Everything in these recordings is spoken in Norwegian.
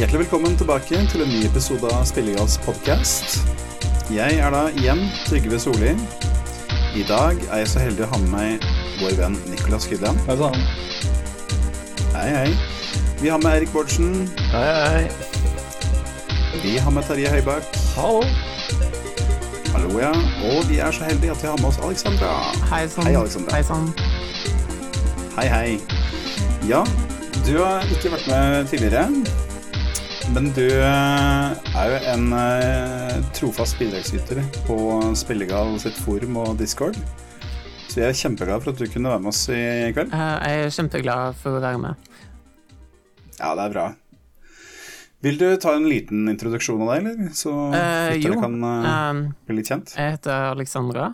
Hjertelig velkommen tilbake til en ny episode av Spillegals podkast. Jeg er da igjen Trygve Solli. I dag er jeg så heldig å ha med meg vår venn Nicolas Kydland. Hei sann. Hei, hei. Vi har med Erik Bårdsen. Hei, hei. Vi har med Terje Høibakk. Hallo. Hallo, ja. Og vi er så heldige at vi har med oss Alexandra. Hei sann. Hei, Alexandra. Hei sann. Hei, hei. Ja, du har ikke vært med tidligere. Men du eh, er jo en eh, trofast bidragsyter på Spillegal sitt forum og Discord. Så jeg er kjempeglad for at du kunne være med oss i kveld. Eh, jeg er kjempeglad for å være med. Ja, det er bra. Vil du ta en liten introduksjon av deg, eller? Så lytterne jo. kan Um, bli litt kjent. jeg heter Alexandra.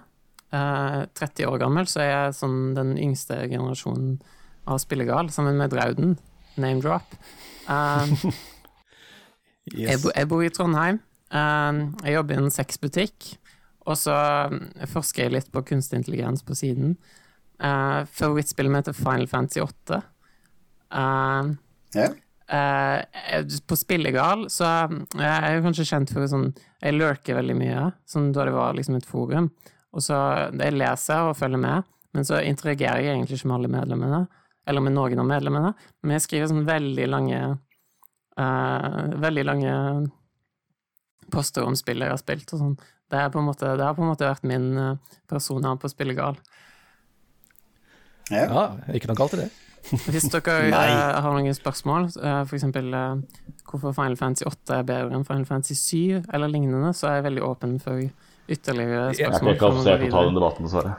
Uh, 30 år gammel, så jeg er sånn den yngste generasjonen av Spillegal, sammen med Drauden. Name drop. Um, jeg, bo, jeg bor i Trondheim. Um, jeg jobber i en sexbutikk. Og så um, forsker jeg litt på kunstig intelligens på siden. Uh, favorittspillet mitt er Final Fantasy 8. Um, Ja. Eh, på Spillegal så jeg er jeg kanskje kjent for sånn Jeg lurker veldig mye, sånn da det var liksom et forum. Og så Jeg leser og følger med, men så interagerer jeg egentlig ikke med alle medlemmene. Eller med noen av medlemmene. Men jeg skriver sånn veldig lange eh, Veldig lange poster om spill jeg har spilt og sånn. Det, er på en måte, det har på en måte vært min person persona på Spillegal. Ja. Ja, ikke noe galt i det. Hvis dere eh, har noen spørsmål, uh, eksempel eh, hvorfor Final Fantasy 8 er bedre enn Final Fantasy 7, eller lignende, så er jeg veldig åpen for ytterligere spørsmål. Jeg kan ikke se på å ta den debatten, dessverre.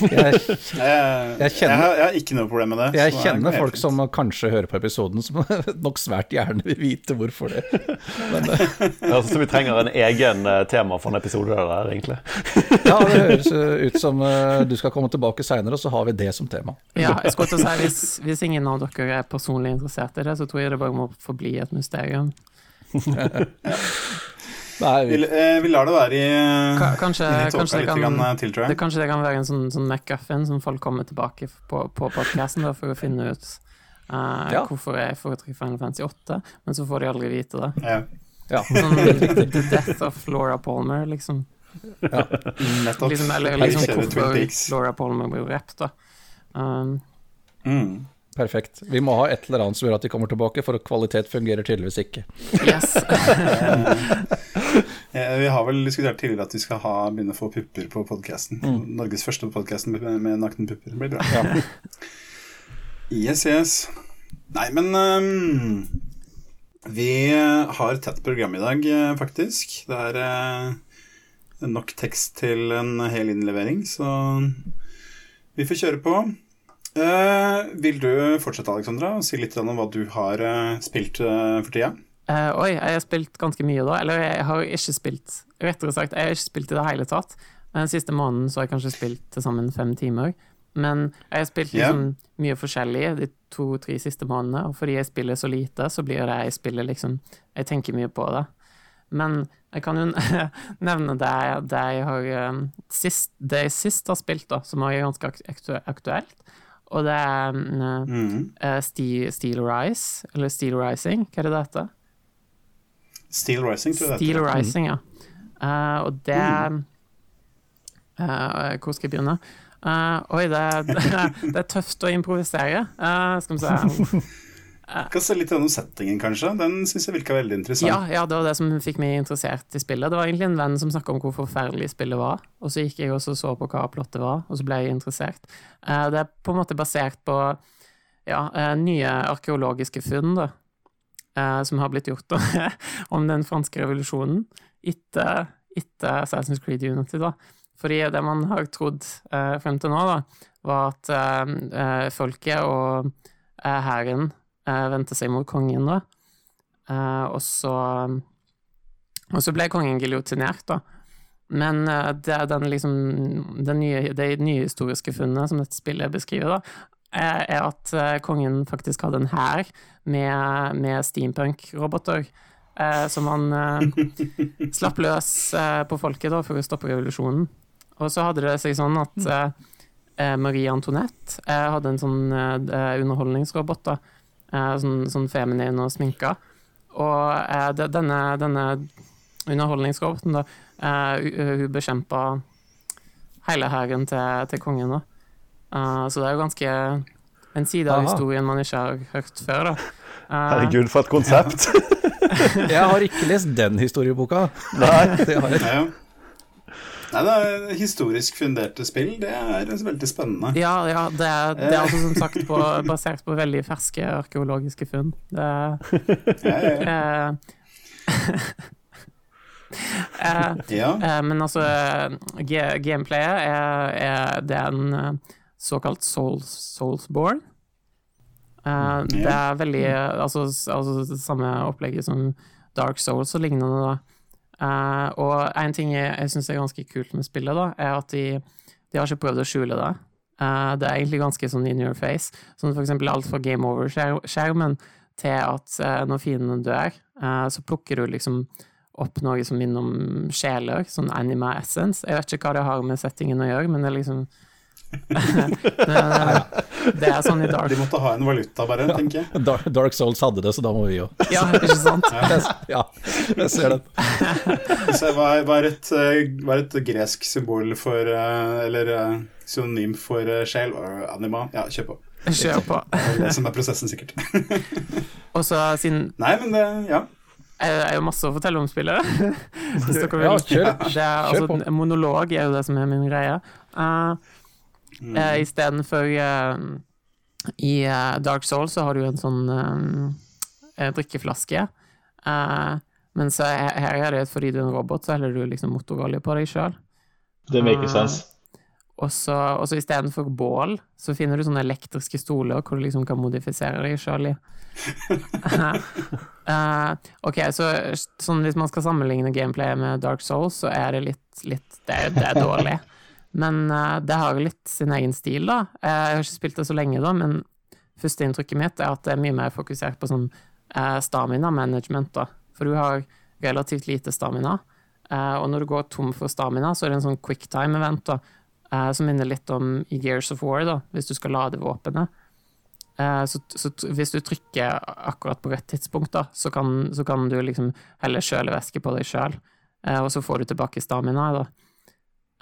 Jeg, Jeg, Jeg kjenner- jeg, har, jeg har ikke noe problem med det. jeg det kjenner folk fint. som kanskje hører på episoden, som nok svært gjerne vil vite hvorfor det. Men, eh, Ja, så vi trenger en egen eh, tema for en episode der, egentlig. ja, det høres eh, ut som eh, du skal komme tilbake seinere, og så har vi det som tema. Ja, jeg skulle til å si, hvis, hvis ingen av dere er personlig interessert i det, så tror jeg det bare må forbli et mysterium. Vi, vi, eh, lar det være i, Ka- Kanskje, i kanskje, det kan, eh, til, tror det, kanskje det kan være en sånn, sånn McGuffin som folk kommer tilbake på, på podkasten for å finne ut uh, Ja. hvorfor jeg foretrekker Final Fantasy 8, men så får de aldri vite det. Ja. ja. Sånn The Death of Laura Palmer, liksom. Nettopp. liksom eller liksom hvorfor Laura Palmer blir drept, da. Um, Mm. Perfekt. Vi må ha et eller annet som gjør at de kommer tilbake, for kvalitet fungerer tydeligvis ikke. yes. Eh, Vi har vel diskutert tidligere at vi skal ha, begynne å få pupper på podkasten. Norges første podkast med, med nakne pupper. Det blir bra. Yes, yes. Nei, men um, Vi har et tett program i dag, eh, faktisk. Det er uh, nok tekst til en hel innlevering, så vi får kjøre på. Eh, vil du fortsette, Alexandra, og si litt om hva du har uh, spilt uh, for tida? Oi, jeg har spilt ganske mye da. Eller jeg har ikke spilt Rettere sagt, jeg har ikke spilt i det hele tatt. Den siste måneden så har jeg kanskje spilt til sammen fem timer. Men jeg har spilt liksom yeah. mye forskjellig de to-tre siste månedene, og fordi jeg spiller så lite, så blir det jeg spiller liksom Jeg tenker mye på det. Men jeg kan jo nevne det, jeg- det jeg har sist, Det jeg sist har spilt, da, som er ganske aktu- aktu- aktuelt, og det er uh, Mm. eh, Steel, Steel Rise, eller Steel Rising, hva er det det heter? Steel Rising, tror jeg det Steel heter. Rising, ja. Uh, og det eh, Hvor skal jeg begynne? Oi, det, det, det er tøft å improvisere. Skal vi se. Kan se litt om settingen, kanskje. Den syns jeg virka veldig interessant. Ja, ja, det var det som fikk meg interessert i spillet. Det var egentlig en venn som snakka om hvor forferdelig spillet var, og så gikk jeg også og så på hva plottet var, og så ble jeg interessert. Eh, det er på en måte basert på ja, eh, nye arkeologiske funn, da, eh, som har blitt gjort om den franske revolusjonen etter, etter Assassin's Creed Unity, da. Fordi det man har trodd frem til nå, da, var at folket og hæren vendte seg mot kongen, da. Eh, og så Og så ble kongen giljotinert, da. Men eh, det den liksom den nye, Det nye historiske funnet som dette spillet beskriver, da, er at eh, kongen faktisk hadde en hær med, med steampunk-roboter. Eh, som han eh, slapp løs eh, på folket da, for å stoppe revolusjonen. Og så hadde det seg sånn at eh, eh, Marie Antoinette eh, hadde en sånn eh, underholdningsrobot, da. Eh, sånn, sånn feminin og sminka. og eh, det, denne, denne underholdningsroboten, da, eh, hun- bekjempa hele hæren til, til kongen, da. Eh, så det er jo ganske en side av Aha. historien man ikke har hørt før, da. Eh, Herregud, for et konsept. Jeg har ikke lest den historieboka. Nei. Det har jeg. Nei, det er historisk funderte spill. Det er veldig spennende. Ja, ja det, er, det er altså som sagt på, basert på veldig ferske arkeologiske funn. Det Ja, ja, eh, eh, eh, Men altså, gameplayet er, er Det er en eh, såkalt souls, Soulsborne. Eh, det er veldig altså, altså det samme opplegget som Dark Souls og lignende, da. Eh, og en ting jeg, jeg syns er ganske kult med spillet, da, er at de, de har ikke prøvd å skjule det. Uh, det er egentlig ganske sånn in your face. Sånn for eksempel alt fra game over-skjermen til at uh, når fienden dør, så plukker du liksom opp noe som minner om sjeler, sånn anima essence. Jeg vet ikke hva det har med settingen å gjøre, men det er liksom det, det er sånn i Dark De måtte ha en valuta, bare, tenker jeg. Dark, Dark Souls hadde det, så da må vi jo. Ja, ikke sant? Ja, jeg ser den. Så hva er, hva er, et, hva er et gresk symbol for eh, Eller eh, synonym for eh, sjel? Anima? Ja, kjør på. Kjør på. Det er det som er prosessen, sikkert. Og så siden Nei, men det Ja. Det er jo masse å fortelle om spillet. Hvis dere vil. Ja, kjør, Det er, kjør altså, på. en monolog er jo det som er min greie. Uh, Mm. uh, Istedenfor uh, I eh, Dark Soul så har du en sånn eh, drikkeflaske. Uh, men så her, er det fordi du er en robot, så heller du liksom motorolje på deg sjøl. Det maker sense. Og så, og så istedenfor bål, så finner du sånne elektriske stoler hvor du liksom kan modifisere deg sjøl i. uh, ok, så sånn hvis man skal sammenligne gameplayet med Dark Souls, så er det litt, litt det, er, det er dårlig. Men eh, det har jo litt sin egen stil, da. Eh, jeg har ikke spilt det så lenge, da, men førsteinntrykket mitt er at det er mye mer fokusert på sånn eh, stamina management, da. For du har relativt lite stamina. Og når du går tom for stamina, så er det en sånn quicktime-event, da som minner litt om i Gears of War, da, hvis du skal lade våpenet. Så, så hvis du trykker akkurat på rett tidspunkt, da, så kan, så kan du liksom helle kjølevæske på deg sjøl, og så får du tilbake stamina, da.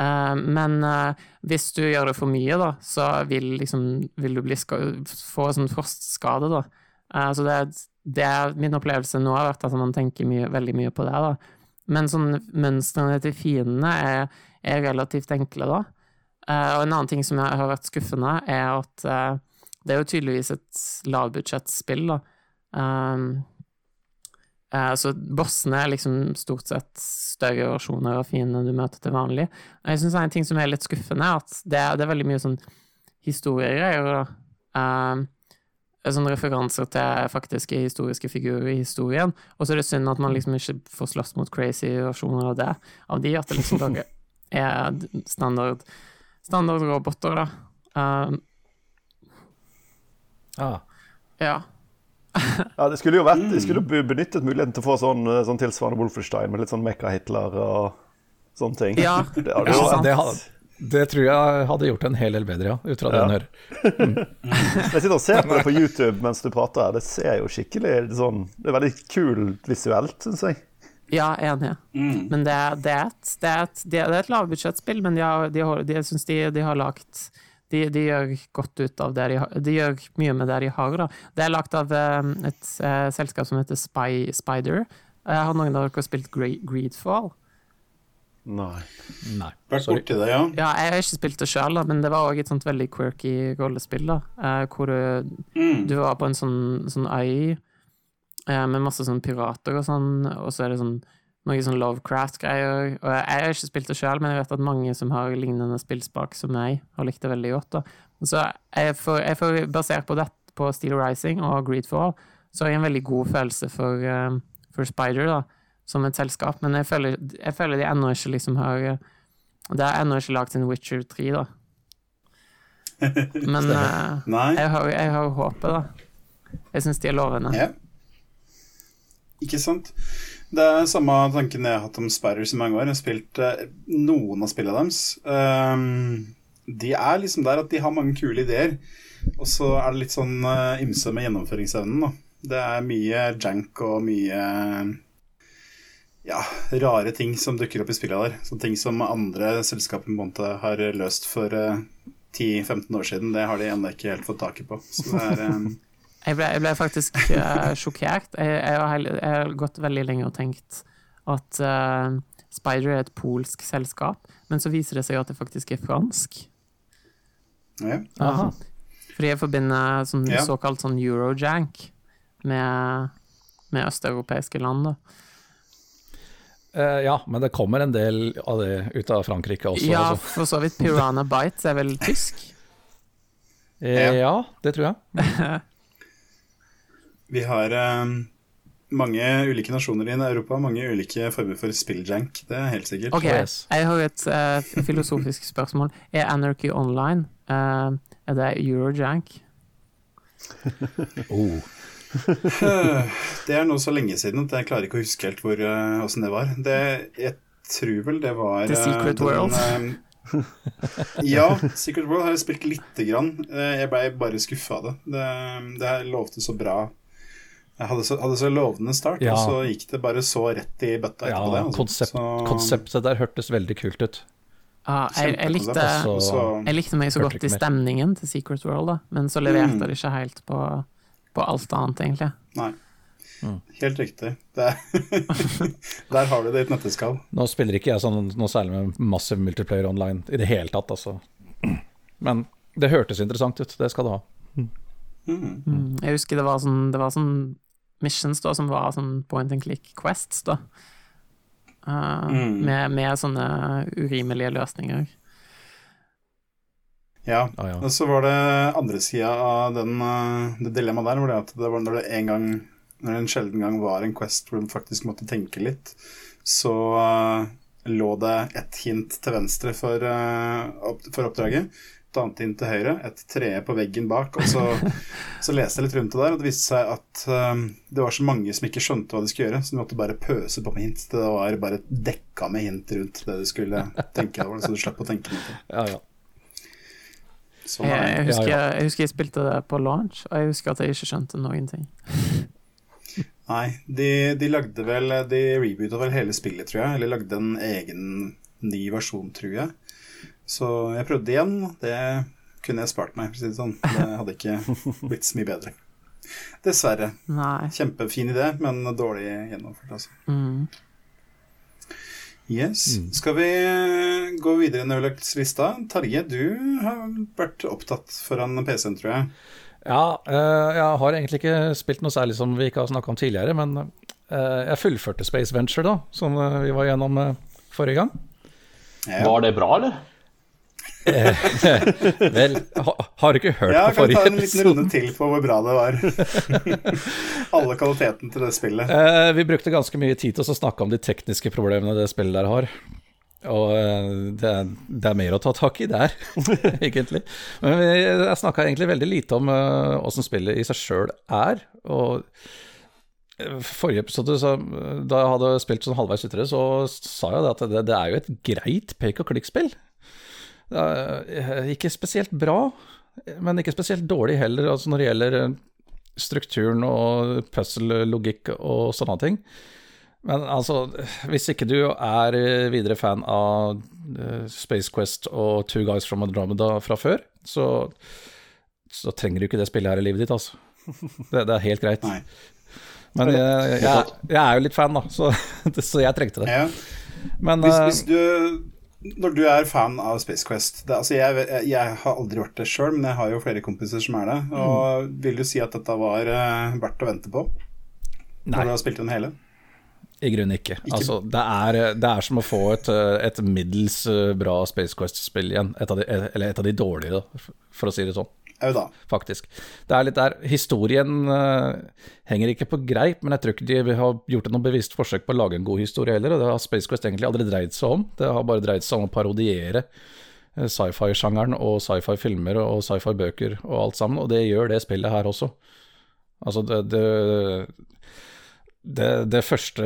Eh, men eh, hvis du gjør det for mye, da, så vil, liksom, vil du bli en få sånn frostskade, da. Eh, så det, det er min opplevelse nå har vært at man tenker mye, veldig mye på det, da. Men sånn mønstrene til fiendene er, er relativt enkle, da. Og en annen ting som har vært skuffende, er at det er jo tydeligvis et lavbudsjettspill, da. Eh, så bossene er liksom stort sett større versjoner av fiendene du møter til vanlig. Og jeg syns en ting som er litt skuffende, er at det det er veldig mye sånn historiegreier, Uh, sånne referanser til faktiske historiske figurer i historien. Og så er det synd at man liksom ikke får slåss mot crazy versjoner av det, av de, at det liksom bare er standard standardroboter, da. Um, Ah. ja. Ja, det skulle jo vært, de skulle jo benyttet muligheten til å få sånn, sånn tilsvarende Wolfenstein med litt sånn Mekka-Hitler og sånne ting. Ja, Det, hadde Ja, det, hadde, det tror jeg hadde gjort en hel del bedre, ja. Ut fra det en hører. Jeg sitter og ser på det på YouTube mens du prater her. Det ser jo skikkelig sånn Det er veldig kult visuelt, syns jeg. Ja, enig. Mm. Men det er, det er et, det er et, det er et lavbudsjettspill, men de har, de har, de, jeg syns de, de har lagt de, de gjør godt ut av det de har De gjør mye med det de har, da. Det er lagt av eh, et eh, selskap som heter Spy, Spider. Eh, har noen av dere spilt Gre Greedfall? Nei. Nei, Vært borti det, ja. Ja, jeg har ikke spilt det sjøl, men det var òg et sånt veldig quirky rollespill, da. eh, hvor du, Mm. du var på en sånn, sånn øy eh, med masse sånn pirater og sånn, og så er det sånn noe sånn Lovecraft-greier. Og jeg, har ikke spilt det sjøl, men jeg vet at mange som har lignende spillspak som meg, har likt det veldig godt. da. Så jeg får, jeg får basert på dette på Steel Rising og Greedfall, så har jeg en veldig god følelse for, eh, for Spider, da, som et selskap. Men jeg føler, jeg føler de ennå ikke liksom har Det er ennå ikke lagd en Witcher 3, da. Men uh, jeg har, jeg har håpet, da. Jeg syns de er lovende. Ja. Ikke sant. Det er samme tanken jeg har hatt om Sparrows i mange år. Jeg har spilt eh, noen av spillene deres. Um, de er liksom der at de har mange kule ideer, og så er det litt sånn eh, ymse med gjennomføringsevnen, da. Det er mye jank og mye ja, rare ting som dukker opp i spillene der. Sånne ting som andre selskaper måte har løst for eh, 10-15 år siden. Det har de ennå ikke helt fått taket på. Så det er eh, Jeg ble, jeg ble faktisk uh, sjokkert. Jeg, jeg, har jeg har gått veldig lenge og tenkt at uh, Spider er et polsk selskap, men så viser det seg at det faktisk er fransk. ja. Aha. Fordi jeg forbinder sånn, Ja. såkalt sånn eurojank med, med østeuropeiske land. Da. Uh, ja, men det kommer en del av det ut av Frankrike også. ja, altså. for så vidt. Piranha Bites er vel tysk? Ja ja, det tror jeg. Vi har eh, mange ulike nasjoner i Europa, mange ulike former for spilljank. Det er helt sikkert. Ok, Yes. jeg har et eh, filosofisk spørsmål. Er Anarchy Online eh, Er det eurojank? Oh. Det er nå så lenge siden at jeg klarer ikke å huske helt hvor, åssen uh, det var. Det, jeg tror vel det var The Secret Secret World. ja, Secret World har jeg spilt lite grann. Jeg blei bare skuffa av det. det. Det lovte så bra. Jeg hadde så, hadde så lovende start, Ja. og så gikk det bare så rett i bøtta Ja, etterpå det. altså. konsept, Så- konseptet der hørtes veldig kult ut. Ah, jeg, jeg, likte, Så- Så- jeg likte meg så godt i mer. stemningen til Secret World, da. men så leverte Mm. det ikke helt på, på alt annet, egentlig. Nei. Mm. Helt riktig. Det er Der har du det i et nøtteskall. Nå spiller ikke jeg sånn noe særlig med massiv multiplayer online i det hele tatt, altså. Men det hørtes interessant ut, det skal det ha. Mm. Mm. Jeg husker det var sånn, det var sånn missions da, som var sånn point and click quests, da. Uh, Mm. med, med sånne urimelige løsninger. Ja. ah, ja. Og så var det andre sida av den, eh, det dilemmaet der, hvor det at det var når det en gang Når det en sjelden gang var en Quest hvor du faktisk måtte tenke litt, så uh, lå det et hint til venstre for, uh, opp, for oppdraget. Et annet hint til høyre, et tredje på veggen bak. Og så, så leste jeg litt rundt det der, og det viste seg at um, det var så mange som ikke skjønte hva de skulle gjøre, så de måtte bare pøse på med hint. Det var bare dekka med hint rundt det du skulle tenke over, så du slapp å tenke noe. Ja, ja. Sånn Jeg, jeg, husker, Ja, jeg husker jeg spilte det på launch, og jeg husker at jeg ikke skjønte noen ting. Nei, de, de lagde vel De reboota vel hele spillet, tror jeg. Eller lagde en egen ny versjon, tror jeg. Så jeg prøvde igjen. Det kunne jeg spart meg, for å si det sånn. Det hadde ikke blitt så mye bedre. Dessverre. Nei. Kjempefin idé, men dårlig gjennomført, altså. Mm. Yes. Skal vi gå videre i lista? Tarje, du har vært opptatt foran PC-en, tror jeg. Ja, eh, jeg har egentlig ikke spilt noe særlig som vi ikke har snakka om tidligere, men eh, jeg fullførte Space Venture, da, som eh, vi var gjennom eh, forrige gang. Ja. Var det bra, eller? Vel, ha, har du ikke hørt Ja, på kan ta en liten runde til på hvor bra det var. Alle kvaliteten til det spillet. Eh, vi brukte ganske mye tid til å snakke om de tekniske problemene det spillet der har. Og eh, det, er- det er mer å ta tak i der, egentlig. Men vi, jeg snakka egentlig veldig lite om åssen uh, spillet i seg sjøl er. Og eh, forrige episode, så, da jeg hadde spilt sånn halvveis utere, så sa jeg det at det, det er jo et greit pek og klikk-spill. Eh, ikke spesielt bra, men ikke spesielt dårlig heller, altså når det gjelder eh, strukturen og puzzle-logikk og sånne ting. Men altså, hvis ikke du er eh, videre fan av Space Quest og Two Guys from Andromeda fra før, så, så trenger du ikke det spillet her i livet ditt, altså. Det, det er helt greit. Nei. Men jeg, jeg, jeg er jo litt fan, da, så, så jeg trengte det. Ja. Men Hvis, hvis du Når du er fan av Space Quest det, altså jeg, jeg, har aldri vært det sjøl, men jeg har jo flere kompiser som er det. Og Vil du si at dette var uh, verdt å vente på? Nei. Når du har spilt den hele? I grunnen ikke. Ikke- Altså, det, er, det er som å få et, et middels eh, bra Space Quest-spill igjen. Et av de, eller et av de dårligere, for å si det sånn. Au da. Faktisk. Det er litt der Historien uh, henger ikke på greip, men jeg tror ikke de har gjort noe bevisst forsøk på å lage en god historie heller. Og det har Space Quest egentlig aldri dreid seg om. Det har bare dreid seg om å parodiere eh, sci-fi-sjangeren og sci-fi-filmer og sci-fi-bøker og alt sammen, og det gjør det spillet her også. Altså, det, det det, det første,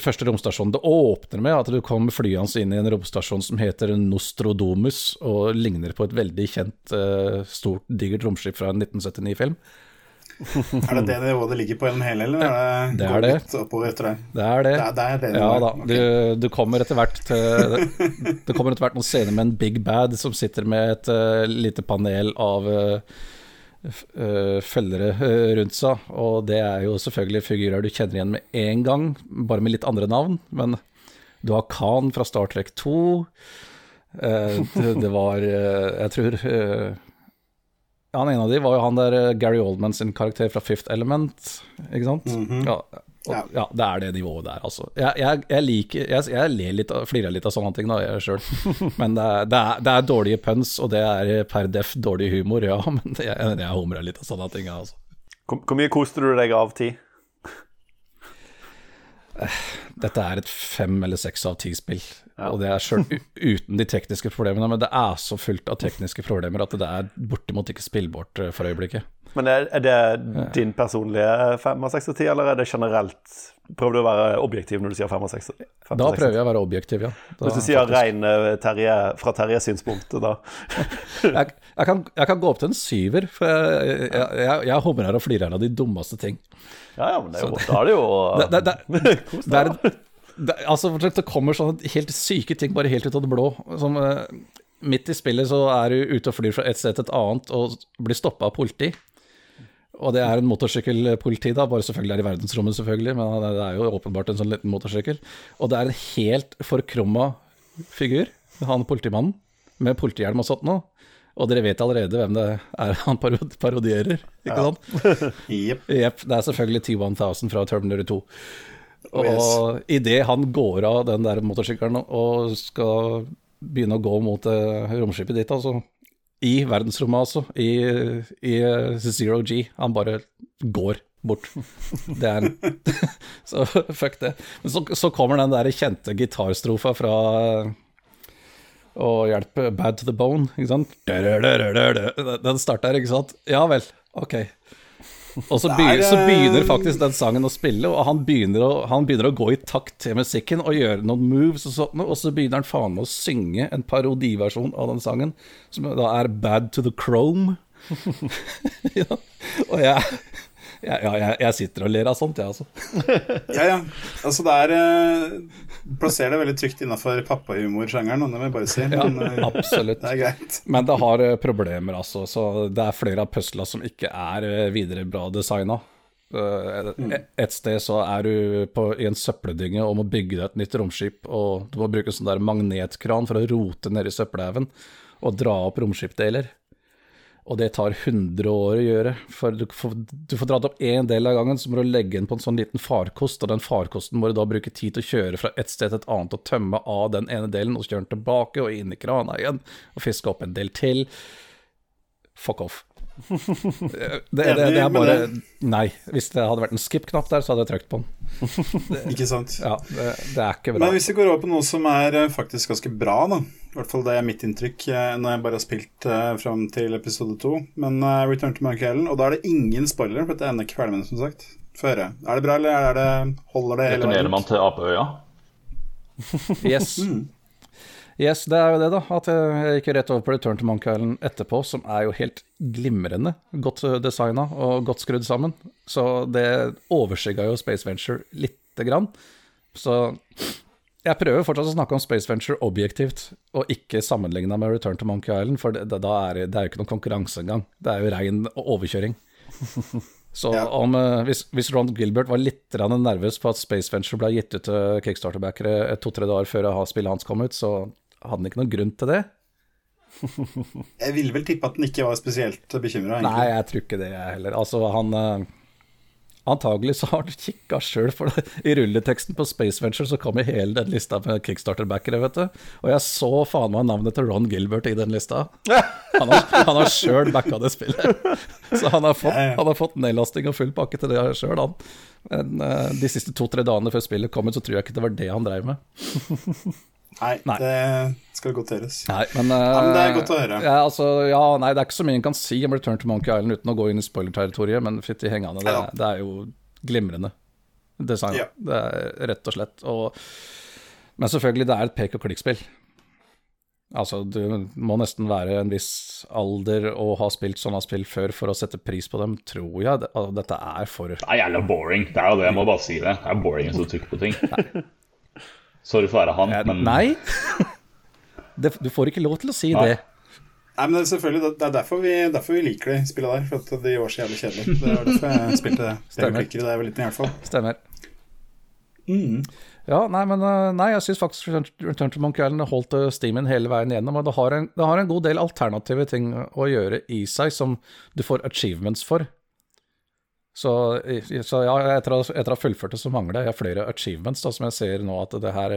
første romstasjonen Det åpner med at du kommer flyende inn i en romstasjon som heter Nostrodomus, og ligner på et veldig kjent, eh, stort, digert romskip fra en 1979-film. Er det det nivået det ligger på gjennom hele, eller er det, Det er det. oppover etter det? Det er det. Det er, det Ja da, Okay. du, du kommer etter hvert til Det kommer etter hvert noen scener med en big bad som sitter med et uh, lite panel av eh, følgere eh, rundt seg, og det er jo selvfølgelig figurer du kjenner igjen med en gang, bare med litt andre navn. Men du har Khan fra Star Trek 2. eh, det, var eh, Jeg tror eh, ja, Han ene av de var jo han der eh, Gary Oldman sin karakter fra Fifth Element, ikke sant? Mm -hmm. Ja. Ja, det er det nivået der, altså. Jeg, jeg, jeg liker Jeg, jeg ler litt, flirer litt av sånne ting, da, jeg sjøl. Men det er, det, er, det er dårlige puns, og det er per def dårlig humor, ja. Men jeg, jeg humrer litt av sånne ting, altså. Hvor, hvor mye koste du deg av ti? Dette er et fem eller seks av ti-spill, og det er sjøl uten de tekniske problemene. Men det er så fullt av tekniske problemer at det er bortimot ikke spillbart eh, for øyeblikket. Men er, er det din personlige fem av seks av ti, eller er det generelt Prøver du å være objektiv når du sier fem av seks? Da av seks av ti? prøver jeg å være objektiv, ja. Da, Hvis du sier faktisk. rein eh, Terje, fra Terjes synspunkt, da jeg, jeg, kan, jeg kan gå opp til en syver, for jeg, jeg, jeg, jeg humrer og flirer av de dummeste ting. Ja, ja, men det er jo, da er det jo Det, det, det, det altså, det kommer sånne helt syke ting bare helt ut av det blå. Som, eh, midt i spillet så er du ute og flyr fra et sted til et annet og blir stoppa av politi. Og det er en motorsykkelpoliti, da, bare selvfølgelig er i verdensrommet, selvfølgelig, men det er jo åpenbart en sånn liten motorsykkel. Og det er en helt forkrumma figur, han politimannen, med politihjelm og sånt nå. Og dere vet allerede hvem det er han parodierer, ikke sant? Jepp. yep, det er selvfølgelig T1000 fra Terminator 2. Oh, yes. Og idet han går av den der motorsykkelen og skal begynne å gå mot eh, romskipet ditt, altså I verdensrommet, altså. I, i eh, Zero G. Han bare går bort. Det er Så fuck det. Men så, så kommer den der kjente gitarstrofa fra Å hjelpe Bad to the Bone, ikke sant? Den starter, ikke sant? Ja vel, ok. Og så, er, begynner, så eh, begynner faktisk den sangen å spille, og han begynner å, han begynner å gå i takt til musikken og gjøre noen moves og sånt, og så begynner han faen meg å synge en parodiversjon av den sangen, som da er Bad to the Chrome. ja. Og jeg, ja, jeg, jeg sitter og ler av sånt, jeg, altså. Ja, ja. Altså, det er eh, Plasserer det veldig trygt innafor pappahumorsjangeren, det vil jeg bare si. Men, ja, absolutt. det er greit. Men det har eh, problemer, altså. Så det er flere av puzzla som ikke er eh, videre bra designa. Et sted så er du på, i en søppeldynge og må bygge deg et nytt romskip, og du må bruke sånn der magnetkran for å rote nedi søppelhaugen og dra opp romskipdeler. Og det tar 100 år å gjøre. For du får, du får dratt opp én del av gangen, så må du legge den på en sånn liten farkost, og den farkosten må du da bruke tid til å kjøre fra et sted til et annet og tømme av den ene delen, og så kjøre den tilbake og inn i krana igjen, og fiske opp en del til. Fuck off. Det, det, det, det er bare Nei. Hvis det hadde vært en skip-knapp der, så hadde jeg trykt på den. Ikke sant? Ja, det, det er ikke bra. Men hvis vi går over på noe som er eh, faktisk ganske bra, da. I hvert fall det er mitt inntrykk eh, når jeg bare har spilt uh, fram til episode to. Men uh, Return to Mark Ellen og da er det ingen spoiler, for dette ender ikke ferdig med det, som sagt. Få. Er det bra, eller er det, holder det Returnerer man til Apeøya? Yes. Yes, det er jo det, da. At jeg gikk rett over på Return to Island etterpå, som er jo helt glimrende godt designa og godt skrudd sammen. Så det overskygga jo Space Venture lite grann. Så jeg prøver fortsatt å snakke om Space Venture objektivt, og ikke sammenligna med Return to Monkey Island, for det, da er det, det er jo ikke noen konkurranse engang. Det er jo rein overkjøring. Så Ja. om, eh, hvis, hvis Ron Gilbert var litt nervøs på at Space Venture ble gitt ut til Kickstarter-backere to-tre dager før spillet hans kom ut, så hadde han ikke noen grunn til det. Jeg ville vel tippe at han ikke var spesielt bekymra, Nei, jeg tror ikke det, jeg heller. Altså, han uh, Antagelig så har han kikka sjøl, for det. i rulleteksten på Space Venture så kom jo hele den lista med Kickstarter-backere, vet du. Og jeg så faen meg navnet til Ron Gilbert i den lista. Han har, han har sjøl backa det spillet. Så han har fått, han har fått nedlasting og full pakke til det sjøl, han. Men uh, de siste to-tre dagene før spillet kom ut, så tror jeg ikke det var det han dreiv med. Nei, Nei. det skal godteres. Nei, men, uh, Ja, men det er godt å høre. Ja, altså, ja, nei, det er ikke så mye en kan si om Return to Monkey Island uten å gå inn i spoiler-territoriet, men fytti hengende, det, det er jo glimrende design. Ja. Det er rett og slett. Og, men selvfølgelig, det er et pek og klikk-spill. Altså, du må nesten være en viss alder og ha spilt sånne spill før for å sette pris på dem, tror jeg. Altså, Dette er for Det er jævla boring. Det er jo det, jeg må bare si det. Det er boring å trykke på ting. Sorry for å være han, men Nei! Det, du får ikke lov til å si Nei. det. Nei, men det er selvfølgelig Det er derfor vi, derfor vi liker de spillene der. For at de var så jævlig kjedelige. Det var derfor jeg spilte Stemmer. det Stemmer jeg var liten, i hvert fall. Stemmer. Mm. Ja, nei, men øh, nei, jeg syns faktisk Return- Return to Monkey Island holdt steamen hele veien gjennom. Og det har, en, det har en god del alternative ting å gjøre i seg som du får achievements for. Så, så ja, etter å, etter å ha fullført det, så mangler jeg flere achievements, da, som jeg ser nå at det her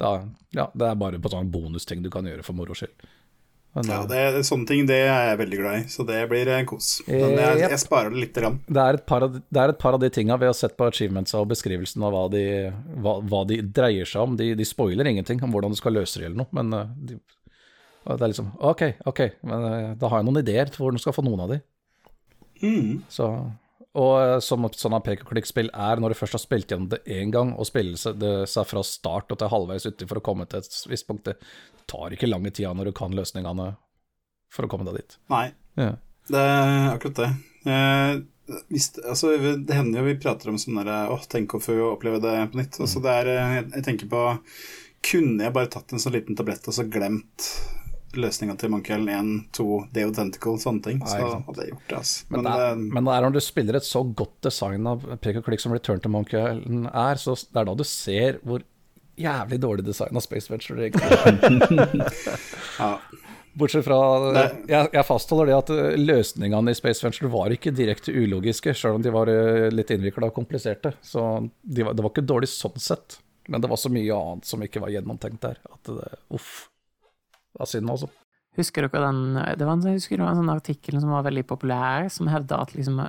da, ja, det er bare på sånne bonusting du kan gjøre for moro skyld. Men, Ja, øh, det, Sånne ting det er jeg veldig glad i, så det blir en kos. Men Eh, jeg, jeg sparer det lite grann. det, er av, det er et par av de tinga vi har sett på achievements og beskrivelsen av hva de, hva, hva de dreier seg om. De, de spoiler ingenting om hvordan du skal løse det eller noe, men de, det er liksom Ok, ok, men da har jeg noen ideer til hvordan du skal få noen av de. Mm. Så, og uh, som et sånn pek-og-klikk-spill er, når du først har spilt gjennom det én gang, og spiller det, seg fra start og til halvveis uti for å komme til et visst punkt, det tar ikke lange tida når du kan løsningene for å komme deg dit. Nei, Ja. det er akkurat det. Eh, hvis, altså, det hender jo vi prater om sånn derre Åh, tenk å få oppleve det på nytt. Altså, det er, eh, jeg, jeg tenker på Kunne jeg bare tatt en sånn liten tablett og så glemt løsninga til Monkey Island 1, 2, Deo Tentacle, sånne ting, så Nei, hadde jeg gjort det. Altså. Men, Men, det er, det, men det er når du spiller et så godt design av prikk og klikk som Return to Monkey Island er, så det er da du ser hvor jævlig dårlig design av Space Venture egentlig er. ja. Bortsett fra jeg, jeg fastholder det at eh, løsningene i Space Venture var ikke direkte ulogiske, selv om de var eh, litt innvikla og kompliserte. Så de var, det var ikke dårlig sånn sett, men det var så mye annet som ikke var gjennomtenkt der. At det, uff. Det er synd, altså. Husker dere den Det var en, husker det var en sånn artikkel som var veldig populær, som hevda at liksom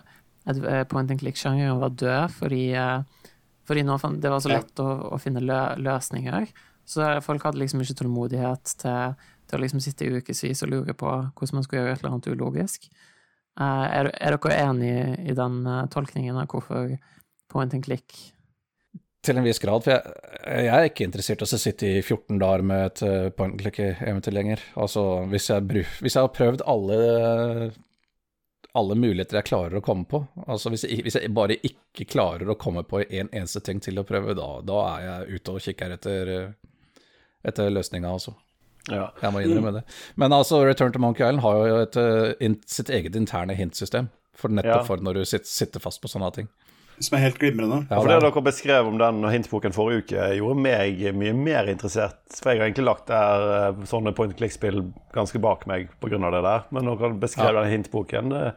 at eh, point and click-sjangeren var død fordi, eh, fordi det var så lett å, å finne lø, løsninger. Så folk hadde liksom ikke tålmodighet til, til å liksom sitte i ukevis og lure på hvordan man skulle gjøre et eller annet ulogisk. Eh, er, er dere enig i den tolkningen av hvorfor point and click Til en viss grad, for jeg, jeg er ikke interessert i å sitte i 14 dager med et uh, point and click-eventyr lenger. Altså, hvis jeg, bru- hvis jeg har prøvd alle, alle muligheter jeg klarer å komme på, altså hvis jeg, hvis jeg bare ikke klarer å komme på en eneste ting til å prøve, da, da er jeg ute og kikker etter, eh, etter løsninga, altså. Ja. Jeg må innrømme det. Men altså, Return to Monkey Island har jo et, eh, sitt eget interne hintsystem, for nettopp Ja. for når du sitter fast på sånne ting. Som er helt glimrende. Ja, For det er- dere beskrev om den hintboken forrige uke, gjorde meg mye mer interessert. For jeg har egentlig lagt der eh, sånne point click-spill ganske bak meg pga. det der. Men når dere beskrev den hintboken det,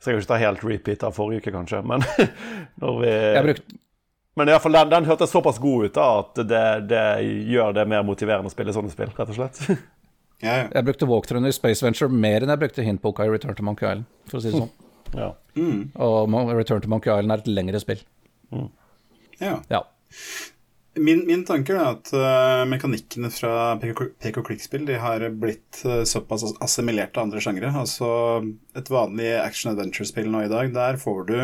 Så jeg kan ikke ta helt repeat av forrige uke, kanskje. Men når vi Jeg brukte Men i hvert fall den, den hørtes såpass god ut da at det, det gjør det mer motiverende å spille sånne spill, rett og slett. Ja, ja. Jeg brukte walkthrough i Space Venture mer enn jeg brukte hintboka i Return to Monkey Island, for å si det sånn. Ja. Og Return to Monkey Island er et lengre spill. ja. Ja. Min, min tanke er at uh, mekanikkene fra PK-klikkspill de har blitt uh, såpass assimilert av andre sjangere. Altså et vanlig action adventure-spill nå i dag, der får du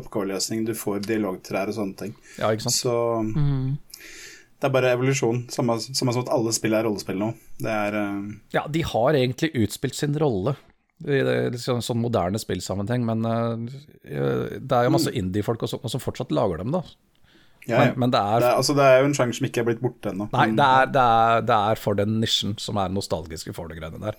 oppgaveløsning, du får dialogtrær og sånne ting. ja, ikke sant. Så det er bare evolusjon. Samme, samme som at alle spill er rollespill nå. Det er uh... Ja, de har egentlig utspilt sin rolle i det, liksom, sånn moderne spillsammenheng, men uh, det er jo masse indie-folk og sånt som fortsatt lager dem, da. ja, ja. Men, men det Det er er, altså, det er jo en sjanger som ikke er blitt borte ennå. Nei, det er, det, er, det er for den nisjen som er nostalgiske for det greiene der,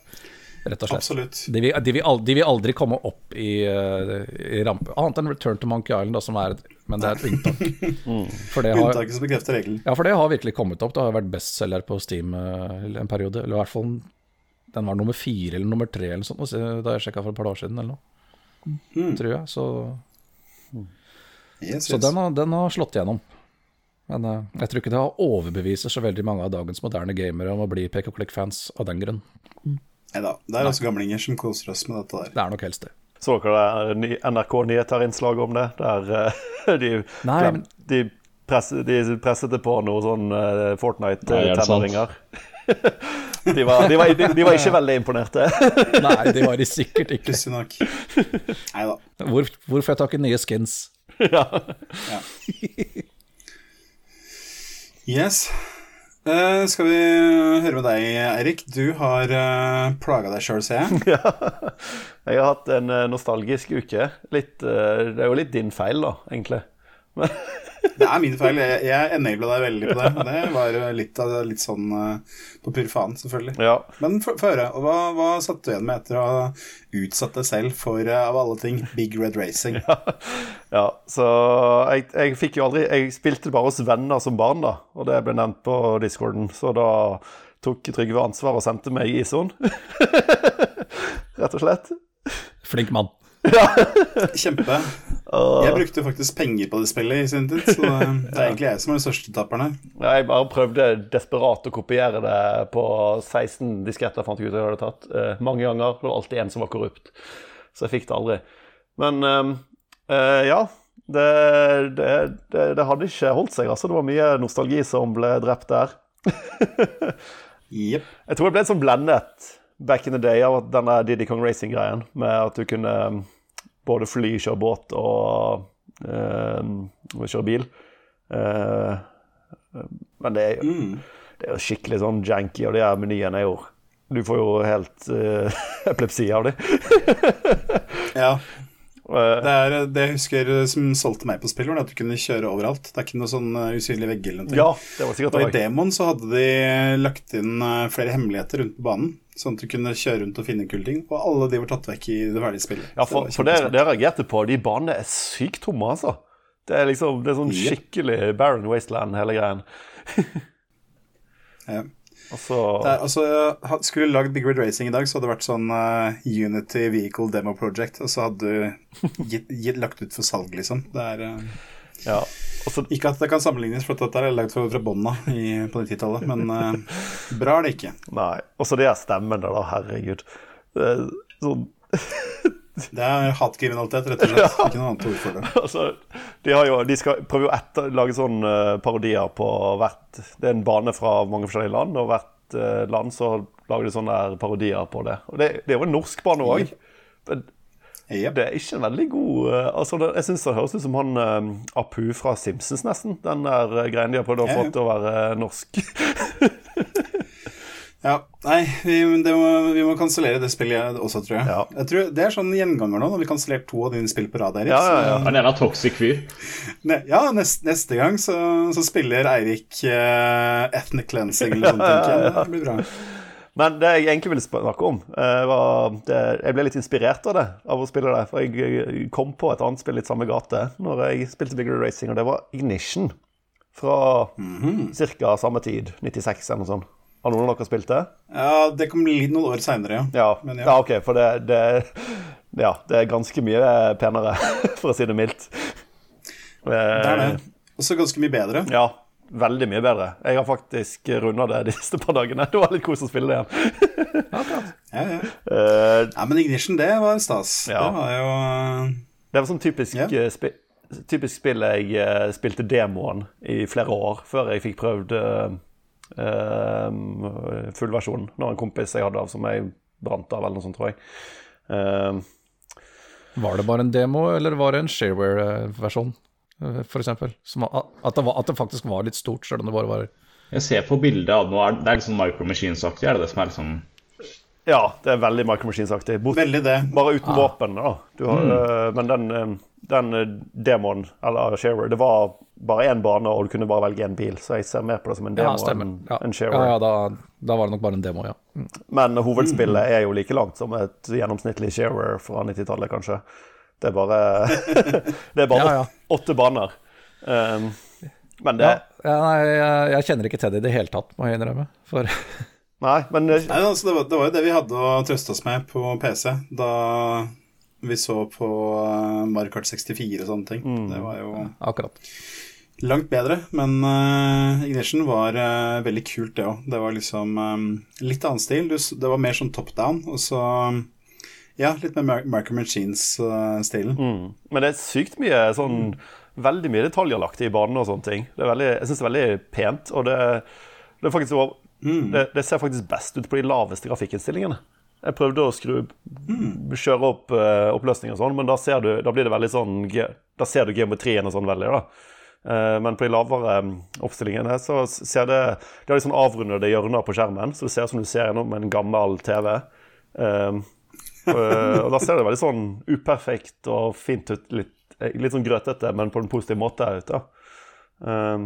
rett og slett. Absolutt. De vil, de, vil aldri, de vil aldri komme opp i, eh, i rampe, annet enn Return to Monkey Island, da, som er et, men det er et unntak. For det har, Unntaket som bekrefter regelen. ja, for det har virkelig kommet opp. Det har vært bestselger på Steam eh, en periode, eller i hvert fall den var nummer fire eller nummer tre eller sånt, da jeg sjekka for et par dager siden eller noe, tror jeg. Så, Yes, så yes. den, har, den har slått igjennom. Men uh, jeg tror ikke det har overbeviser så veldig mange av dagens moderne gamere om å bli pek og klikk-fans av den grunn. Neida, Det er også gamlinger som koser oss med dette der. Det er nok helst det. Så dere NRK-nyheter-innslaget om det? Der uh, de, Nei, glem, de, press, de presset det på noe sånn uh, sant? Fortnite-tenåringer. de, var, de, var, de, de var ikke veldig imponerte. Nei, det var de sikkert ikke. Pussig nok. Nei da. Hvor, hvor får jeg tak i nye skins? ja. Yes. Uh, skal vi høre med deg, Eirik? Du har uh, plaga deg sjøl, ser jeg. ja. Jeg har hatt en uh, nostalgisk uke. Litt, uh, det er jo litt din feil, da, egentlig. Det er min feil. Jeg, jeg enabla deg veldig på det. Det var litt, av, litt sånn uh, på pur faen, selvfølgelig. Ja. Men få høre. Hva, hva satt du igjen med etter å ha utsatt deg selv for, uh, av alle ting, Big Red Racing? Ja, ja så jeg, jeg, fikk jo aldri Jeg spilte bare hos venner som barn, da, og det ble nevnt på discorden, så da tok Trygve ansvar og sendte meg ISO-en. Rett og slett. Flink mann. Ja. Kjempe. Jeg brukte faktisk penger på det spillet i sin tid, så det er egentlig jeg som er den største taperen her. Jeg bare prøvde desperat å kopiere det på 16 disketter, fant jeg ut jeg hadde tatt. Uh, mange ganger. Det var alltid en som var korrupt. Så jeg fikk det aldri. Men eh, ja. Det, det, det, det, hadde ikke holdt seg, altså. Det var mye nostalgi som ble drept der. yep. Jeg tror jeg ble litt sånn blendet back in the day av denne Diddy Kong Racing-greien, med at du kunne både fly, kjøre båt og uh, kjøre bil. Uh, men det er, jo, mm. det er jo skikkelig sånn janky, og de her menyene er jo Du får jo helt uh, epilepsi av dem. ja. Det, er, det jeg husker som solgte meg på spill, var at du kunne kjøre overalt. Det er ikke noe sånn usynlig vegg eller noe. Ja, det var sikkert og i Demon så hadde de lagt inn flere hemmeligheter rundt på banen. Sånn at du kunne kjøre rundt og finne kule ting. Og alle de var tatt vekk i det ferdige spillet. Ja, for, det, for det, det reagerte på. De banene er sykt tomme, altså. Det er liksom det er sånn skikkelig Barren Wasteland, hele greien. ja. Altså, er, altså, Skulle du lagd Big Red Racing i dag, så hadde det vært sånn uh, Unity Vehicle Demo Project, og så hadde du gitt, gitt, lagt ut for salg, liksom. Det er uh, ja. altså... ikke at det kan sammenlignes, for dette er lagd fra, bånn av på 90-tallet, men uh, bra er det ikke. Nei. Og så de her stemmene, da. Herregud. Er sånn Det er hatkriminalitet, rett og slett. Ja. Ikke noe annet ord for det. Altså, de, jo, de skal prøve å lage sånn uh, parodier på hvert Det er en bane fra mange forskjellige land, og hvert uh, land så lager de sånne parodier på det. Og det, det er jo en norsk bane òg. Yep. Det er ikke en veldig god uh, altså det, Jeg syns det høres ut som han uh, Apu fra Simpsons, nesten. Den der greien de har prøvd å få til å være norsk. ja. Nei, vi, må, vi må kansellere det spillet også, tror jeg. Ja. jeg tror Det er sånn gjenganger nå, når vi kansellerer to av dine spill på rad, Erik. Ja, ja, ja. Han er en toxic fyr. Ne, ja, nest, neste gang så, så spiller Eirik Ethnic Cleansing eller noe sånt. Det blir bra. Men det jeg egentlig ville snakke om, eh, var det, Jeg ble litt inspirert av det, av å spille det. For jeg kom på et annet spill litt samme gate når jeg spilte Bigger Racing, og det var Ignition. Fra mm -hmm. ca. samme tid, 96 eller noe sånt. Har noen av dere spilt det? Ja, det kom litt noen år seinere, ja. Ja. ja. ja. OK, for det, det, ja, det er ganske mye penere, for å si det mildt. Det er det. Også ganske mye bedre. Ja, veldig mye bedre. Jeg har faktisk runda det de siste par dagene. Det var litt kos å spille det igjen. ja, ja. Uh, ja, men Ignition, det var stas. Ja. Det var jo Det var sånn typisk, ja. Eh, spi typisk spill jeg spilte demoen i flere år før jeg fikk prøvd uh, uh, fullversjonen. Når en kompis jeg hadde av som jeg brant av, eller noe sånt, tror jeg. Uh, var det bare en demo, eller var det en shareware-versjon? F.eks. At, det at det faktisk var litt stort, selv om det bare var Jeg ser på bildet av noe, det er litt sånn Micro Machines-aktig, er det det som er liksom Ja, det er veldig Micro Machines-aktig. Bare uten ah. våpen, da. Har, mm. uh, men den, uh, den demoen, eller sharer, det var bare én bane, og du kunne bare velge én bil. Så jeg ser mer på det som en demo ja, enn ja. en sharer. Ja, ja da, da, var det nok bare en demo, ja. Mm. Men hovedspillet er jo like langt som et gjennomsnittlig sharer fra 90-tallet, kanskje. Det er bare, det er bare ja, ja. åtte baner. Um, men det ja, Nei, jeg, jeg, kjenner ikke til det i det hele tatt, må jeg innrømme. For Nei, men nei, altså, det, var, det, var, jo det vi hadde å trøste oss med på PC da vi så på uh, Mario Kart 64 og sånne ting. Mm. Det var jo Akkurat. langt bedre, men uh, Ignition var uh, veldig kult, det òg. Det var liksom um, litt annen stil. Det var mer sånn top down, og så um, ja, litt mer Marker Machines-stilen. Mm. Men det er sykt mye sånn mm. Veldig mye detaljer lagt i banen og sånne ting. Det er veldig, jeg syns det er veldig pent, og det, det, faktisk, mm. det, det, ser faktisk best ut på de laveste grafikkinnstillingene. Jeg prøvde å skru mm. kjøre opp uh, oppløsning og sånn, men da, du, da, blir det veldig sånn Da ser du geometrien og sånn veldig, da. Eh, men på de lavere mm, oppstillingene så ser det De har litt sånn avrundede hjørner på skjermen, så det ser ut som du ser gjennom en gammel TV. Og, og da ser det veldig sånn uperfekt og fint ut. Litt, litt sånn grøtete, men på en positiv måte ut. da. Um,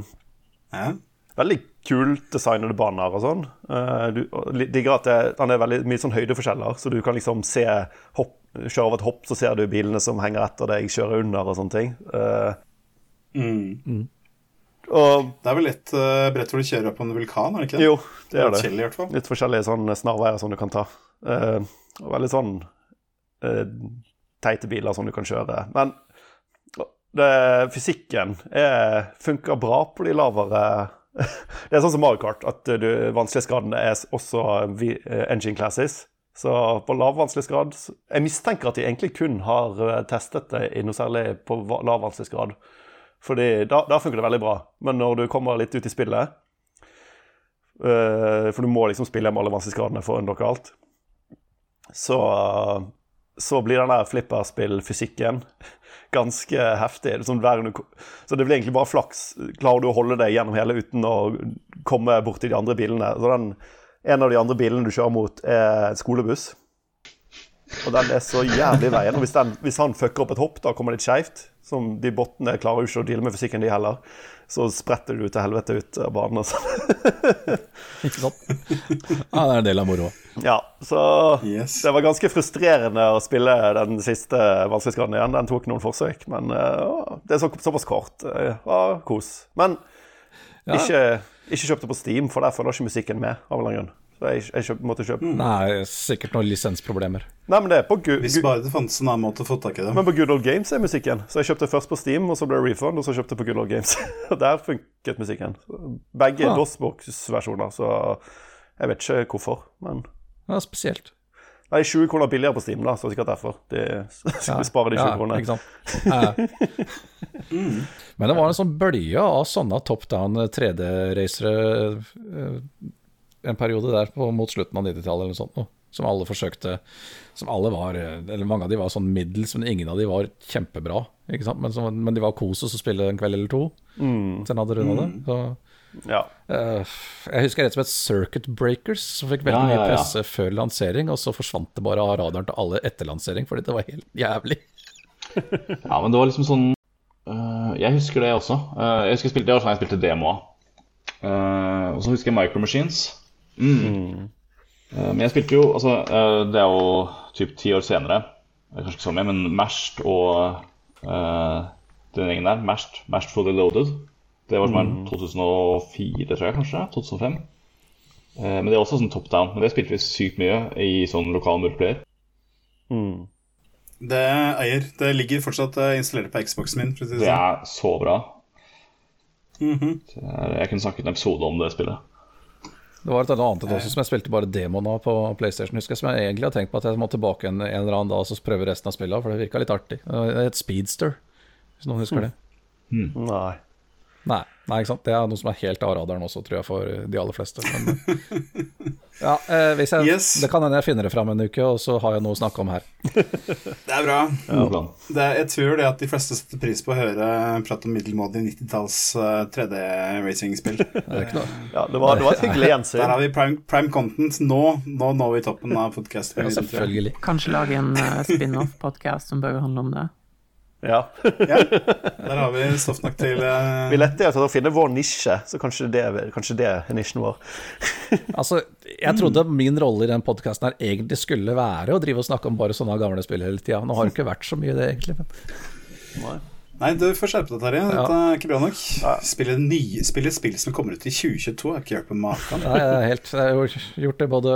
Ja. Veldig kult designede baner og sånn. Uh, du digger at det, han er veldig mye sånn høydeforskjeller, så du kan liksom se hopp, Kjøre over et hopp, så ser du bilene som henger etter deg, kjøre under og sånne ting. Mm. Mm. og Det er vel litt uh, brett hvor du kjører opp på en vulkan, er det ikke det? jo, det er det. Kjell, i hvert fall. Litt forskjellige sånne snarveier som du kan ta. Uh, og veldig sånn uh, teite biler som du kan kjøre. Men det, fysikken er, funker bra på de lavere Det er sånn som Mario Kart, at du, vanskelighetsgraden er også eh, engine classes. Så på lav vanskelighetsgrad Jeg mistenker at de egentlig kun har eh, testet det i noe særlig på lav vanskelighetsgrad. Fordi da, da funker det veldig bra. Men når du kommer litt ut i spillet eh, For du må liksom spille med alle vanskelighetsgradene for å unlocke alt. Så, så blir den der flipperspill-fysikken ganske heftig. Sånn så det blir egentlig bare flaks. Klarer du å holde deg gjennom hele uten å komme borti de andre bilene? Så den, en av de andre bilene du kjører mot, er skolebuss. Og den er så jævlig i veien. Og hvis, den, hvis han fucker opp et hopp, da kommer det litt skeivt. De bottene klarer jo ikke å deale med fysikken, de heller. Så spretter du til helvete ut av banen sånn. Ikke sant? Ja, det er en del av moroa. Ja, så Yes. det var ganske frustrerende å spille den siste vanskelighetsgraden igjen. Den tok noen forsøk, men eh, det er så, såpass kort. Ja, kos. Men Ja. ikke, ikke kjøpte på Steam, for der følger ikke musikken med. av en eller annen grunn. Så jeg, jeg kjøp, måtte kjøpe Nei, sikkert noen lisensproblemer. Nei, men det er på Gu Hvis bare det fantes en annen måte å få tak i det. men på Good Old Games er musikken. Så jeg kjøpte først på Steam, og så ble det refund, og så kjøpte jeg på Good Old Games. Og der funket musikken. Begge er Ah. DOSBox-versjoner, så jeg vet ikke hvorfor. Men Ja, spesielt. Nei, 20 kroner billigere på Steam, da, så sikkert derfor. De ja, sparer de 20 ja, kronene. Ikke sant? Ja. Men det var en sånn bølge av sånne top down 3D-racere eh, en periode der på, mot slutten av 90-tallet eller noe sånt. Noe, som alle forsøkte Som alle var Eller mange av de var sånn middels, men ingen av de var kjempebra. Men, så, men de var kos å spille en kveld eller to. Mm. Til en hadde runda det. Så, Ja. Uh, jeg husker rett som slett Circuit Breakers, som fikk veldig Ja, ja, mye presse før lansering, og så forsvant det bare av radaren til alle etter lansering, fordi det var helt jævlig. Ja, men det var liksom sånn uh, Jeg husker det også. Uh, jeg husker jeg spilte, Det var sånn jeg spilte demoa. og så husker jeg Micro Machines. Mm. Øh, men jeg spilte jo Altså, øh, det er jo typ ti år senere. Er Kanskje ikke så mye, men Mashed og uh, den gjengen der, Mashed, Mashed Fully Loaded, det var som er 2004, tror jeg kanskje. 2005. Uh, men det er også sånn top down. Men det spilte vi sykt mye i sånn lokal multiplayer. Mm. Det eier. Det ligger fortsatt eh, installert på Xboxen min. For å si det Det sånn. er så bra. Mhm. Det er, jeg kunne snakket en episode om det spillet. Det var et annet også som jeg spilte bare demoen av på PlayStation, husker jeg, som jeg egentlig har tenkt på at jeg må tilbake en, en eller annen dag og så prøve resten av spillet, for det virka litt artig. Det het Speedster, hvis noen husker det. Nei. Nei, nei, ikke sant. Det er noe som er helt av radaren også, tror jeg, for de aller fleste. Men, ja, eh, hvis jeg, Yes. Det kan hende jeg finner det fram en uke, og så har jeg noe å snakke om her. Det er bra. Ja. Det er, jeg tror det at de fleste setter pris på å høre prat om middelmådige 90-talls eh, 3D-racing-spill. Det er ikke noe Ja, det var, det var et hyggelig gjensyn. Der har vi prime, prime content. Nå, nå når vi toppen av podkasten. ja, Selvfølgelig. Kanskje lage en eh, spin-off-podkast som bør handle om det. Ja. Der har vi stoff nok til uh... Vi lette etter å finne vår nisje, så kanskje det, kanskje det er nisjen vår. Altså, jeg trodde min rolle i den podkasten her egentlig skulle være å drive og snakke om bare sånne gamle spill hele tida. Nå har det ikke vært så mye det, egentlig. Men Nei, du får skjerpe deg, Terje. Dette er ikke bra nok. Spille, nye, spille spill som kommer ut i 2022, har ikke hørt på maken. Nei, jeg, helt, jeg har gjort det både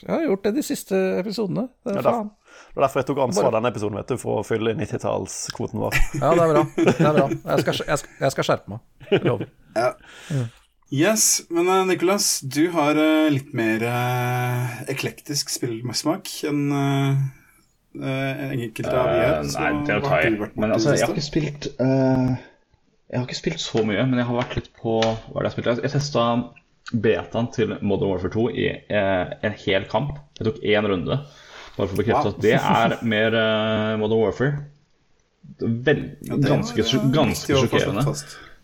Jeg har gjort det de siste episodene. Det Ja, er da- faen. Var derfor jeg tok ansvar denne episoden, vet du, for å fylle 90-tallskvoten vår. Ja, det er bra. Det er bra. Jeg skal, jeg skal, jeg skal skjerpe meg. Lover. Yes, men uh, Nicolas, du har eh, litt mer uh, eklektisk spillsmak enn uh, enkelte av vi her. Eh, nei, det er å ta jeg. Men altså, jeg har ikke spilt uh, Jeg har ikke spilt så mye, men jeg har vært litt på Hva er det jeg spilte? Jeg testa betaen til Modern Warfare 2 i eh, en hel kamp. Jeg tok én runde, bare for å bekrefte at det er mer uh, Modern Warfare. vel, ganske, ganske sjokkerende.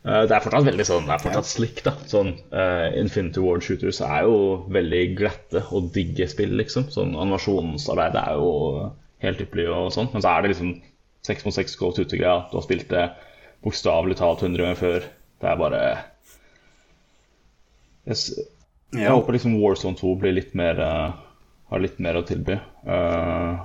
Eh, Det er fortsatt veldig sånn, det er fortsatt slick, da. Sånn, uh, Infinity Ward Shooters er jo veldig glatte og digge spill, liksom. Sånn animasjonsarbeid er jo helt ypperlig og sånn. Men så er det liksom 6 mot seks Call of Duty-greia. Du har spilt det bokstavelig talt 100 ganger før. Det er bare Jeg, jeg håper liksom Warzone 2 blir litt mer uh, har litt mer å tilby. Eh,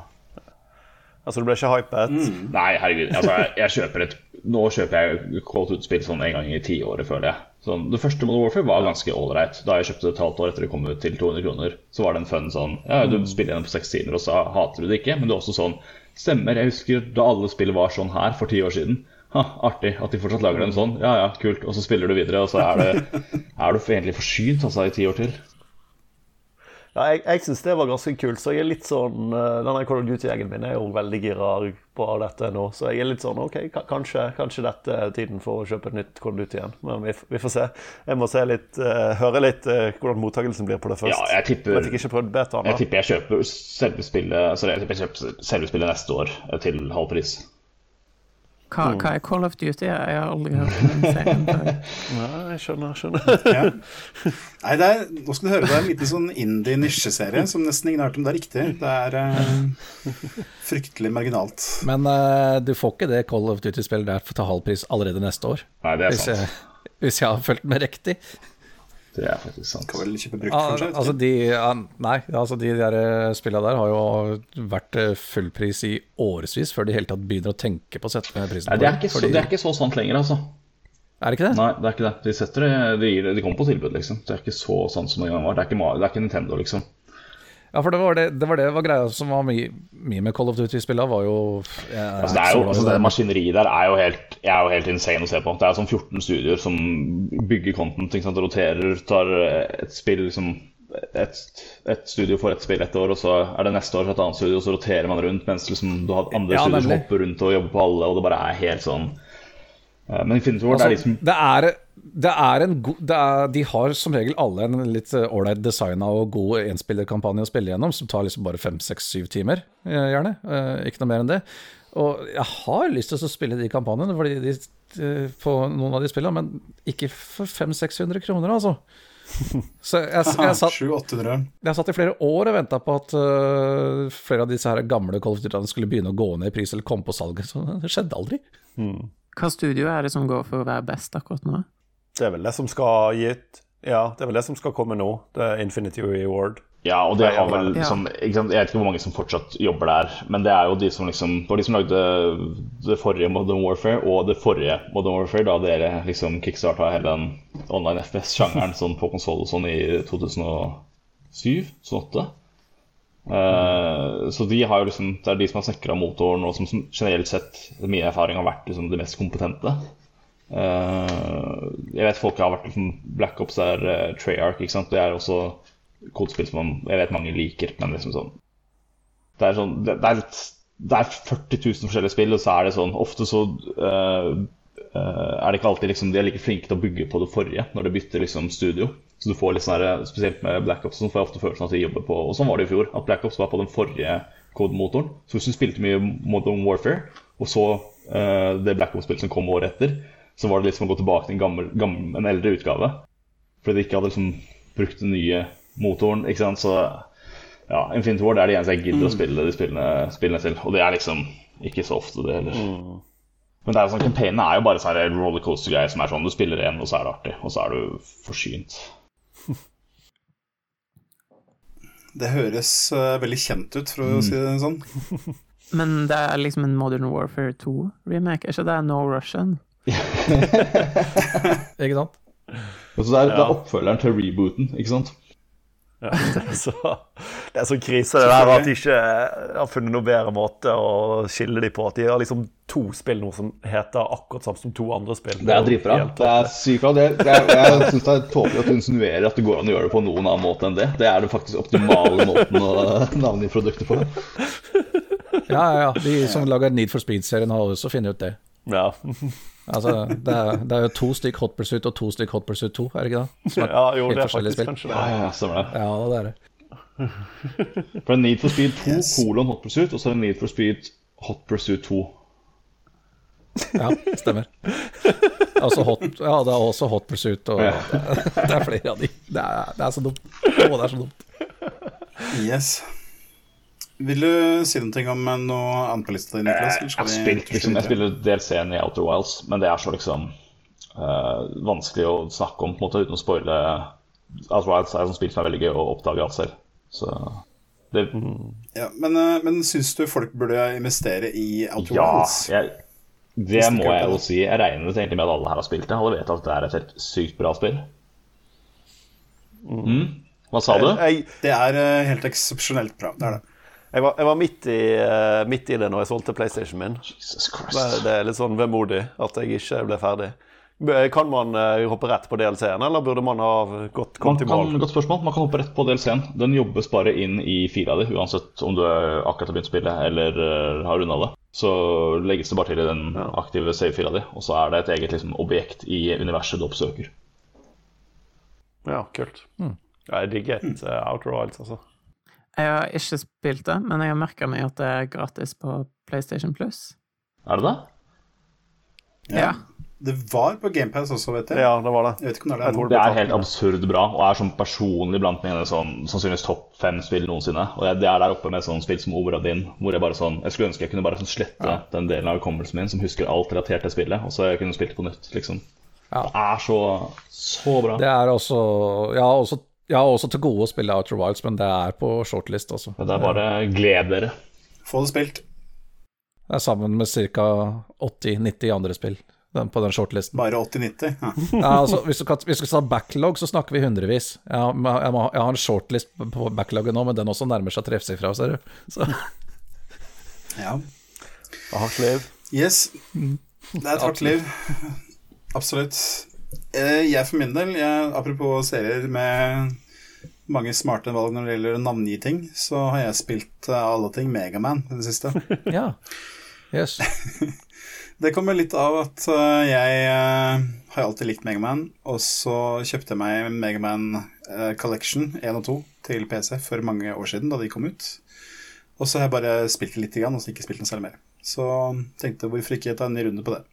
Altså, du ble ikke hypet? Mm. Nei, herregud. Altså, jeg, jeg kjøper et Nå kjøper jeg Cold of Duty-spill sånn en gang i tiåret, føler jeg. Sånn, det første Modern Warfare var ganske ålreit. Da jeg kjøpte det et halvt år etter det kom ut til 200 kroner, så var det en fun sånn Ja, du spiller gjennom på seks timer, og så hater du det ikke, men det er også sånn Stemmer, jeg husker da alle spill var sånn her for ti år siden. Ha, artig at de fortsatt lager den sånn. Ja ja, kult. Og så spiller du videre, og så er, det, er du egentlig forsynt altså, i ti år til. Ja, jeg jeg syns det var ganske kult, så jeg er litt sånn eh, Denne Call of Duty-gjengen min er jo veldig gira på dette nå, så jeg er litt sånn OK, kanskje, kanskje dette er tiden for å kjøpe et nytt Call of Duty igjen. Men vi, vi får se. Jeg må se litt, uh, høre litt uh, hvordan mottakelsen blir på det først. Ja, jeg tipper- jeg fikk ikke prøvd betaen. Jeg tipper jeg kjøper selve spillet, sorry, jeg tipper jeg kjøper selve spillet neste år til halv pris. Hva, hva er Call of Duty? Jeg har aldri hørt om den serien Nei, jeg skjønner, skjønner. Ja. Nei, det er, nå skal du høre, det er en liten sånn indie-nisjeserie som nesten ingen har hørt om. Det er riktig. Det er eh, fryktelig marginalt. Men eh, du får ikke det Call of Duty-spillet der til halv pris allerede neste år. Nei, det er Hvis sant. jeg, hvis jeg har fulgt med riktig. Det er faktisk sant. Kan vel kjøpe brukt, kanskje? vet altså de, nei, altså de der eh, spillene der har jo vært eh, fullpris i årevis før de i hele tatt begynner å tenke på å sette ned prisen. Nei, det er, ikke så, fordi- det er ikke så sant lenger, altså. Er det ikke det? Nei, det er ikke det. De setter de, de kommer på tilbud, liksom. Det er ikke så sant som det en gang var. Det er ikke, det er ikke Nintendo, liksom. Ja, for det var det, det var det var greia som var mye, mye med Call of Duty-spillene, var jo jeg, Altså, det er jo, altså, det maskineriet der er jo helt, er jo helt insane å se på. Det er sånn 14 studioer som bygger content, ikke sant? roterer, tar et spill liksom et, et studio får et spill et år, og så er det neste år et annet studio, og så roterer man rundt, mens liksom du har andre Ja, studier som hopper rundt og jobber på alle, og det bare er helt sånn Eh, Men Infinity Ward er Altså, liksom det er, det er en god det er, De har som regel alle en litt eh, ålreit designa og god enspillerkampanje å spille gjennom, som tar liksom bare fem, seks, syv timer, eh, gjerne. Eh, Ikke noe mer enn det. Og jeg har lyst til å spille de kampanjene fordi de, på noen av de spillene, men ikke for 500-600 kroner, altså. Så jeg, jeg, jeg, satt, 700-800. jeg satt i flere år og venta på at uh, flere av disse her gamle Call skulle begynne å gå ned i pris eller komme på salget. Så det skjedde aldri. Hva studio er det som går for å være best akkurat nå? Det er vel det som skal gi ut Ja, det er vel det som skal komme nå. Det er Infinity Reward. Ja, og det har vel sant? Jeg vet ikke hvor mange som fortsatt jobber der, men det er jo de som liksom Det var de som lagde det forrige Modern Warfare og det forrige Modern Warfare, da dere liksom kickstarta hele den online FPS-sjangeren sånn på konsoll og sånn i 2007-2008. så de har jo liksom Det er de som har snekra motoren, og som som generelt sett, min erfaring, har vært liksom de mest kompetente. Eh, jeg vet folk har vært liksom Black Ops er uh, Treyarch, ikke sant. Det er også kodespill som man, jeg vet mange liker, men liksom sånn Det er sånn Det, det, er, litt, det er 40 000 forskjellige spill, og så er det sånn Ofte så uh, uh, er det ikke alltid liksom De er like flinke til å bygge på det forrige når de bytter liksom studio. Så du får litt sånn her, Spesielt med Black Ops sånn, får jeg ofte følelsen at de jobber på Og sånn var det i fjor, at Black Ops var på den forrige kodemotoren. Så hvis du spilte mye Modern Warfare, og så uh, det Black Ops-spillet som kom året etter, så var det liksom å gå tilbake til en, gammel, gammel, en eldre utgave. Fordi de ikke hadde liksom brukt den nye motoren. ikke sant, så ja, Infinity Ward er det eneste jeg gidder å spille de spillene, spillene til. Og det er liksom ikke så ofte, det heller. Men det er sånn, campaignen er jo bare sånn rollercoaster-greier som er sånn du spiller én, og så er det artig, og så er du forsynt. Det høres uh, veldig kjent ut, for å si det sånn. Men det er liksom en Modern Warfare 2-remake, er ikke det No Russian? Ikke sant? Og så det er, det er oppfølgeren til rebooten, ikke sant? Ja, det, er så, det er så krise det der at de ikke har funnet noe bedre måte å skille de på. At de har liksom to spill nå som heter akkurat samme som to andre spill. Det er dritbra. Det er sykt bra. Jeg syns det er tåpelig at du insinuerer at det går an å gjøre det på noen annen måte enn det. Det er den faktisk optimale måten å navngi produktet på. Ja, ja, ja. De som lager Need for Speed-serien, har også funnet ut det. Ja. Altså, det er, det er jo to stykk Hot Pursuit og to stykk Hot Pursuit 2, er det ikke det? Som er ja, jo, helt det er forskjellige faktisk spill. kanskje Ja, det. ja, stemmer det. Ja, det er det. For det er Need for Speed 2 Yes. kolon Hot Pursuit, og så er det Need for Speed Hot Pursuit 2. Ja, stemmer. Altså hot, ja, det er også Hot Pursuit, og det, det er flere av de. Det er, det er så dumt. Å, det er så dumt. Yes. Vil du si noe om noe annet på lista di, Niklas? Jeg spilt liksom, jeg spiller DLC-en i Outer Wilds, men det er så liksom uh, vanskelig å snakke om på en måte uten å spoile. Outer Wilds er et spill som er veldig gøy å oppdage alt selv. Så det, ja, men, uh, men syns du folk burde investere i Outer ja, Wilds? Jeg, det må jeg jo si. Jeg regnet egentlig med at alle her har spilt det. Alle vet at det er et helt sykt bra spill. Mm. Hva sa du? Jeg, det er uh, helt eksepsjonelt bra. Det er det. Jeg var, jeg var midt, i, uh, midt, i, det når jeg solgte PlayStation min. Jesus Det er litt sånn vemodig at jeg ikke ble ferdig. Kan man uh, hoppe rett på DLC-en, eller burde man ha gått kommet i mål? Godt spørsmål. Man kan hoppe rett på DLC-en. Den jobbes bare inn i fila di, uansett om du akkurat har begynt spillet eller uh, har runda det. Så legges det bare til i den aktive save-fila di, og så er det et eget liksom, objekt i universet du oppsøker. Ja, kult. Mm. Ja, jeg digger et uh, Outer Wilds, altså. Jeg har ikke spilt det, men jeg har merka meg at det er gratis på PlayStation Plus. Er det det? Ja. ja. Det var på GamePass også, vet jeg. Ja, det var det. Jeg vet ikke om det er det. Det er helt absurd bra, og er sånn personlig blant mine sånn, sannsynligvis topp fem spill noensinne. Og det er der oppe med sånn spill som Obradin, hvor jeg bare sånn Jeg skulle ønske jeg kunne bare sånn slette ja. den delen av hukommelsen min som husker alt relatert til spillet, og så jeg kunne spilt det på nytt, liksom. Ja. Det er så, så bra. Det er også Ja, også jeg har også til gode å spille Outer Wilds, men det er på shortlist også. Det er bare gled dere. Få det spilt. Det er sammen med ca. 80-90 andre spill den, på den shortlisten. Bare 80-90? Ja. ja, altså, hvis, du kan, hvis du skal ta backlog, så snakker vi hundrevis. Jeg, jeg, må, jeg har en shortlist på backloggen nå, men den også nærmer seg treffsifra, ser du. Så. Ja. Hardt liv. Yes. Det er et hardt liv. Absolutt. Eh, jeg for min del, jeg, apropos serier med mange smarte valg når det gjelder å navngi ting, så har jeg spilt uh, alle ting Megaman i det siste. ja, yes Det kommer litt av at uh, jeg har alltid likt Megaman, og så kjøpte jeg meg Megaman Collection 1 og 2 til PC for mange år siden, da de kom ut. Og så har jeg bare spilt det litt, og så ikke spilt noe særlig mer. Så tenkte hvorfor ikke ta en ny runde på det.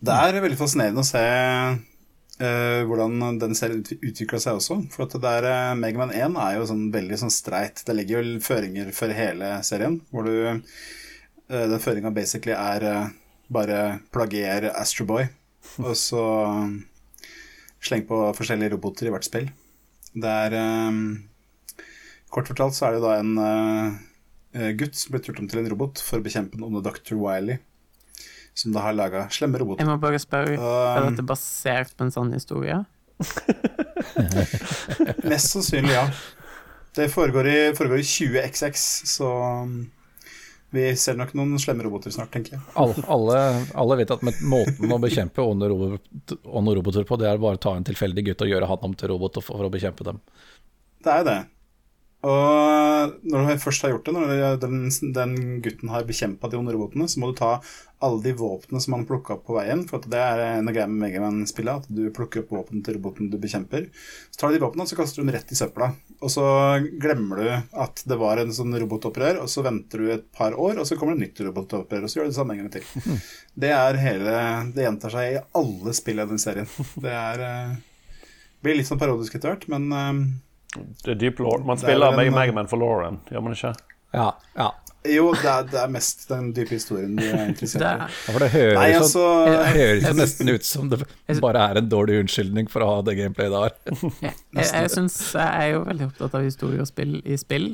Det er veldig fascinerende å se uh, hvordan den serien utvikla seg også. For at det der, uh, Megaman 1 er jo sånn veldig sånn streit. Det legger jo føringer for hele serien, hvor du uh, Den føringa basically er bare plagier Astroboy, og så sleng på forskjellige roboter i hvert spill. Det er Kort fortalt så er det da en gutt som blir turt om til en robot for å bekjempe den onde Dr. Wiley som da har laga slemme roboter. Jeg må bare spørre, er dette basert på en sånn historie? Mest sannsynlig, ja. Det foregår i, foregår i 20XX, så um, vi ser nok noen slemme roboter snart, tenker jeg. Alle, alle, alle vet at måten å bekjempe ånde-roboter på, det er bare å ta en tilfeldig gutt og gjøre han om til robot for å bekjempe dem. Det er jo det. Og når du først har gjort det, når den, den gutten har bekjempa de onde robotene, så må du ta alle de våpnene som han plukka opp på veien. For det er en av greiene med Megaman-spillet, at du plukker opp våpen til roboten du bekjemper. Så tar du de våpnene, så kaster du dem rett i søpla. Og så glemmer du at det var en sånn robotopprør, og så venter du et par år, og så kommer det et nytt robotopprør, og så gjør du det samme en gang til. Det er hele Det gjentar seg i alle spill i den serien. Det er eh, blir litt sånn parodisk etter hvert, men eh, det er deep law. Man spiller en, Megaman for Lauren, gjør man ikke? Ja. ja. Jo, det er, det er, mest den dype historien du er interessert i. Ja, for det høres, Nei, altså, det høres jo nesten ut som det bare er en dårlig unnskyldning for å ha det gameplayet det har. jeg jeg, synes, jeg er jo veldig opptatt av historie og spill i spill,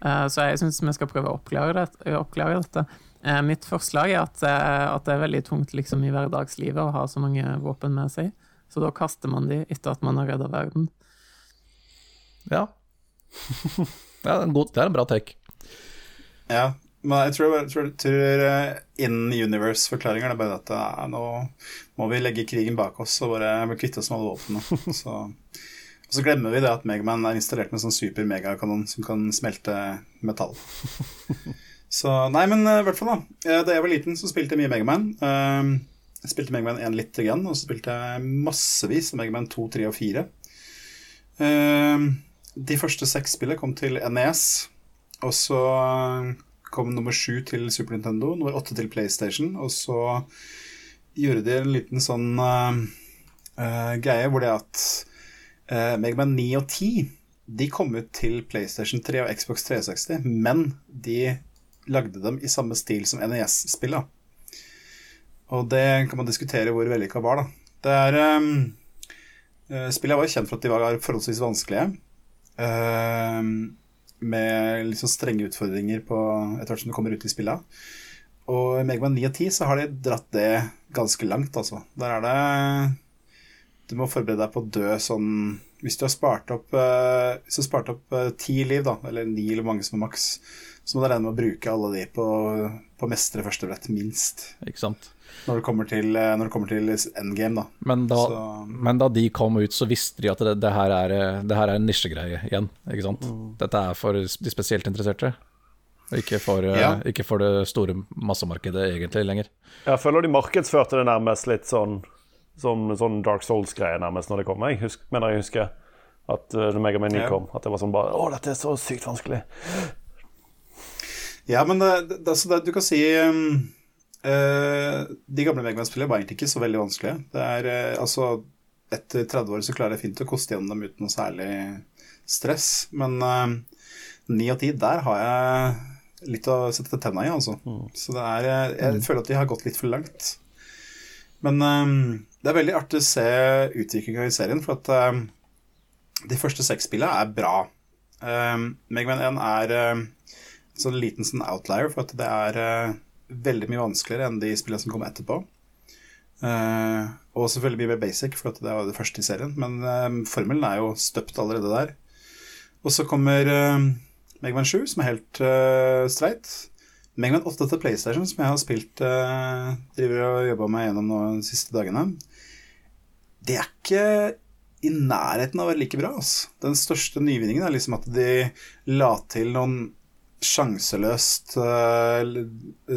uh, så jeg syns vi skal prøve å oppklare, det, oppklare dette. Uh, mitt forslag er at, uh, at, det er veldig tungt liksom, i hverdagslivet å ha så mange våpen med seg, så da kaster man de etter at man har redda verden. Ja. det, er en god, det er en bra take. Ja, men jeg tror, jeg tror, tror eh, in universe-forklaringer er bare at ja, eh, nå må vi legge krigen bak oss og bare kvitte oss med alle våpnene. Så, og så glemmer vi det at Megaman er installert med en sånn super megakanon som kan smelte metall. Så nei, men eh, i hvert fall, da. Da jeg var liten, så spilte jeg mye Megaman. Jeg spilte Megaman 1 litt igjen, og så spilte jeg massevis av Megaman 2, 3 og 4. De første seks spillene kom til NES, og så kom nummer sju til Super Nintendo, nummer åtte til PlayStation, og så gjorde de en liten sånn uh, uh, greie hvor det at uh, Megaman 9 og 10 de kom ut til PlayStation 3 og Xbox 360, men de lagde dem i samme stil som NES-spillet. Og det kan man diskutere hvor vellykka var, da. Det er um, Spillet var kjent for at de var forholdsvis vanskelige. Um, med sånn strenge utfordringer på etter hvert som du kommer ut i spillet. Og i Megaman 9 og 10 så har de dratt det ganske langt, altså. Der er det Du må forberede deg på å dø sånn Hvis du har spart opp uh, Hvis du har spart opp uh, ti liv, da, eller ni eller mange som er maks, så må du regne med å bruke alle de på, på mestre første brett, minst. Ikke sant. Når det kommer til, når det kommer til endgame, da. Men da, Så- men da de kom ut, så visste de at det, det, her, er, det her er en nisjegreie igjen. Ikke sant? Dette er for de spesielt interesserte. Ikke for, eh, Ja. ikke for det store massemarkedet egentlig lenger. Jeg føler de markedsførte det nærmest litt sånn som sånn Dark Souls-greie nærmest når det kom. Jeg husker, mener jeg husker at uh, når Mega Man 9 Ja. kom, at det var sånn bare Å, dette er så sykt vanskelig. Ja, men det, det, altså det, du kan si um, eh, De gamle Megaman-spillene var egentlig ikke så veldig vanskelige. Det er uh, altså Etter 30 år så klarer jeg fint å koste gjennom dem uten noe særlig stress. Men uh, 9 og 10, der har jeg litt å sette tenna i, altså. Så det er jeg, Jeg føler at de har gått litt for langt. Men um, det er veldig artig å se utviklinga i serien, for at um, de første seks spillene er bra. Um, Megaman 1 er um, så en liten sånn outlier, for at det er eh, veldig mye vanskeligere enn de spillene som kommer etterpå. Uh, og selvfølgelig mye mer basic, for det var det første i serien. Men uh, formelen er jo støpt allerede der. Og så kommer uh, Megaman 7, som er helt uh, streit. Megaman 8 til PlayStation, som jeg har spilt uh, Driver og jobba meg gjennom nå de siste dagene. Det er ikke i nærheten av å være like bra. Altså. Den største nyvinningen er liksom at de la til noen sjanseløst uh,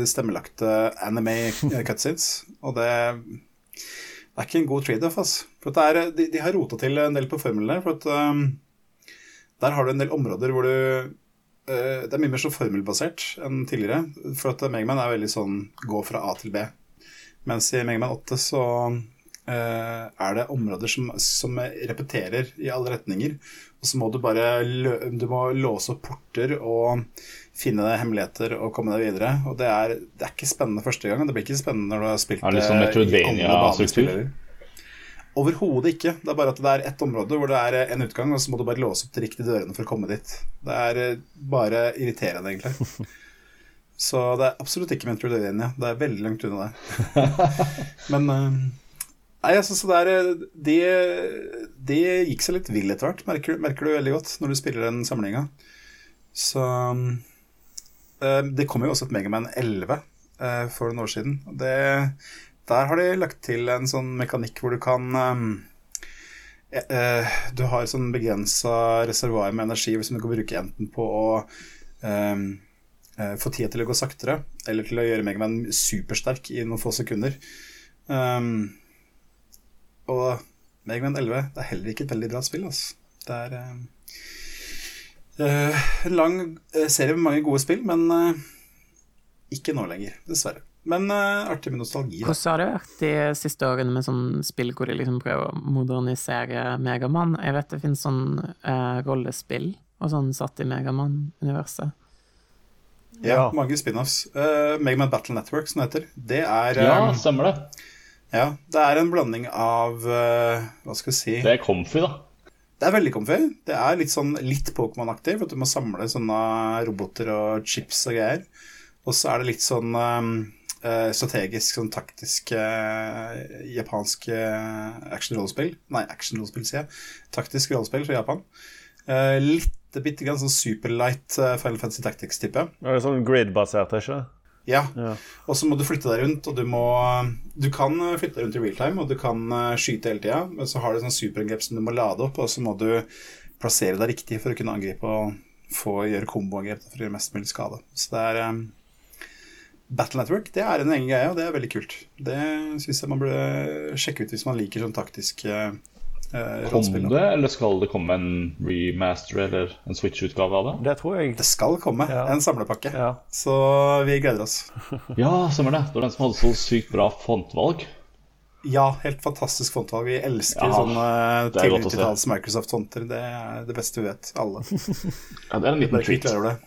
stemmelagte anime cutscenes. Og det, er ikke en god trade-off, altså. For er, de, de har rota til en del på formlene. For at um, der har du en del områder hvor du uh, Det er mye mer så formelbasert enn tidligere. For at Megaman er veldig sånn gå fra A til B. Mens i Megaman 8 så uh, er det områder som, som repeterer i alle retninger. Og så må du bare du må låse opp porter og finne hemmeligheter og komme deg videre. Og det er, det er ikke spennende første gang. Det blir ikke spennende når du har spilt Er det sånn det i alle Metroidvania-struktur? banespillere. Overhodet ikke. Det er bare at det er ett område hvor det er en utgang, og så må du bare låse opp de riktige dørene for å komme dit. Det er eh, bare irriterende, egentlig. Så det er absolutt ikke Metroidvania. Det er veldig langt unna det. Men eh, Nei, altså, så det er eh, de, de gikk seg litt vill etter hvert, merker, merker du veldig godt når du spiller den samlinga. Så eh, Det kom jo også et Megaman 11 eh, for noen år siden. Det, der har de lagt til en sånn mekanikk hvor du kan Du har sånn begrensa reservoar med energi som du kan bruke enten på å få tida til å gå saktere, eller til å gjøre Megaman supersterk i noen få sekunder. Um, og Megaman 11 det er heller ikke et veldig bra spill. Altså. Det er eh, en lang eh, serie med mange gode spill, men uh, ikke nå lenger, dessverre. Men uh, artig med nostalgi. Da. Hvordan har det vært de siste årene med sånn spill hvor de liksom prøver å modernisere Megamann? Jeg vet det finnes sånn eh, rollespill og sånn satt i Megamann-universet. Ja, Ja. mange spin-offs. Uh, Megaman Battle Network, som det heter. Det er, Ja, um, stemmer det. Ja, det er en blanding av eh, Hva skal jeg si Det er comfy, da. Det er veldig comfy. Det er litt sånn litt Pokémon-aktig, for at du må samle sånne roboter og chips og greier. Og så er det litt sånn um, eh, strategisk, sånn taktisk eh, japansk eh, action-rollespill. Nei, action-rollespill, sier jeg. Taktisk rollespill fra Japan. Uh, litt bitte grann sånn superlight uh, Final Fantasy Tactics-type. Det sånn grid-basert, ikke Ja. Ja. Og så må du flytte deg rundt, og du må Du kan flytte deg rundt i real time, og du kan eh, skyte hele tida, men så har du sånn superangrep som du må lade opp, og så må du plassere deg riktig for å kunne angripe og få gjøre komboangrep for å gjøre mest mulig skade. Så det er um, Battle Network det er en egen greie, og det er veldig kult. Det syns jeg man burde sjekke ut hvis man liker sånn taktisk uh, Uh, Kom det, eller skal det komme en remaster eller en Switch-utgave av det? Det tror jeg. Det skal komme Ja. en samlepakke, Ja. så vi gleder oss. Ja, stemmer det. Det var den som hadde så sykt bra fontvalg. Ja, helt fantastisk fontvalg. Vi elsker Ja, sånne det tidlig godt å se. 90-talls Microsoft-fonter. Det er det beste vi vet, alle. Ja, det er en liten treat. det.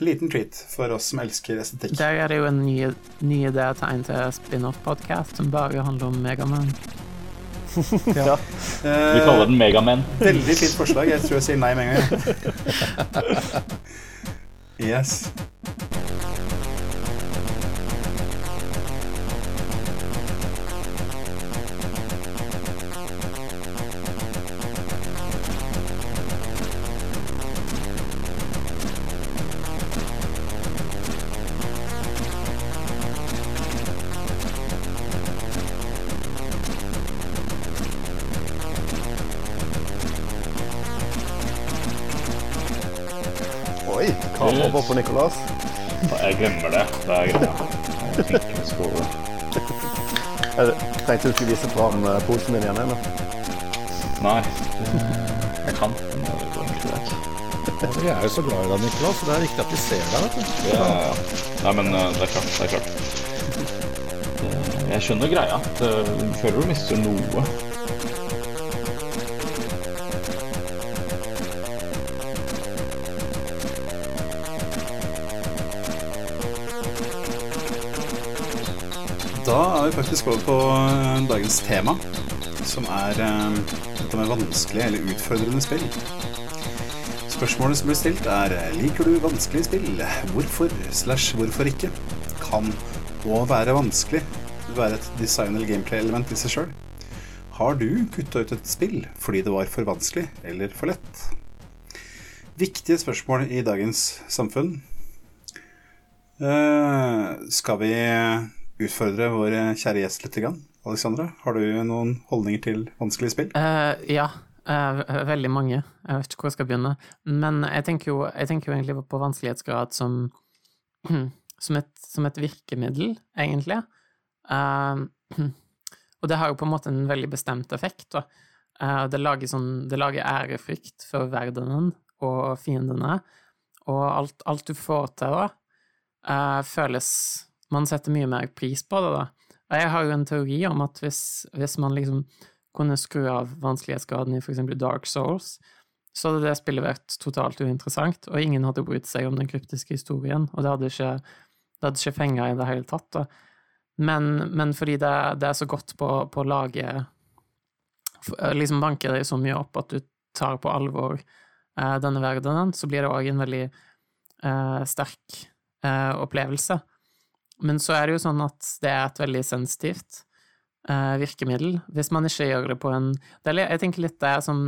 Liten treat for oss som elsker estetikk. Der er det jo en ny, ny idé til en spin-off-podkast som bare handler om Megaman. Ja. Vi kaller den Megamen. Veldig fint forslag. Jeg tror jeg sier nei med en gang. Yes. Kamera for Nicolas. Jeg glemmer det. Det er greia. Jeg tenkte du skulle vise fram eh, posen din igjen. eller? Nei, jeg kan. Vi er jo så glad i deg, Niklas, det er viktig at vi ser deg. vet du. Ja, ja. Nei, men eh, det er klart. Det er klart. Jeg skjønner greia. Føler du mister noe. Faktisk over på eh, dagens tema, som er eh, dette med vanskelige eller utfordrende spill. Spørsmålet som blir stilt er Liker du vanskelige spill? Hvorfor slash hvorfor ikke? Kan å være vanskelig være et design- eller gameplay-element i seg sjøl? Har du kutta ut et spill fordi det var for vanskelig eller for lett? Viktige spørsmål i dagens samfunn. Uh, skal vi utfordre vår kjære gjest litt? Alexandra, har du noen holdninger til vanskelige spill? Uh, ja, uh, veldig mange. Jeg vet ikke hvor jeg skal begynne. Men jeg tenker jo, jeg tenker jo egentlig på vanskelighetsgrad som, som, et, som et virkemiddel, egentlig. Uh, og det har jo på en måte en veldig bestemt effekt. Det, lager sånn, det lager ærefrykt for verdenen og fiendene, og alt, alt du får til eh, føles Man setter mye mer pris på det, da. Jeg har jo en teori om at hvis, hvis man liksom kunne skru av vanskelighetsgraden i for eksempel Dark Souls, så hadde det spillet vært totalt uinteressant, og ingen hadde brydd seg om den kryptiske historien, og det hadde ikke, det hadde ikke fenga i det hele tatt. Da. Men, men fordi det, det er så godt på, på å lage Liksom banker deg så mye opp at du tar på alvor eh, denne verdenen, så blir det òg en veldig eh, sterk eh, opplevelse. Men så er det jo sånn at det er et veldig sensitivt uh, virkemiddel, hvis man ikke gjør det på en det er, Jeg tenker litt det er som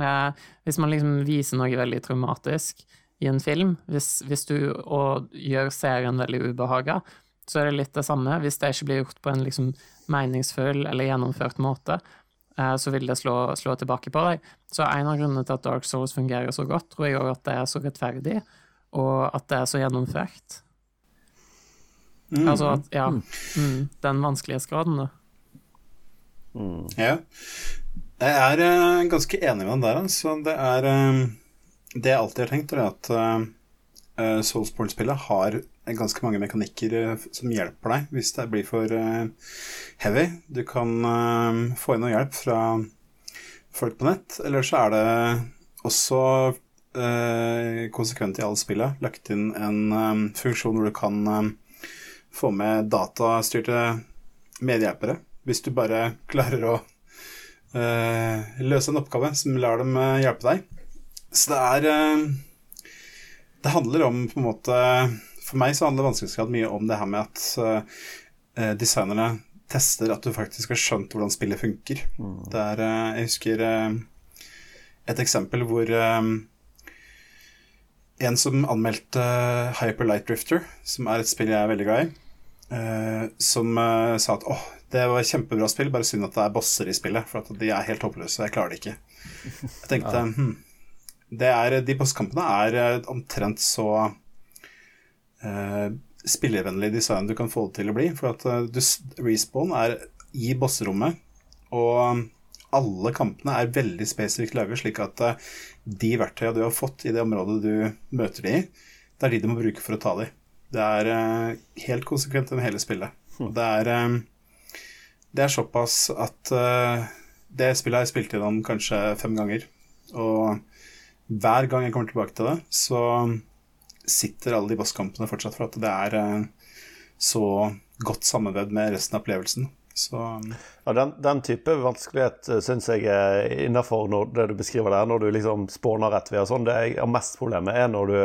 uh, Hvis man liksom viser noe veldig traumatisk i en film, hvis, hvis du gjør serien veldig ubehaga, så er det litt det samme. Hvis det ikke blir gjort på en liksom meningsfull eller gjennomført måte, eh, så vil det slå, slå tilbake på deg. Så en av grunnene til at Dark Souls fungerer så godt, tror jeg òg at det er så rettferdig, og at det er så gjennomført. Mm. Altså at, ja, mm, den vanskelighetsgraden, da. Ja. Jeg er uh, ganske enig med den der. Altså. Det er uh, Det jeg alltid har tenkt, er at uh, Soulsport-spillet har ganske mange mekanikker som hjelper deg hvis det blir for heavy. Du kan få inn noe hjelp fra folk på nett, eller så er det også eh, konsekvent i alle spillet lagt inn en funksjon hvor du kan få med datastyrte medhjelpere. Hvis du bare klarer å uh, løse en oppgave som lar dem eh, hjelpe deg. Så det er uh, Det handler om på en måte For meg så handler vanskelighetsgrad mye om det her med at uh, designerne tester at du faktisk har skjønt hvordan spillet funker. Det er eh, Jeg husker et eksempel hvor en som anmeldte Hyper Light Drifter, som er et spill jeg er veldig glad i, eh, som uh, sa at åh, det var et kjempebra spill, bare synd at det er bosser i spillet, for at de er helt håpløse, jeg klarer det ikke. Jeg tenkte hm, det er, De bosskampene er eh, omtrent så uh, spillervennlig design du kan få det til å bli, for at du, respawn er i bosserommet, og alle kampene er veldig spesifikt laget, slik at uh, de verktøyene du har fått i det området du møter de i, det er de du må bruke for å ta de. Det er uh, helt konsekvent gjennom hele spillet. Og det er, um, det er såpass at det spillet har jeg spilt gjennom kanskje fem ganger. Og hver gang jeg kommer tilbake til det, så sitter alle de bosskampene fortsatt for at det er så godt sammenvevd med resten av opplevelsen. Så, um, ja, den, den, type vanskelighet uh, syns jeg er innafor det du beskriver der, når du liksom spåner rett ved og sånn. Det jeg har mest problemet er når du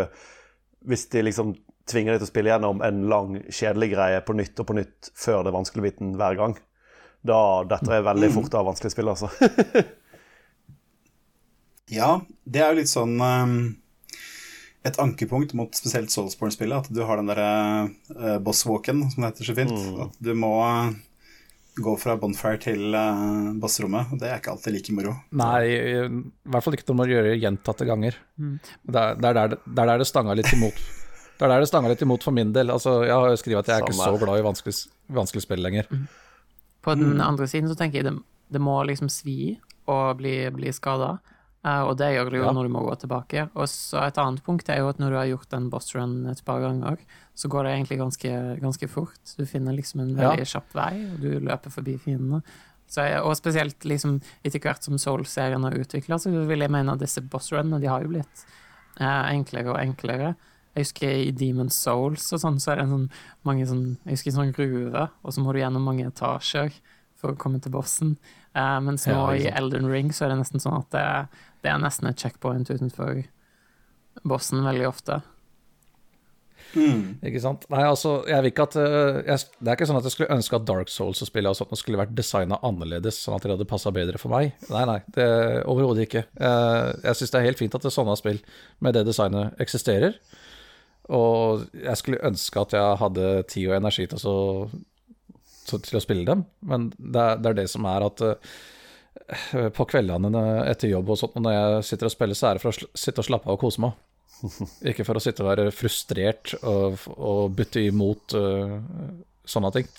Hvis de liksom tvinger deg til å spille gjennom en lang, kjedelig greie på nytt og på nytt før det er vanskelig biten hver gang. Da dette er veldig mm. fort av vanskelig spill, altså. ja, det er jo litt sånn um et ankepunkt mot spesielt Soulsborne-spillet. At du har den derre uh, bosswalken, som det heter så fint. Mm. At du må gå fra bonfire til uh, bossrommet. Og det er ikke alltid like moro. Nei, i hvert fall ikke når man gjør det gjentatte ganger. Mm. Det, er, er der, det det, det stanga litt imot. Det er der det stanga litt imot for min del. Altså, jeg har jo skrevet at jeg er ikke så glad i vanskelig, vanskelig spill lenger. Mm. På den mm. andre siden så tenker jeg det, det må liksom svi å bli, bli skada. Uh, og det gjør det jo ja. når du må gå tilbake. Og så Et annet punkt er jo at når du har gjort en boss run et par ganger, så går det egentlig ganske, ganske fort. Du finner liksom en veldig ja. kjapp vei, og du løper forbi fiendene. Jeg, og spesielt liksom etter hvert som Soul-serien har utvikla så vil jeg mene at disse boss runene de har jo blitt uh, enklere og enklere. Jeg husker i Demon's Souls og sånn, så er det sånn, mange sånn Jeg husker en sånn gruve, og så må du gjennom mange etasjer for å komme til bossen. Uh, mens nå ja, i Elden Ring så er det nesten sånn at det, det er nesten et checkpoint utenfor bossen veldig ofte. Mm. Ikke sant. Nei, altså, jeg vil ikke at uh, jeg, Det er ikke sånn at jeg skulle ønske at Dark Souls og sånt skulle vært designa annerledes, sånn at det hadde passa bedre for meg. Nei, nei, det overhodet ikke. Uh, jeg syns det er helt fint at det er sånne spill med det designet eksisterer. Og jeg skulle ønske at jeg hadde tid og energi til å, til å spille dem, men det, det, er det som er at uh, på kveldene etter jobb og sånt, når jeg sitter og spiller, så er det for å sitte og slappe av og kose meg. Ikke for å sitte og være frustrert og, og bytte imot uh, sånne ting.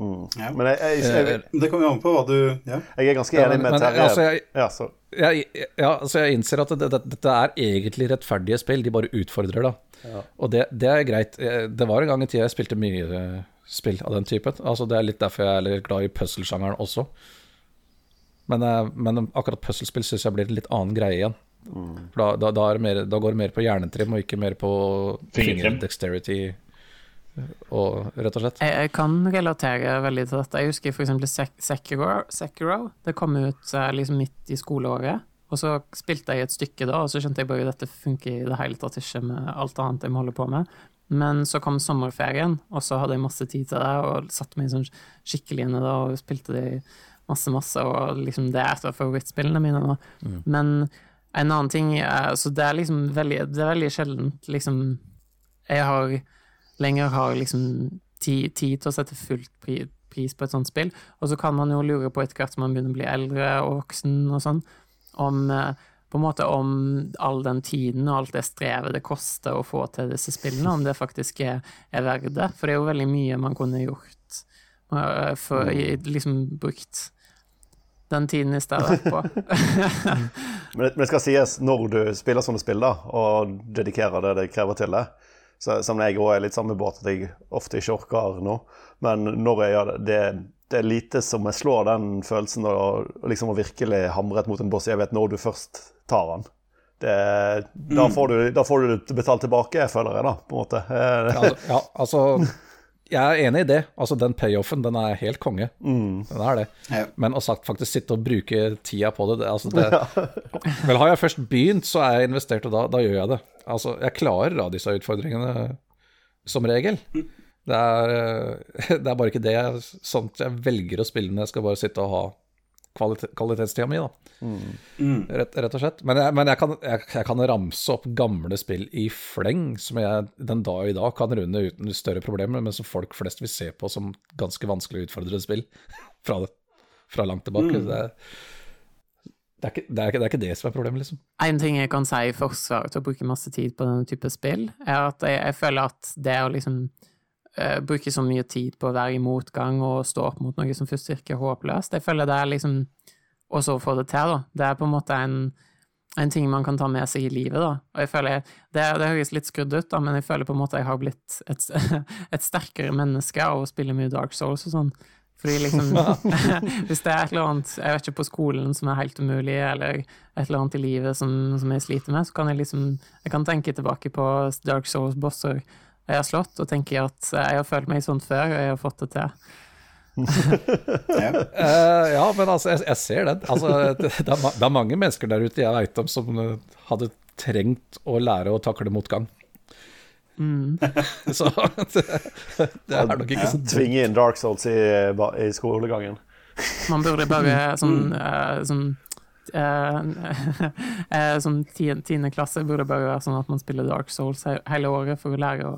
Mm. Ja. Men jeg, jeg, jeg, eh, det kommer jo an på hva du ja. Jeg er ganske enig med Terje. Altså, ja, ja, altså jeg innser at dette det, det er egentlig rettferdige spill, de bare utfordrer, da. Og det, det, er greit. Eh, det var en gang i tida jeg spilte mye spill av den typen. Altså Det er litt derfor jeg er litt glad i puzzle-sjangeren også. Men, men akkurat puslespill syns jeg blir en litt annen greie igjen. Mm. Da, da, da, mer, da, går det mer på hjernetrim og ikke mer på dexterity og, rett og slett. Jeg, jeg, kan relatere veldig til dette. Jeg husker f.eks. Sekiro, Sekiro. Det kom ut eh, liksom midt i skoleåret. Og så spilte jeg et stykke da, og så skjønte jeg bare at dette funker i det hele tatt ikke med alt annet jeg må holde på med. Men så kom sommerferien, og så hadde jeg masse tid til det, og satte meg sånn skikkelig inn i det og spilte det masse, masse, og liksom det er et av favorittspillene mine nå. Mm. Men en annen ting er, Så det er liksom veldig Det er veldig sjeldent, liksom Jeg har lenger har liksom tid, tid til å sette fullt pri, pris på et sånt spill. Og så kan man jo lure på etter hvert som man begynner å bli eldre og voksen og sånn, om eh, på en måte om all den tiden og alt det strevet det koster å få til disse spillene, om det faktisk er, er verdt det. For det er jo veldig mye man kunne gjort uh, for liksom brukt den tiden i stedet på. men, det, skal sies, når du spiller sånne spill da, og dedikerer det det krever til det, så, som jeg òg er litt samme båt at jeg ofte ikke orker nå, men når jeg gjør det, det, det er lite som jeg slår den følelsen og, liksom å virkelig hamre mot en boss jeg vet når du først tar den. Det, da, mm. får du, da får du betalt tilbake, føler jeg, da, på en måte. ja, altså, ja, altså jeg er enig i det. Altså, den payoffen, den er helt konge. Mm. Den er det. Ja. Men å faktisk sitte og bruke tida på det, det, altså det Vel, har jeg først begynt, så er jeg investert, og da, da gjør jeg det. Altså, jeg klarer da disse utfordringene som regel. Det er, det er bare ikke det sånt jeg velger å spille når jeg skal bare sitte og ha kvalitet, kvalitetstida mi, da. Mm. Rett, rett, og slett. Men, jeg, men jeg, kan, jeg, jeg, kan, ramse opp gamle spill i fleng som jeg den dag i dag kan runde uten større problemer, men som folk flest vil se på som ganske vanskelig å utfordre spill fra, det, fra langt tilbake. Mm. Det, det, er ikke, det, er ikke, det, er ikke, det som er problemet, liksom. En ting jeg kan si i forsvar til å bruke masse tid på denne type spill, er at jeg, føler at det å liksom uh, bruke så mye tid på å være i motgang og stå opp mot noe som først virker håpløst. Jeg føler det er liksom og så få det til, da. Det er på en måte en, en ting man kan ta med seg i livet, da. Og jeg føler, det, det høres litt skrudd ut, da, men jeg føler på en måte jeg har blitt et, et sterkere menneske av å spille mye Dark Souls og sånn. Fordi liksom Hvis det er et eller annet jeg vet ikke, på skolen som er helt umulig, eller et eller annet i livet som, som jeg sliter med, så kan jeg liksom Jeg kan tenke tilbake på Dark Souls-bosser jeg har slått, og tenker at jeg har følt meg sånn før, og jeg har fått det til. ja. Uh, ja. men altså, jeg, jeg ser den. Altså, det, det, er, det, er, mange mennesker der ute jeg veit om som hadde trengt å lære å takle motgang. Mm. så det, det, er nok ikke så Tvinge inn Dark Souls i, i skolegangen. Man burde bare sånn, uh, sånn uh, Som tiende klasse burde bare være sånn at man spiller Dark Souls hele året for å lære å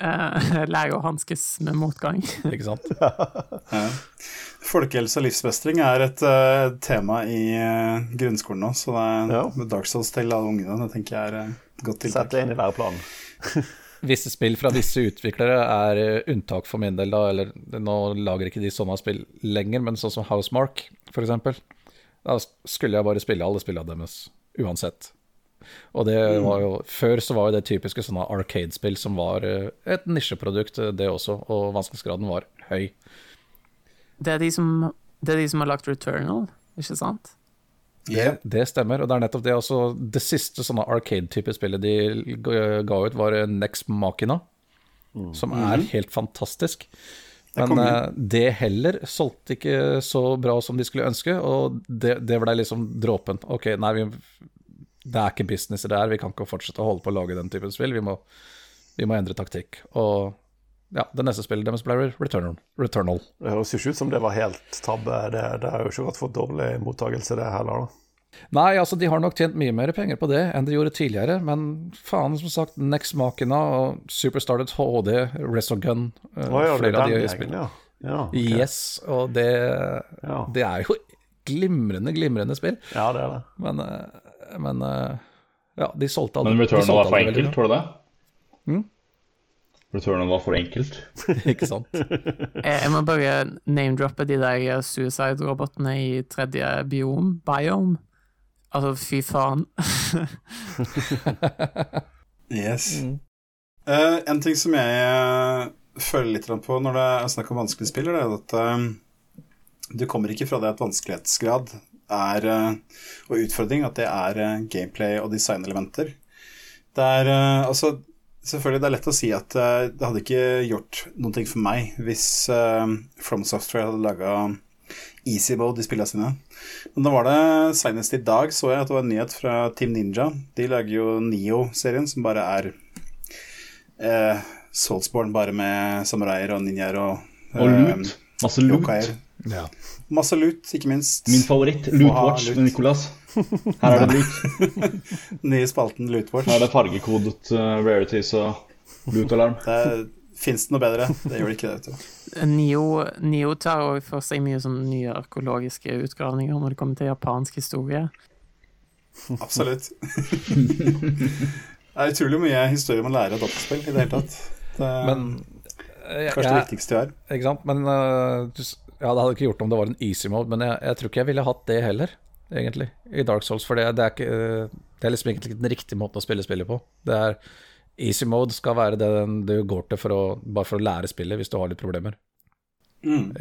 eh, lære å hanskes med motgang. Ikke sant? ja. Folkehelse og livsmestring er et uh, tema i uh, grunnskolen nå, så det er ja. Dark Souls til alle ungene det tenker jeg er et godt tiltak. Sett det inn i læreplanen. visse spill fra visse utviklere er unntak for min del, da. Eller nå lager ikke de sånne spill lenger, men sånn som Housemark, f.eks. Da skulle jeg bare spille alle spillene deres uansett. Og det var jo, Før så var jo det typiske sånne Arcade-spill som var eh, et nisjeprodukt, eh, det også, og vanskelighetsgraden var høy. Det er de som, det er de som har lagt Returnal, ikke sant? Det, det, stemmer, og det er nettopp det også. Det siste sånne Arcade-type spillet de ga ut, var Next Machina, mm. som er mm. helt fantastisk. Men uh, det heller solgte ikke så bra som de skulle ønske, og det, det ble liksom dråpen. Ok, nei, vi, det er ikke business i det her, vi kan ikke fortsette å holde på å lage den typen spill, vi må, vi må endre taktikk. Og ja, det neste spillet deres ble Returnal. Returnal. Det høres jo ikke ut som det var helt tabbe. Det, det har jo ikke vært for dårlig mottakelse, det heller. da. Nei, altså de har nok tjent mye mer penger på det enn de gjorde tidligere, men faen, som sagt, Next Machina og Superstarted HD, Resogun uh, oh, ja, Flere av de spillene. Ja. Ja, okay. Yes, og det, det er jo glimrende, glimrende spill. Ja, det er det. Men, uh, men uh, ja, de solgte aldri Men Returnal var for enkelt, tror du det? Mm? Returnal var for enkelt. Ikke sant? jeg må bare name-droppe de der suicide-robotene i tredje biom, biome. Altså, fy faen. yes. Mm. Uh, en ting som jeg uh, føler litt på når det er snakk om vanskelige spill, er at uh, du kommer ikke fra det at vanskelighetsgrad er, og utfordring, at det er gameplay og designelementer. Det er altså Selvfølgelig, det er lett å si at det hadde ikke gjort noen ting for meg hvis From Software hadde laga easy mode i spillene sine. Men nå var det senest i dag så jeg at det var en nyhet fra Team Ninja. De lager jo Neo-serien, som bare er eh, Soulsborne bare med samuraier og ninjaer og Og loot. Eh, Masse loot. Ja. Masse loot, ikke minst. Min favoritt, Lootwatch med Nicolas. Her er det loot. Nye spalten Lootwatch. Her er det fargekodet uh, rarities og lootalarm. Fins det noe bedre? Det gjør det ikke. det, vet du. Nio, Nio tar for seg mye sånn nye arkeologiske utgravninger når det kommer til japansk historie. Absolutt. det er utrolig mye historie man lærer av dataspill i det hele tatt. Det er Men, jeg, kanskje det viktigste vi har. Ikke sant. Men uh, ja, det hadde ikke gjort om det var en easy mode, men jeg, jeg, tror ikke jeg ville hatt det heller, egentlig, i Dark Souls. For det, det, er, ikke, det er liksom egentlig ikke den riktige måten å spille spillet på. Det er Easy mode skal være det du går til for å, bare for å lære spillet hvis du har litt problemer. Mm.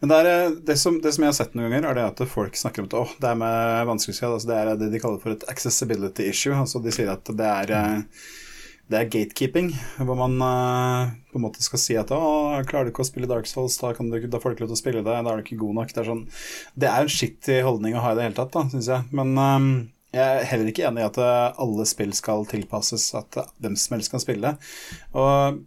Men det, er, eh, det, som, det, som, jeg har sett noen ganger, er det at folk snakker om at oh, det er med vanskelighetsgrad. Altså det er det de kaller for et accessibility issue. Altså de sier at det er, eh, det er gatekeeping, hvor man uh, på en måte skal si at oh, klarer du ikke å spille Dark Souls, da, du, da får du ikke lov til å spille det, da er du ikke god nok. Det er, sånn, det er en skittig holdning å ha i det hele tatt, syns jeg. Men um, jeg er heller ikke enig i at eh, alle spill skal tilpasses at eh, hvem som helst kan spille. Og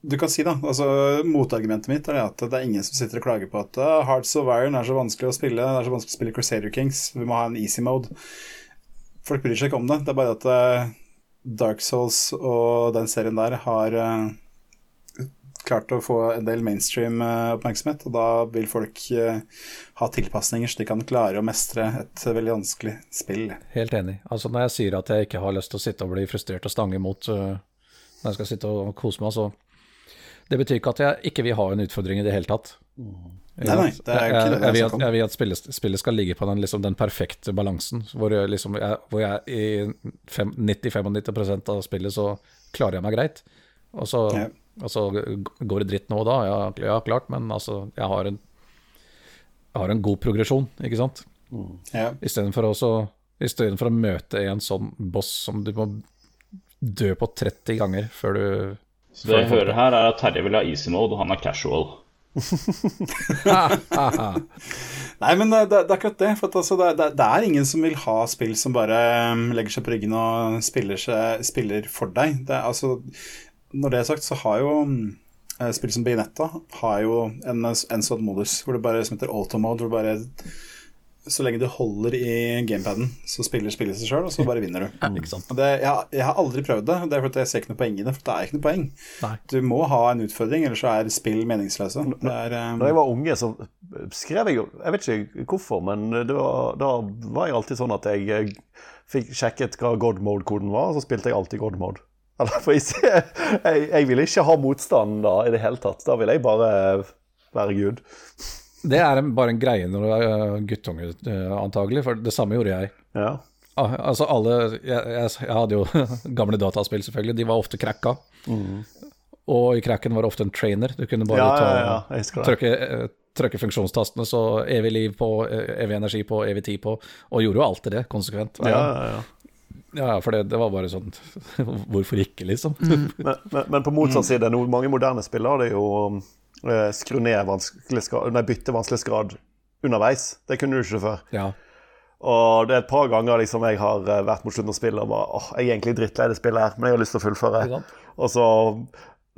du kan si da, altså Motargumentet mitt er at det er ingen som sitter og klager på at uh, Hearts of Iron er så vanskelig å spille, det er så vanskelig å spille Crusader Kings, vi må ha en easy mode. Folk bryr seg ikke om det. Det er bare at Dark Souls og den serien der har klart å få en del mainstream eh, oppmerksomhet, og da vil folk eh, ha tilpasninger så de kan klare å mestre et veldig vanskelig spill. Helt enig. Altså Når jeg sier at jeg ikke har lyst til å sitte og bli frustrert og stange imot eh, når jeg skal sitte og kose meg, så det betyr ikke at jeg ikke vil ha en utfordring i det hele tatt. Nei, nei, det er ikke det er jeg, vil at, jeg vil at spillet, spillet skal ligge på den, liksom, den perfekte balansen, hvor jeg, liksom, jeg, hvor jeg i 90-95 av spillet så klarer jeg meg greit. Og så, Ja. Og så går det dritt nå og da, ja, ja klart, men altså, jeg har en, jeg har en god progresjon, ikke sant? Ja. Istedenfor å å møte en sånn boss som du må dø på 30 ganger før du Så det jeg hører her, er at Terje vil ha easy mode, og han er casual. Nei, men det, det, det er akkurat det. For at, altså, det, det, det er ingen som vil ha spill som bare um, legger seg på ryggen og spiller, seg, spiller for deg. Det altså, når det er sagt, så har jo eh, spill som Bayonetta har jo en, en sånn modus hvor det bare som heter automode, hvor det bare så lenge du holder i gamepaden, så spiller spillet seg sjøl, og så bare vinner du. Det, jeg, jeg har aldri prøvd det, det er fordi jeg ser ikke noe poeng i det. For det er ikke noe poeng. Nei. Du må ha en utfordring, ellers så er spill meningsløse. Det er, um, Da jeg var unge, så skrev jeg jo Jeg vet ikke hvorfor, men var, da var jeg alltid sånn at jeg eh, fikk sjekket hva God Mode-koden var, og så spilte jeg alltid God Mode. For jeg, jeg, jeg vil ikke ha motstand da i det hele tatt. Da vil jeg bare være Gud. Det er bare en greie når du er øh, guttunge, øh, antagelig, for det samme gjorde jeg. Ja. Ah, Altså alle jeg, jeg, jeg hadde jo gamle dataspill, selvfølgelig. De var ofte cracka. Og i cracken var det ofte en trainer. Du kunne bare Ja, ta, ja, trykke, eh, trykke funksjonstastene, så evig liv på, eh, evig energi på, evig tid på, og gjorde jo alltid det konsekvent. Ja, ja, ja. Ja, for det, det var bare sånn Hvorfor ikke, liksom? Men, men, men på motsatt side, no, mange moderne spill har det jo eh, skru ned vanskelighetsgrad Nei, bytte vanskelighetsgrad underveis. Det kunne du ikke før. Ja. Og det er et par ganger liksom jeg har eh, vært mot slutten av spillet og bare åh, jeg er egentlig drittlei det spillet her, men jeg har lyst til å fullføre. Og så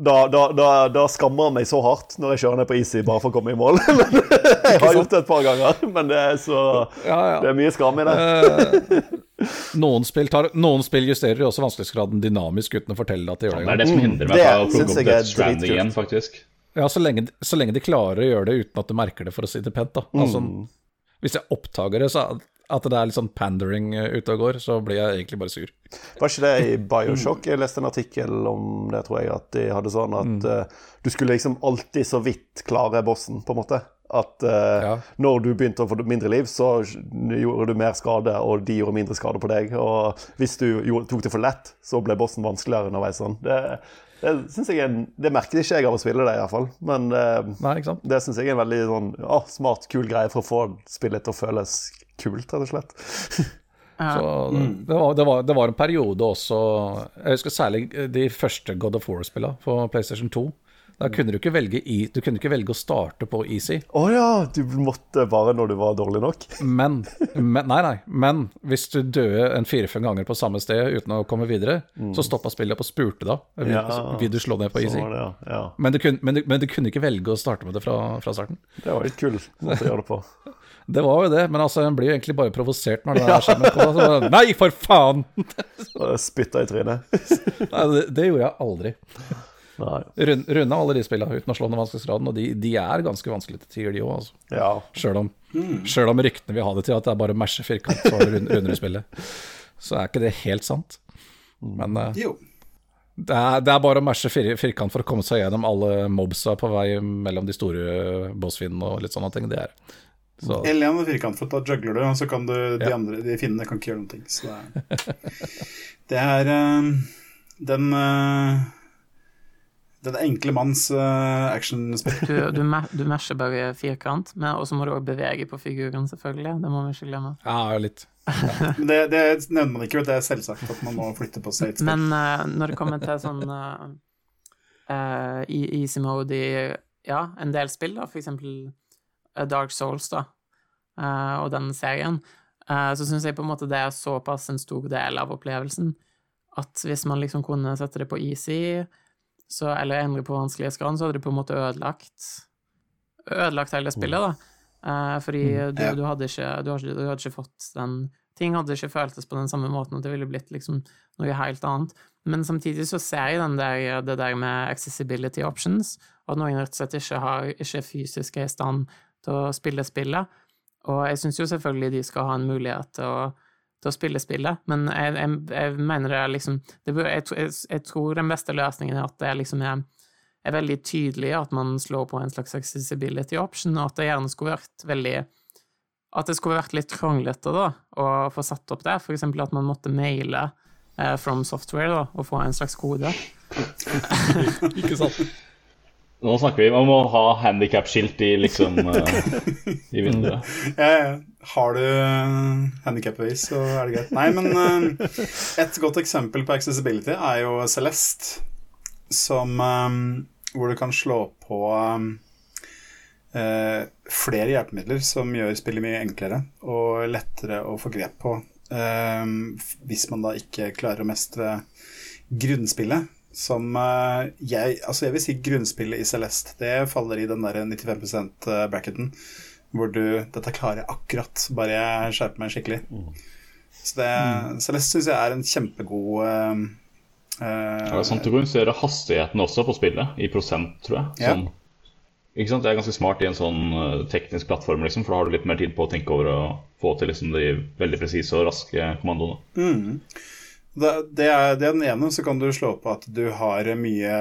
da, da, da, da skammer han meg så hardt når jeg kjører ned på easy bare for å komme i mål. Jeg har gjort det et par ganger, men det er så Ja, ja. Det er mye skam i det. Noen, spill tar, noen spill justerer jo også vanskelighetsgraden dynamisk uten å fortelle at de gjør det. Det er det som hindrer meg fra å plukke opp Death Stranding igjen, faktisk. Ja, så lenge, så lenge de klarer å gjøre det uten at du merker det, for å si det pent. da. Altså, Hvis jeg oppdager det, så at det er litt sånn pandering eh, ute og går, så blir jeg egentlig bare sur. Var ikke det i Bioshock? Jeg leste en artikkel om det, tror jeg, at de hadde sånn at eh, du skulle liksom alltid så vidt klare bossen, på en måte. At eh, Ja. når du begynte å få mindre liv, så gjorde du mer skade, og de gjorde mindre skade på deg. Og hvis du gjorde, tok det for lett, så ble bossen vanskeligere underveis. Sånn. Det, det synes jeg en, det merket ikke jeg av å spille det, iallfall. Men eh, Nei, ikke sant? det syns jeg er en veldig sånn, å, smart, kul greie for å få spillet til å føles kult, rett og slett. Så det, var, det, var, det var en periode også Jeg husker særlig de første God of War-spillene på PlayStation 2. Da kunne du ikke velge, i, du kunne ikke velge å starte på easy, Å ja, du måtte bare når du var dårlig nok? men, men Nei, nei. Men hvis du døde en fire-fem ganger på samme sted uten å komme videre, så stoppa spillet opp og spurte da. Vil, Ja. vil du slå ned på easy? Det, ja. ja. Men du, kunne, men, du, men du kunne ikke velge å starte med det fra, fra starten. Det var litt kul måte å gjøre det på. Det var jo det, men altså, en blir jo egentlig bare provosert når det er skjermen på. Så, nei, for faen! Spytta i trynet. Nei, det, det gjorde jeg aldri. Rund- Runde alle de spillene uten å slå ned vanskelighetsgraden, og de, de er ganske vanskelige til tider, de òg. Altså. Ja. Sjøl om, selv om ryktene vil ha det til at det er bare å mashe firkant for rund- runder i spillet, så er ikke det helt sant. Men uh, jo. det, er, det er bare å mashe fir firkant for å komme seg gjennom alle mobsa på vei mellom de store bossfinnene og litt sånne ting. Det er så, L1 og firkant, for da juggler du, og så kan du De Ja. andre, de finnene kan ikke gjøre noen ting. Så det er, det er eh, den eh, Den enkle manns uh, actionspill. Du, du, du masher bare firkant, men- og så må du òg bevege på figuren, selvfølgelig. Det må vi ikke glemme. ja, litt. Men det, det nevner man ikke, det er selvsagt at man må flytte på seg et spill. Men uh, når det kommer til sånn uh, uh, easy mode i ja, en del spill, da, for eksempel Dark Souls, da, eh, og den serien, eh, så syns jeg på en måte det er såpass en stor del av opplevelsen at hvis man liksom kunne sette det på easy, så, eller endre på vanskelighetsgraden, så hadde det på en måte ødelagt ødelagt hele spillet, da. Eh, fordi du, Ja. du, hadde ikke, du, hadde, du hadde ikke fått den Ting hadde ikke føltes på den samme måten, at det ville blitt liksom noe helt annet. Men samtidig så ser jeg den der, det der med accessibility options, og at noen rett og slett ikke, har, ikke fysisk er i stand til å spille spillet. Og jeg syns jo selvfølgelig de skal ha en mulighet til å, til å spille spillet, men jeg, jeg, jeg mener det er liksom det jeg, jeg, tror den beste løsningen er at det liksom er er veldig tydelig at man slår på en slags accessibility option, og at det gjerne skulle vært veldig At det skulle vært litt kronglete da, å få satt opp det, eksempel at man måtte maile eh, From Software da, og få en slags kode. Ikke sant? Nå snakker vi om å ha handikapskilt i liksom uh, i vinduet. Ja, ja. Har du handikapbevis, så er det greit. Nei, men uh, et godt eksempel på accessibility er jo Celeste, som Hvor du kan slå på flere hjelpemidler som gjør spillet mye enklere og lettere å få grep på. Hvis man da ikke klarer å mestre grunnspillet som uh, jeg Altså, jeg vil si grunnspillet i Celeste. Det faller i den der 95 %-bracketen. Hvor du Dette klarer jeg akkurat, bare jeg skjerper meg skikkelig. Mm. Så det, mm. Celeste syns jeg er en kjempegod uh, uh, ja, sånn, Du kan det hastigheten også på spillet, i prosent, tror jeg. Sånn, ja. ikke sant? Det er ganske smart i en sånn teknisk plattform, liksom, for da har du litt mer tid på å tenke over å få til liksom, de veldig presise og raske kommandoene. Mm. Det, det, er, det, er, den ene, så kan du slå på at du har mye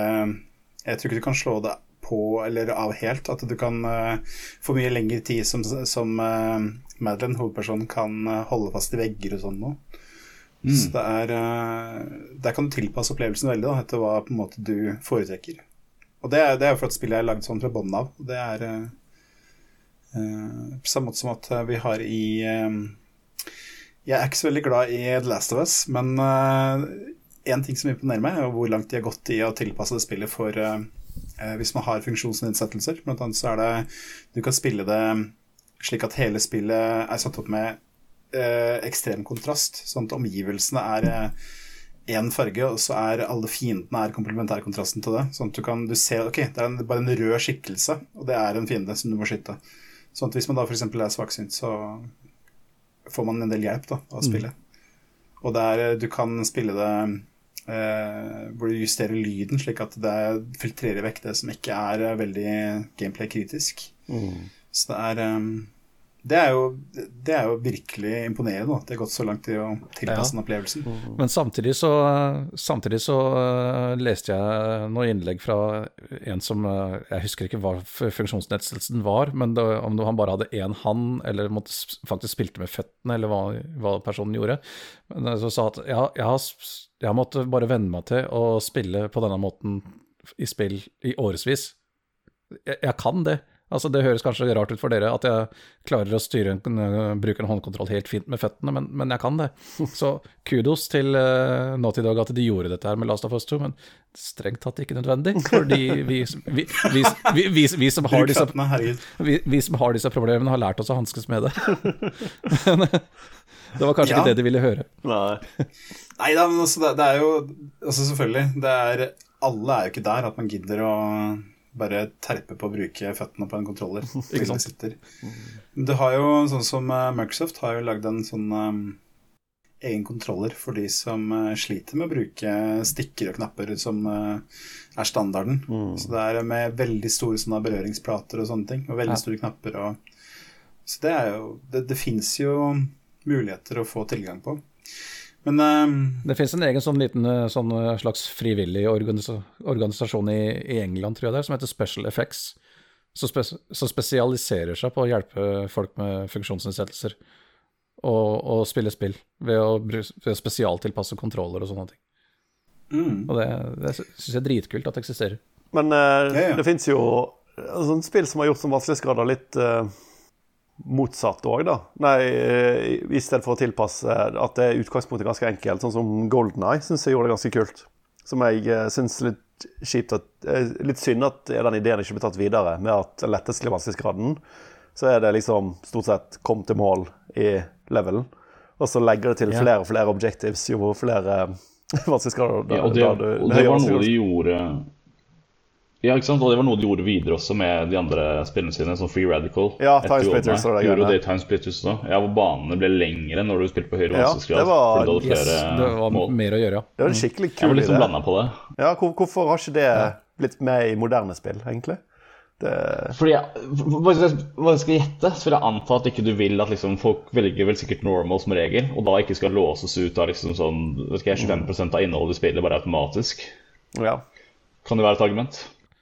Jeg tror ikke du kan slå det på eller av helt. At du kan uh, få mye lengre tid som, som uh, Madeline, hovedpersonen, kan uh, holde fast i vegger og sånn noe. Mm. Så det er Der kan du tilpasse opplevelsen veldig da, etter hva på en måte du foretrekker. Og det er, det er for at spillet er lagd sånn fra bånn av. Det er på samme måte som at vi har i jeg er ikke så veldig glad i The Last of Us, men uh, en ting som imponerer meg, er hvor langt de har gått i å tilpasse det spillet for uh, hvis man har funksjonsnedsettelser. Blant annet så er det Du kan spille det slik at hele spillet er satt opp med uh, ekstrem kontrast, sånn at omgivelsene er én farge, og så er alle fiendene er komplementærkontrasten til det. Sånn at du kan du ser ok, det er en, bare en rød skikkelse, og det er en fiende som du må skyte. Sånn at hvis man da f.eks. er svaksynt, så får man en del hjelp da, av spillet. Mm. Og der du kan spille det eh, hvor du justerer lyden slik at det filtrerer vekk det som ikke er veldig gameplay-kritisk. Mm. Så det er um, det er, jo, det er jo virkelig imponerende at det har gått så langt i å tilpasse den opplevelsen. Ja. Men samtidig så, samtidig så uh, leste jeg noe innlegg fra en som uh, Jeg husker ikke hva funksjonsnedsettelsen var, men det, om det, han bare hadde én hand, eller måtte, faktisk spilte med føttene, eller hva, hva personen gjorde. Men så sa at ja, jeg, har, jeg måtte bare venne meg til å spille på denne måten i spill i årevis. Jeg, jeg kan det. Altså Det høres kanskje rart ut for dere at jeg klarer å styre en, uh, bruke en håndkontroll helt fint med føttene, men, men, jeg kan det. Så kudos til uh, Naughty Dog at de gjorde dette her med Last of Us 2, men strengt tatt ikke nødvendig. Fordi vi, vi, vi, vi som, har disse, vi, som har disse problemene, har lært oss å hanskes med det. men det var kanskje ja. ikke det de ville høre. Nei, Nei da, men altså, det, det, er jo Altså Selvfølgelig, det er Alle er jo ikke der at man gidder å bare terpe på å bruke føttene på en kontroller. Ikke sant? Sitter. Det har jo sånn som uh, Microsoft har jo lagd en sånn um, egen kontroller for de som uh, sliter med å bruke stikker og knapper som uh, er standarden. Mm. Så det er med veldig store sånne berøringsplater og sånne ting, og veldig ja. store knapper. Og, så det er jo Det, det fins jo muligheter å få tilgang på. Men uh, Det finnes en egen sånn liten eh, sånn eh, slags frivillig organisa organisasjon i, i, England, tror jeg det er, som heter Special Effects. Som, spe spesialiserer seg på å hjelpe folk med funksjonsnedsettelser og, og spille spill. Ved å, ved å spesialtilpasse kontroller og sånne ting. Mm. Og det, det syns jeg er dritkult at det eksisterer. Men uh, ja, ja. det fins jo altså, spill som har gjort som vanskelighetsgrader litt uh motsatt òg, da. Nei, i stedet for å tilpasse at det er utgangspunktet ganske enkelt, sånn som Golden Eye syns jeg gjorde det ganske kult. Som jeg uh, syns litt kjipt at eh, Litt synd at den ideen ikke blir tatt videre, med at lettest vanskelighetsgraden, så er det liksom stort sett kom til mål i levelen. Og så legger det til flere og flere objectives jo flere vanskelighetsgrader. Ja, og det, og det var noe de gjorde ja, ikke sant? Og det var noe de gjorde videre også med de andre spillene sine, som Free Radical. Ja, Timesplitters og det Gjorde det Timesplitters også. Ja, hvor banene ble lengre når du spilte på høyere ja, vanskelighetsgrad. Det var, yes, det var mål. mer å gjøre, ja. Det var en skikkelig kul idé. Jeg var liksom blanda på det. Ja, hvor, hvorfor har ikke det blitt med i moderne spill, egentlig? Det... Fordi jeg, Hva jeg skal gjette, så vil jeg anta at ikke du vil at liksom, folk velger vel sikkert normal som regel, og da ikke skal låses ut av liksom sånn, vet ikke, 25 av innholdet i spillet bare automatisk. Ja. Kan det være et argument?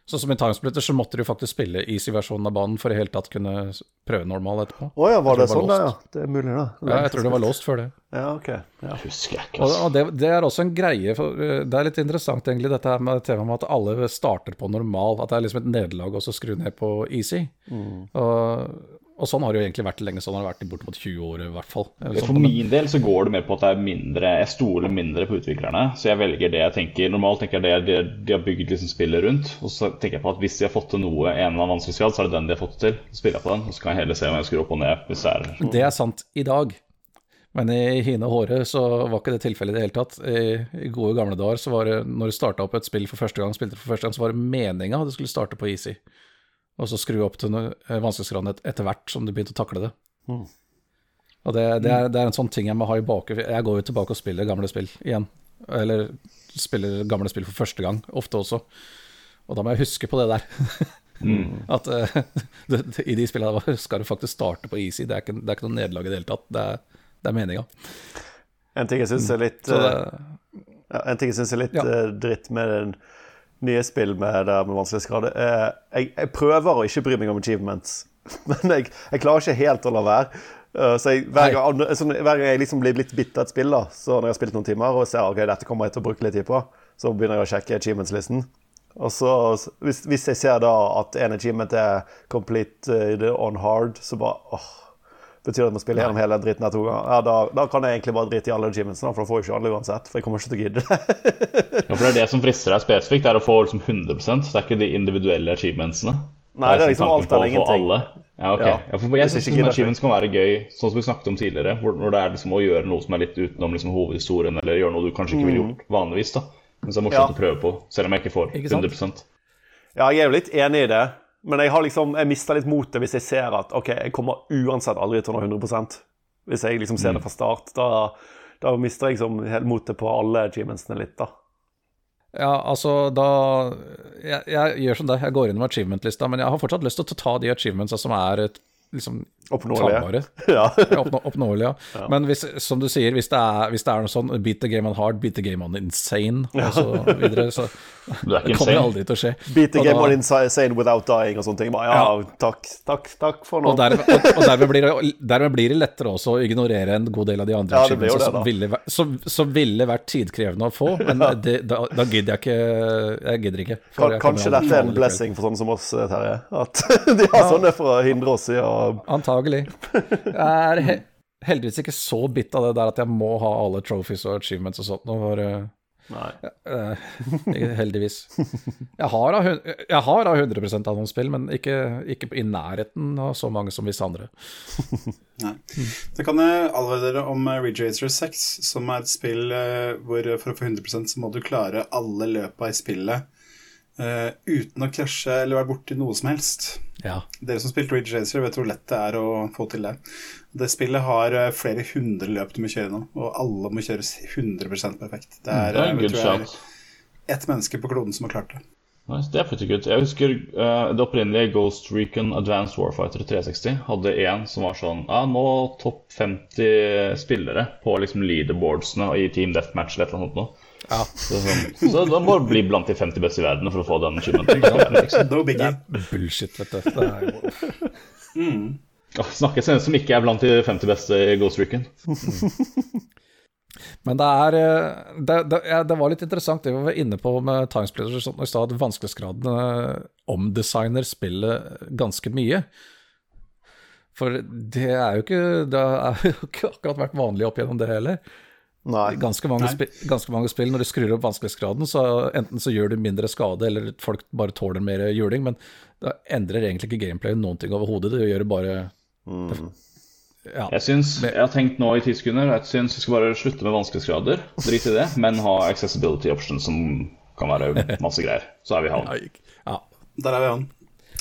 Sånn som i Timesplitter så måtte du faktisk spille easy-versjonen av banen for i hele tatt kunne prøve normal etterpå. Å oh, ja, var det, det var sånn, da? Ja. Det er mulig, da. Ja, jeg tror det var låst før det. Ja, ok. Ja. Husker jeg ikke. Og, Altså. og det, det er også en greie, for eh, det er litt interessant egentlig, dette her med temaet med at alle starter på normal. At det er liksom et nederlag å skru ned på easy. Og, og sånn har det jo egentlig vært lenge. Sånn har det vært i bortimot 20 år i hvert fall. Sånn For min del så går det mer på at det er mindre Jeg stoler mindre på utviklerne. Så jeg velger det jeg tenker Normalt tenker jeg det de, de har bygd liksom spillet rundt. Og så tenker jeg på at hvis de har fått til noe en eller annen vanskelighetsgrad, så er det den de har fått til. Så spiller jeg på den, og så kan jeg heller se om jeg skrur opp og ned hvis det er Det er sant i dag. Men i hine og håre så var ikke det tilfellet i det hele tatt. I, I gode gamle dager så var det, når du starta opp et spill for første gang, spilte for første gang, så var det meninga at du skulle starte på easy. Og så skru opp til eh, vanskelighetsgraden et, etter hvert som du begynte å takle det. Og det, det, er, det er en sånn ting jeg må ha i bakhodet. Jeg går jo tilbake og spiller gamle spill igjen. Eller spiller gamle spill for første gang, ofte også. Og da må jeg huske på det der. At uh, det, det, i de spillene der skal du faktisk starte på easy. Det er ikke, det er ikke noe nederlag i det hele tatt. Det er, det er meninga. En ting jeg syns er litt mm. det, ja, En ting jeg synes er litt Ja. uh, dritt med den nye spill med, med vanskelighetsgrad er jeg, jeg prøver å ikke bry meg om achievements, men jeg, jeg klarer ikke helt å la være. Eh, så jeg, hver, gang, sånn, hver gang jeg liksom blir litt bitt av et spill, da, så når jeg har spilt noen timer og ser ok, dette kommer jeg til å bruke litt tid på, så begynner jeg å sjekke achievements-listen. Og så, hvis, hvis jeg ser da at en achievement er complete eh, on hard, så bare åh, Betyr det at jeg må spille gjennom hele den dritten her to ganger? Ja, da, da kan jeg egentlig bare drite i alle achievementsene, for da får jeg ikke alle uansett. For jeg kommer ikke til å gidde det. Ja, for det er det som frister deg spesifikt, det er å få liksom 100% Det er ikke de individuelle achievementsene. Nei, det er liksom alt på eller ingenting. Ja, ok. Ja. Ja, for jeg syns ikke achievements kan være gøy, sånn som vi snakket om tidligere. Hvor, hvor det er liksom å gjøre noe som er litt utenom liksom hovedhistorien, eller gjøre noe du kanskje ikke ville gjort vanligvis. da Men så er det morsomt Mm. Ja. å prøve på, selv om jeg ikke får 100% Ja, jeg er jo litt enig i det, men jeg har liksom, jeg mister litt motet hvis jeg ser at OK, jeg kommer uansett aldri til å nå 100 Hvis jeg liksom ser det fra start, da, da mister jeg liksom helt motet på alle achievementsene litt, da. ja, altså da jeg, jeg gjør som deg, jeg går inn med achievement-lista, men jeg har fortsatt lyst til å ta de achievementsa som er liksom Oppnåelige. Ja. Oppnå, oppnåelige, ja. Men hvis, som du sier, hvis det, er, hvis det er noe sånn beat the game on hard, beat the game on insane, og så videre, så det kommer det aldri til å skje. Beat the Og game da- on insane without dying og sånne ting. Ja, ja, takk, takk, takk for nå. Og dermed, og, og dermed, blir det, dermed blir det lettere også å ignorere en god del av de andre Ja, da. som, ville, som, som ville vært tidkrevende å få, men det, da, da gidder jeg ikke. Jeg gidder ikke. Kanskje dette er en blessing for sånne som oss, Terje? At de har sånne for å hindre oss i å Antagelig. Jeg er he heldigvis ikke så bitt av det der at jeg må ha alle trophies og achievements og sånt. Nå var, Nei. Uh, heldigvis. Jeg har av jeg har av 100% av noen spill, men ikke, ikke i nærheten av så mange som visse andre. Nei. Det kan jeg advare dere om eh, Ridge Racer 6, som er et spill eh, hvor for å få 100 så må du klare alle løpa i spillet eh, uten å krasje eller være borti noe som helst. Ja. Dere som spilte Ridge Racer, vet hvor lett det er å få til det. Det spillet har eh, flere hundre løp du må kjøre nå, og alle må kjøres 100 perfekt. Det er, Det er eh, jeg ett menneske på kloden som har klart det. Nice, det er pretty good. Jeg husker uh, det opprinnelige Ghost Recon Advanced Warfighter 360 hadde en som var sånn Ja, nå topp 50 spillere på liksom leaderboardsene i Team Deathmatch eller et eller annet nå. Ja. Så, sånn, så da må du bli blant de 50 beste i verden for å få den achievementen. No biggie. Bullshit, vet du. Det er jo Åh, Snakkes en som ikke er blant de 50 beste i Ghost Recon. Men det er eh, det, det, det var litt interessant det vi var inne på med Timesplitters og sånt, i stad, at vanskelighetsgraden eh, omdesigner spillet ganske mye. For det er jo ikke Det har jo ikke akkurat vært vanlig opp gjennom det heller. Nei. Ganske mange, Nei. ganske mange spill, når du skrur opp vanskelighetsgraden, så enten så gjør du mindre skade, eller folk bare tåler mer juling, men det endrer egentlig ikke gameplayet noen ting overhodet. Det gjør det bare ja. Jeg syns, jeg har tenkt nå i ti sekunder Jeg syns vi skal bare slutte med vanskelighetsgrader. Drit i det, men ha accessibility options som kan være masse greier. Så er vi i havn. ja. Der er vi han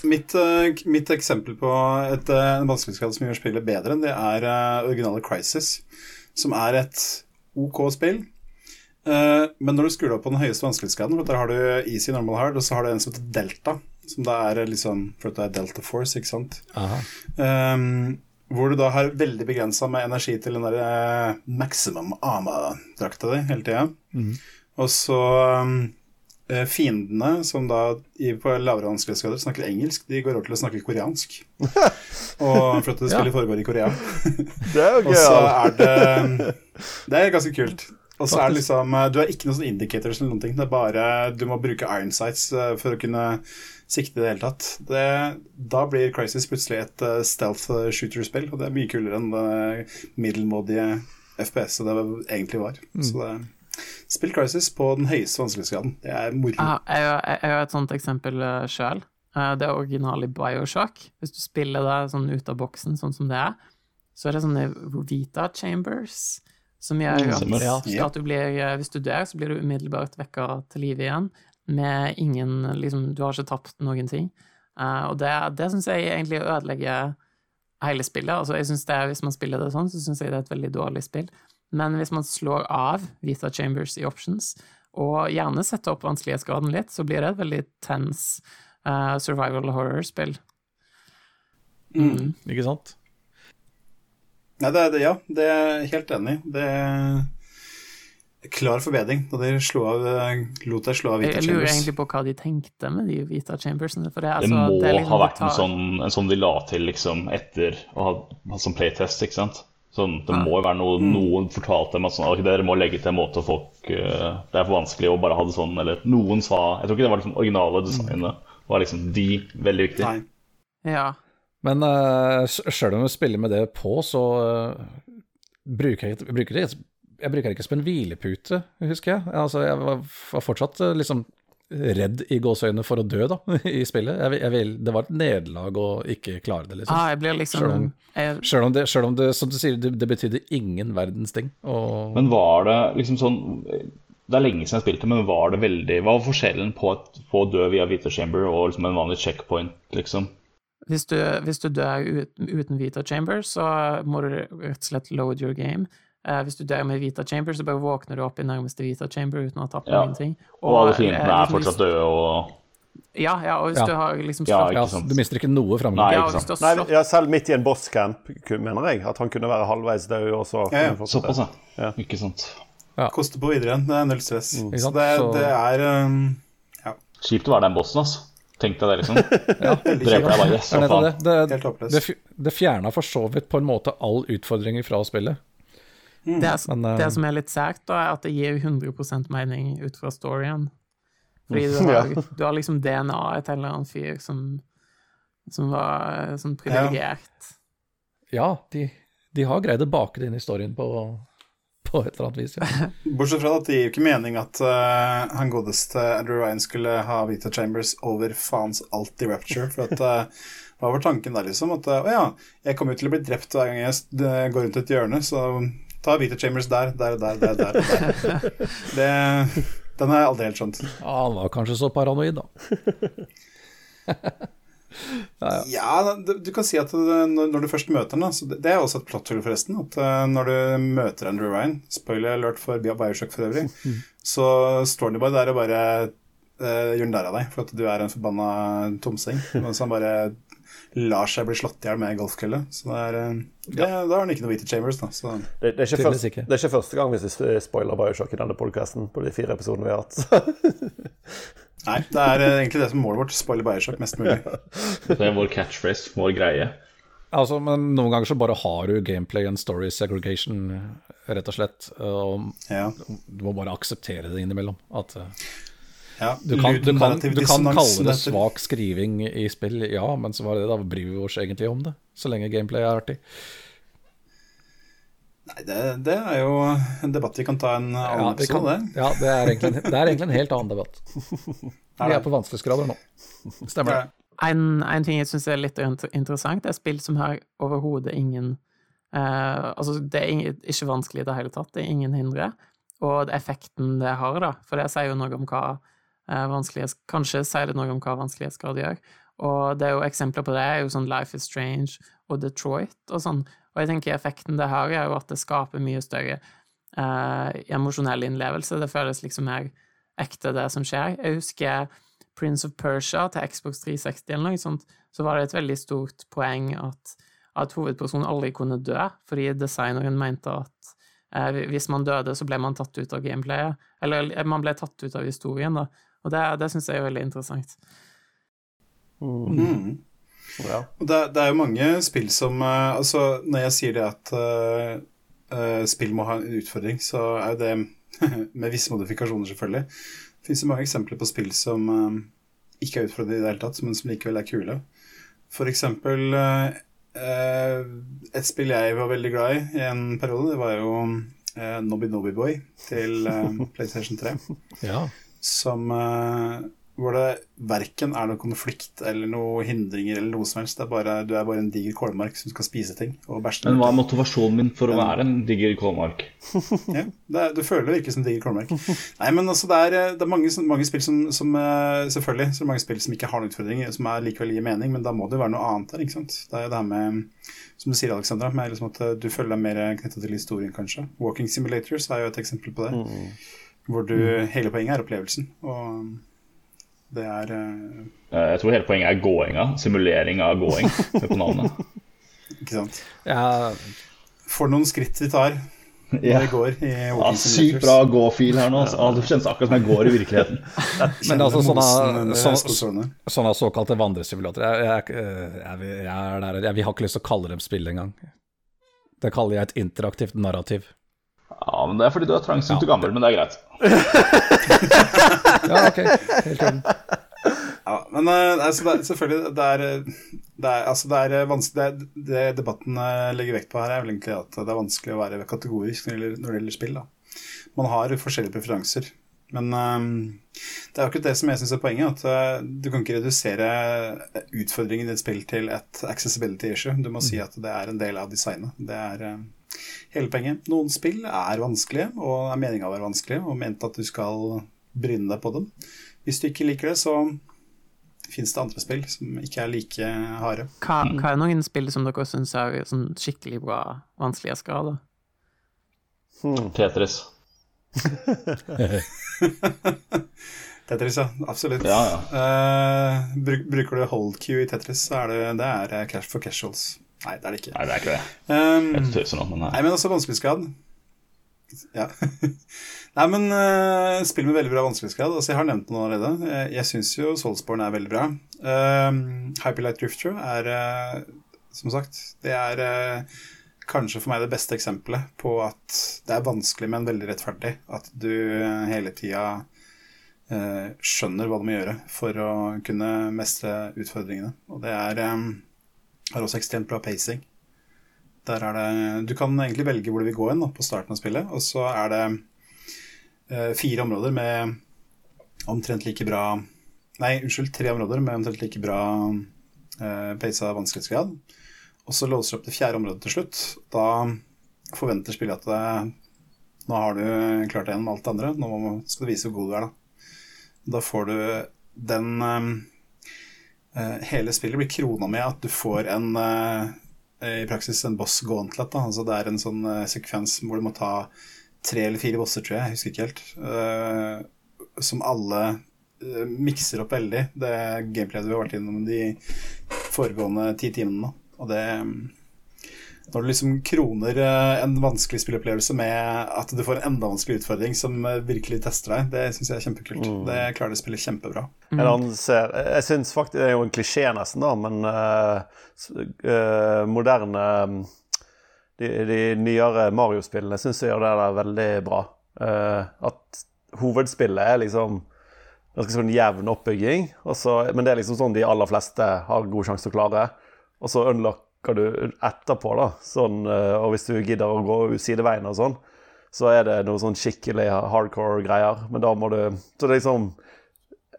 Mitt, eh, mitt eksempel på et, eh, en vanskelighetsgrad som gjør spillet bedre, det er eh, originale Crisis, som er et OK spill. Eh, men når du skrur opp på den høyeste vanskelighetsgraden, for der har du easy, normal, hard, og så har du en som heter delta, som da er liksom For det er delta force, ikke sant? Um, hvor du da har veldig begrensa med energi til den der eh, maximum ama-drakta di hele tida. Og så um, fiendene, som da på lavere vanskelighetsgrader snakker engelsk, de går over til å snakke koreansk. Og for at det spillet foregår i Korea. Det er jo Og gøy. så er det Det er ganske kult. Og så er det liksom eh, Du har ikke noen sånne indicators eller noen ting. Det er bare Du må bruke iron sights eh, for å kunne sikte i det hele tatt. Det, da blir Crisis plutselig et eh, stealth shooter-spill, og det er mye kulere enn det middelmådige FPS-et det egentlig var. Så det Spill Crisis på den høyeste vanskelighetsgraden. Det er moro. Ah, jeg, har- et sånt eksempel uh, sjøl. det er originale Bioshock. Hvis du spiller det sånn ut av boksen, sånn som det er, så er det sånne Vita chambers som gjør at, at du blir eh, Hvis du dør, så blir du umiddelbart vekka til live igjen med ingen liksom, Du har ikke tapt noen ting. Eh, og det, det syns jeg egentlig ødelegger hele spillet. Altså, jeg synes det, Hvis man spiller det sånn, så syns jeg det er et veldig dårlig spill. Men hvis man slår av Vita Chambers i options, og gjerne setter opp vanskelighetsgraden litt, så blir det et veldig tense uh, survival horror-spill. Mm. Ikke sant? Nei, det, er- det, ja, det er jeg helt enig i. Det er klar forbedring da de slo av, lot deg slå av Jeg, Chambers. jeg lurer egentlig på hva de tenkte med de Vita Chambersene. For det, altså, Det må det er liksom, ha vært en sånn, en sånn de la til liksom etter å ha hatt som playtest, ikke sant? Sånn, det må jo være noe noen fortalte dem at sånn, dere må legge til en måte folk uh, Det er for vanskelig å bare ha det sånn, eller noen sa Jeg tror ikke det var liksom originale designet. var liksom de veldig viktig. Nei. Ja. Men uh, sjøl om vi spiller med det på, så uh, bruker jeg, jeg bruker det jeg bruker det ikke som en hvilepute, husker jeg. Altså, jeg var, var fortsatt eh, liksom redd i gåseøynene for å dø, da, i spillet. Jeg, jeg vil, det var et nederlag å ikke klare det, liksom. Ah, jeg blir liksom Selv om- jeg, om, det, selv om det, som du sier, det, det betydde ingen verdens ting. Og Men var det liksom sånn Det er lenge siden jeg spilte, men var det veldig Hva var forskjellen på, et, på å dø via Vita Chamber og liksom en vanlig checkpoint, liksom? hvis, du, hvis du dør ut, uten Vita Chamber, så må du rett og slett load your game. Eh, hvis du dør med Vita Chamber, så bare våkner du opp i nærmeste Vita Chamber uten å ha tapt Ja. noen ting. Og alle eh, fiendene er liksom fortsatt døde og Ja, ja, og hvis Ja. du har liksom Ja, slått ikke ja, sant. du mister ikke noe Nei, framgang. Ja, ikke sant. har Nei, ja, selv midt i en bosscamp, mener jeg. At han kunne være halvveis død og så Ja, ja. Såpass, ja. Ja. Ikke sant. Koste på videre. Det er null stress. Mm. Så det, det er um, Kjipt å være den bossen, altså. Tenk deg det, liksom. ja, Dreper deg bare. Yes, Det er det. Det, det fjerna for så vidt på en måte all utfordring fra spillet. Det, Men, eh, det som er litt sært, da, er at det gir 100 mening ut fra storyen. Fordi du Ja. har, du har liksom DNA et eller annet fyr som, som var sånn privilegert. Ja, de, de har greid å bake det inn i storyen på, på et eller annet vis. Ja. Bortsett fra at det gir jo ikke mening at uh, han godeste Andrew Ryan skulle ha Vita Chambers over faens alt i Rapture. For at uh, Hva var tanken der, liksom? At å ja, jeg kommer jo til å bli drept hver gang jeg går rundt et hjørne, så ta Vita Chambers der, der, der, der, der. der. Det, den har jeg aldri helt skjønt. Ja, han var kanskje så paranoid, da. Ja, det- du kan si at når, du først møter ham, det, er også et plot-hull, forresten. At uh, når du møter Andrew Ryan, spoiler alert for Bia Bioshock for øvrig, så står han jo bare der og bare uh, gjør narr av deg for at du er en forbanna tomsing. Mens han bare lar seg bli slått i hjel med golfkølle. Så det er, uh, det, da har han ikke noe Vita Chambers, da. Så Det, det, er ikke først, ikke. det er ikke første gang vi spoiler Bioshock i denne podkasten på de fire episodene vi har hatt. nei, det er uh, egentlig det som er målet vårt. Spoiler Bioshock mest mulig. Det er vår catchphrase, vår greie. Altså, men noen ganger så bare har du gameplay and story segregation, rett og slett. Og Ja. du må bare akseptere det innimellom. At uh, ja. du, kan, du, kan, du kan kalle det svak skriving i spill, ja, men så var det da bryr vi oss egentlig om det. Så lenge gameplay er artig. Nei, det, det er jo en debatt vi kan ta en annen Ja, episode, det. ja, det, er egentlig, det er egentlig en helt annen debatt. Vi er på vanskelighetsgrader nå. Stemmer det. En, en ting jeg syns er litt interessant, det er spill som har overhodet ingen eh, Altså, det er ikke vanskelig i det hele tatt, det er ingen hindre. Og effekten det har, da, for det sier jo noe om hva. Kanskje sier det noe om hva vanskelighetsgrad gjør. Og det er jo eksempler på det, er jo sånn Life is Strange og Detroit og sånn. Og jeg tenker effekten det har, er jo at det skaper mye større eh, emosjonell innlevelse. Det føles liksom mer ekte, det som skjer. Jeg husker Prince of Persia til Xbox 360 eller noe sånt, så var det et veldig stort poeng at, at hovedpersonen aldri kunne dø, fordi designeren mente at eh, hvis man døde, så ble man tatt ut av gameplayet. Eller eh, man ble tatt ut av historien, da. Og det, det syns jeg er veldig interessant. Mm. Ja. Det, det, er jo mange spill som uh, Altså, når jeg sier det at uh, uh, spill må ha en utfordring, så er jo det med visse modifikasjoner, selvfølgelig. Det finnes jo mange eksempler på spill som ikke er utfordrende i det hele tatt, men som likevel er kule. For eksempel et spill jeg var veldig glad i i en periode, det var jo Nobby Nobby Boy til PlayStation 3. Ja. Som hvor det verken er noe konflikt eller noe hindringer eller noe som helst. Er bare, du er bare en diger kålmark som skal spise ting og bæsje. Men hva er motivasjonen min for å være en diger kålmark? ja, er, du føler deg ikke som diger kålmark. Nei, men altså, det er, det er mange, mange, spill som, som, eh, Selvfølgelig så er det mange spill som ikke har noen utfordringer, som er likevel gir mening, men da må det jo være noe annet der. ikke sant? Det er jo det her med som du sier, Alexandra, med liksom at eh, du føler deg mer knytta til historien, kanskje. Walking Simulators er jo et eksempel på det. Mm. Hvor du, hele poenget er opplevelsen. Og det er uh... Jeg tror hele poenget er gåinga. Simulering av gåing på navnet. Ikke sant. Ja. For noen skritt vi tar når ja. vi går i ja, Sykt bra gå-feel her nå. Altså. Det kjennes akkurat som jeg går i virkeligheten. Men altså sånne, sånne, sånne såkalte vandresimulatorer jeg, jeg, jeg, jeg, jeg, har ikke lyst til å kalle dem spill engang. Det kaller jeg et interaktivt narrativ. Ja, men Det er fordi du er trangsynt og gammel, men det er greit. ja, ok. Helt enig. Ja, men uh, altså, det er, selvfølgelig det er, det er, altså, det er vanskelig det, det, debatten uh, legger vekt på her, er vel egentlig at det er vanskelig å være kategorisk når det gjelder, når det gjelder spill. Da. Man har forskjellige preferanser. Men um, det er akkurat det som jeg syns er poenget. At uh, du kan ikke redusere utfordringen i et spill til et accessibility issue. Du må si at det er en del av designet. Det er hele poenget. Noen spill er vanskelige, og er meninga å være vanskelige, og ment at du skal bryne deg på dem. Hvis du ikke liker det, så fins det andre spill som ikke er like harde. Hva, hva er noen spill som dere syns er sånn skikkelig bra vanskelighetsgrad? Hmm. Tetris. Tetris, ja. Absolutt. Ja, ja. Uh, bruker du hold Q i Tetris, så er det, det er cash for casuals. Nei, det er det ikke. Nei, det er ikke det. Um, jeg tøyser nå, men nei. nei, men også vanskelighetsgrad. Ja. nei, men uh, spill med veldig bra vanskelighetsgrad. Altså, jeg har nevnt noe allerede. Jeg, jeg syns jo Soulsborne er veldig bra. Uh, Hyperlight Drifter er, uh, som sagt, det er uh, kanskje for meg det beste eksempelet på at det er vanskelig, men veldig rettferdig. At du hele tida skjønner hva du må gjøre for å kunne mestre utfordringene. Og det er um, har også ekstremt bra pacing. Der er det Du kan egentlig velge hvor du vil gå inn på starten av spillet, og så er det eh, fire områder med omtrent like bra Nei, unnskyld, tre områder med omtrent like bra eh, av vanskelighetsgrad. Og så låser du opp det fjerde området til slutt. Da forventer spillet at det, nå har du klart det gjennom alt det andre, nå skal du vise hvor god du er, da. Da får du den eh, Eh, hele spillet blir krona med at du får en eh, i praksis en boss gauntlet. Da. Altså det er en sånn uh, sekvens hvor du må ta tre eller fire bosser, tror jeg. Jeg husker ikke helt. Som alle mikser opp veldig. Det gameplayet vi har vært innom de foregående ti timene. Og det når du liksom kroner eh, en vanskelig spillopplevelse med at du får en enda vanskelig utfordring som eh, virkelig tester deg, det syns jeg er kjempekult. Mm. Det klarer det å spille kjempebra. Mm. Ser, jeg syns faktisk Det er jo en klisjé, nesten, da, men uh, uh, moderne de, de, nyere Mario-spillene syns jeg gjør det der veldig bra. Uh, at hovedspillet er liksom ganske sånn jevn oppbygging, også, men det er liksom sånn de aller fleste har god sjanse til å klare. Og så unlock hva du etterpå, da. Sånn, eh, og hvis du gidder å gå sideveien og sånn, så er det noe sånn skikkelig hardcore greier. Men da må du Så liksom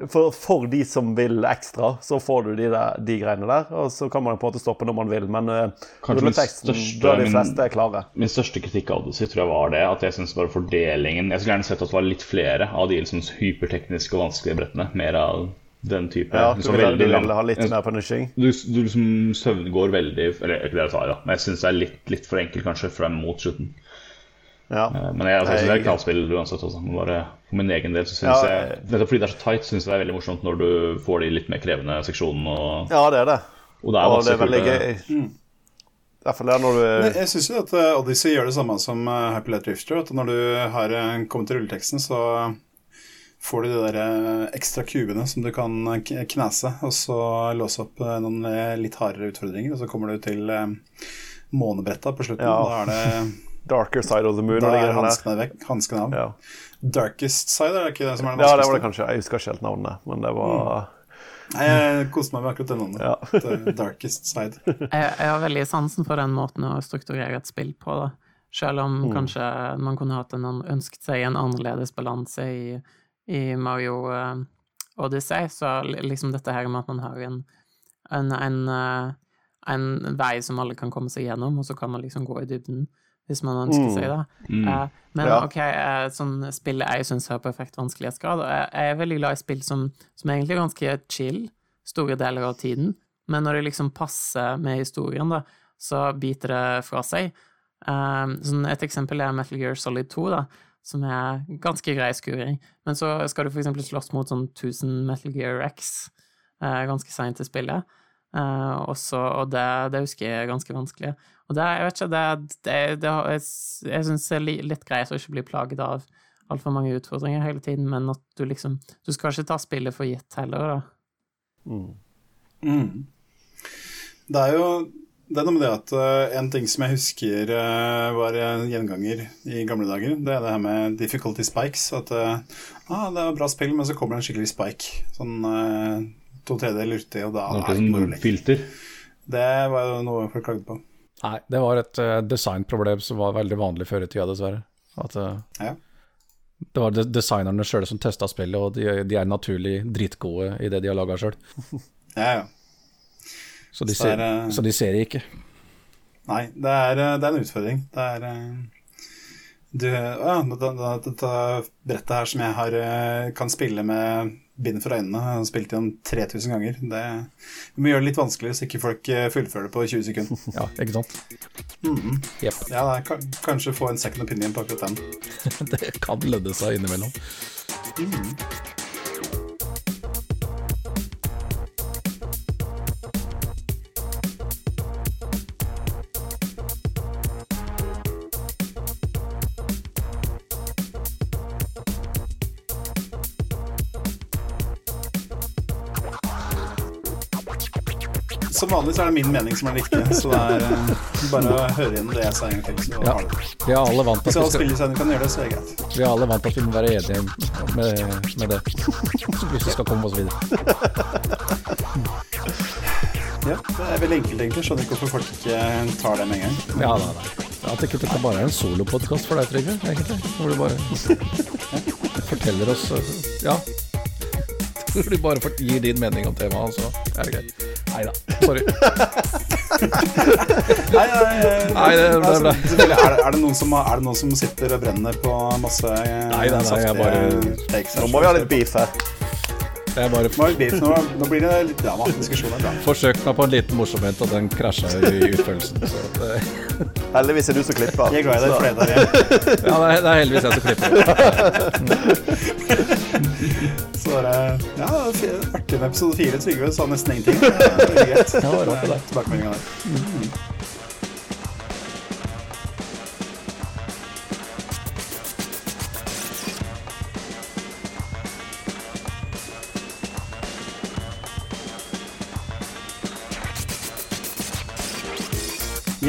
for, for, de som vil ekstra, så får du de, der, de, greiene der. Og så kan man på en måte stoppe når man vil, men uh, rulleteksten, da de fleste er klare. Min, min største kritikk av Odyssey tror jeg var det at jeg syns bare fordelingen Jeg skulle gjerne sett at det var litt flere av de liksom, hypertekniske og vanskelige brettene. Mer av den type Ja, du, vil, du vil ha litt mer punishing? Du, du liksom søvngår veldig Eller ikke det jeg sa, ja. men jeg syns det er litt, litt, for enkelt kanskje frem mot slutten. Ja. Eh, men jeg, altså, jeg, det er knallspill uansett. Også. Bare for min egen del så syns ja, jeg Nettopp fordi det er så tight, syns jeg det er veldig morsomt når du får de litt mer krevende seksjonene. Og, ja, det er det. Og det er, og det er veldig gøy. Mm. Derfor er når du Jeg syns jo at eh, Odyssey gjør det samme som Happy Light Drifter. At når du har kommet til rulleteksten, så får du de der eh, ekstra kubene som du kan knese, og så låse opp eh, noen eh, litt hardere utfordringer, og så kommer du til eh, månebretta på slutten. Ja. Da er det Darker Side of the Moon. da er hanskene vekk. Hanskene av. Ja. Darkest side, er det ikke det som er det ja, det var det kanskje. Jeg husker ikke helt navnet, men det var Nei, jeg koste meg med akkurat det navnet. Ja. Darkest side. Jeg, jeg har veldig sansen for den måten å strukturere et spill på, da. Selv om kanskje man kunne hatt en, ønsket seg en annerledes balanse i, i Mario eh, Odyssey, så liksom dette her med at man har en, en, en, eh, en vei som alle kan komme seg gjennom, og så kan man liksom gå i dybden hvis man ønsker seg det. Eh, men Ja. ok, sånn spill jeg syns har perfekt vanskelighetsgrad, og jeg, jeg er veldig glad i spill som, som egentlig er ganske chill store deler av tiden, men når det liksom passer med historien, da, så biter det fra seg. Um, sånn et eksempel er Metal Gear Solid 2, da, som er ganske grei skuring. Men så skal du eksempel slåss mot sånn 1000 Metal Gear X eh, ganske seint i spillet. Eh, også, og det, det husker jeg er ganske vanskelig. Og det, jeg vet ikke, det, det, det jeg, jeg syns det er litt greit å ikke bli plaget av altfor mange utfordringer hele tiden, men at du liksom Du skal ikke ta spillet for gitt heller, da. Mm. Det er jo det er noe med det at uh, en ting som jeg husker uh, var gjenganger i gamle dager, det er det her med difficulty spikes. At uh, ah, det er bra spill, men så kommer det en skikkelig spike. Sånn uh, to tredjedeler uti, og da Noe er det ikke noe å sånn legge. filter. Det var jo noe folk klagde på. Nei, det var et eh, designproblem som var veldig vanlig før i tida, dessverre. At eh, Ja. det var de designerne sjøl som testa spillet, og de, de er naturlig dritgode i det de har laga sjøl. Ja, ja. Så, de ser- er det- så de ser ikke. Nei, det er, eh, det er en utfordring. Det er eh, du, ja, dette, dette brettet her som jeg har, eh, kan spille med bind for øynene, jeg har spilt igjen 3000 ganger, det vi må gjøre det litt vanskelig så ikke folk fullfører det på 20 sekunder. Ja, ikke sant? Jepp. Ja, det er, kan- kanskje få en second opinion på akkurat den. Det kan lønne seg innimellom. Som vanlig så er det min mening som er riktig, så det er uh, bare å høre igjen det jeg sa en gang til. Så Ja. har det. Vi er alle vant til at vi, skal, kan gjøre det, så er det greit. vi er alle vant til at vi må være enige med, med det. Hvis vi skal komme oss videre. Ja, det er veldig enkelt, egentlig. Skjønner ikke hvorfor folk ikke tar det med en gang. Ja, nei, nei. At ikke dette bare er en solopodkast for deg, Trygve, egentlig. Hvor du bare forteller oss eh, Ja. Hvor du bare gir din mening om temaet, så er det greit. Nei da. Sorry. Nei, nei, nei, Nei, det ble altså, bra. er, det, er, det noen som, er det noen som sitter og brenner på masse eh, Nei, nei, nei, jeg saftige bare- takes? Nå må vi ha litt beef her. Det er bare Nå, blir det litt drama. Diskusjon er bra. forsøkt meg på en liten morsomhet, og den krasja i utførelsen. Så det, Heldigvis er du som klipper. Jeg er glad i deg det der. ja, det er, det er heldigvis jeg som klipper. Så er det ja, artig med episode fire. Trygve sa nesten ingenting. Det var rart, det. Tilbakemeldinga der.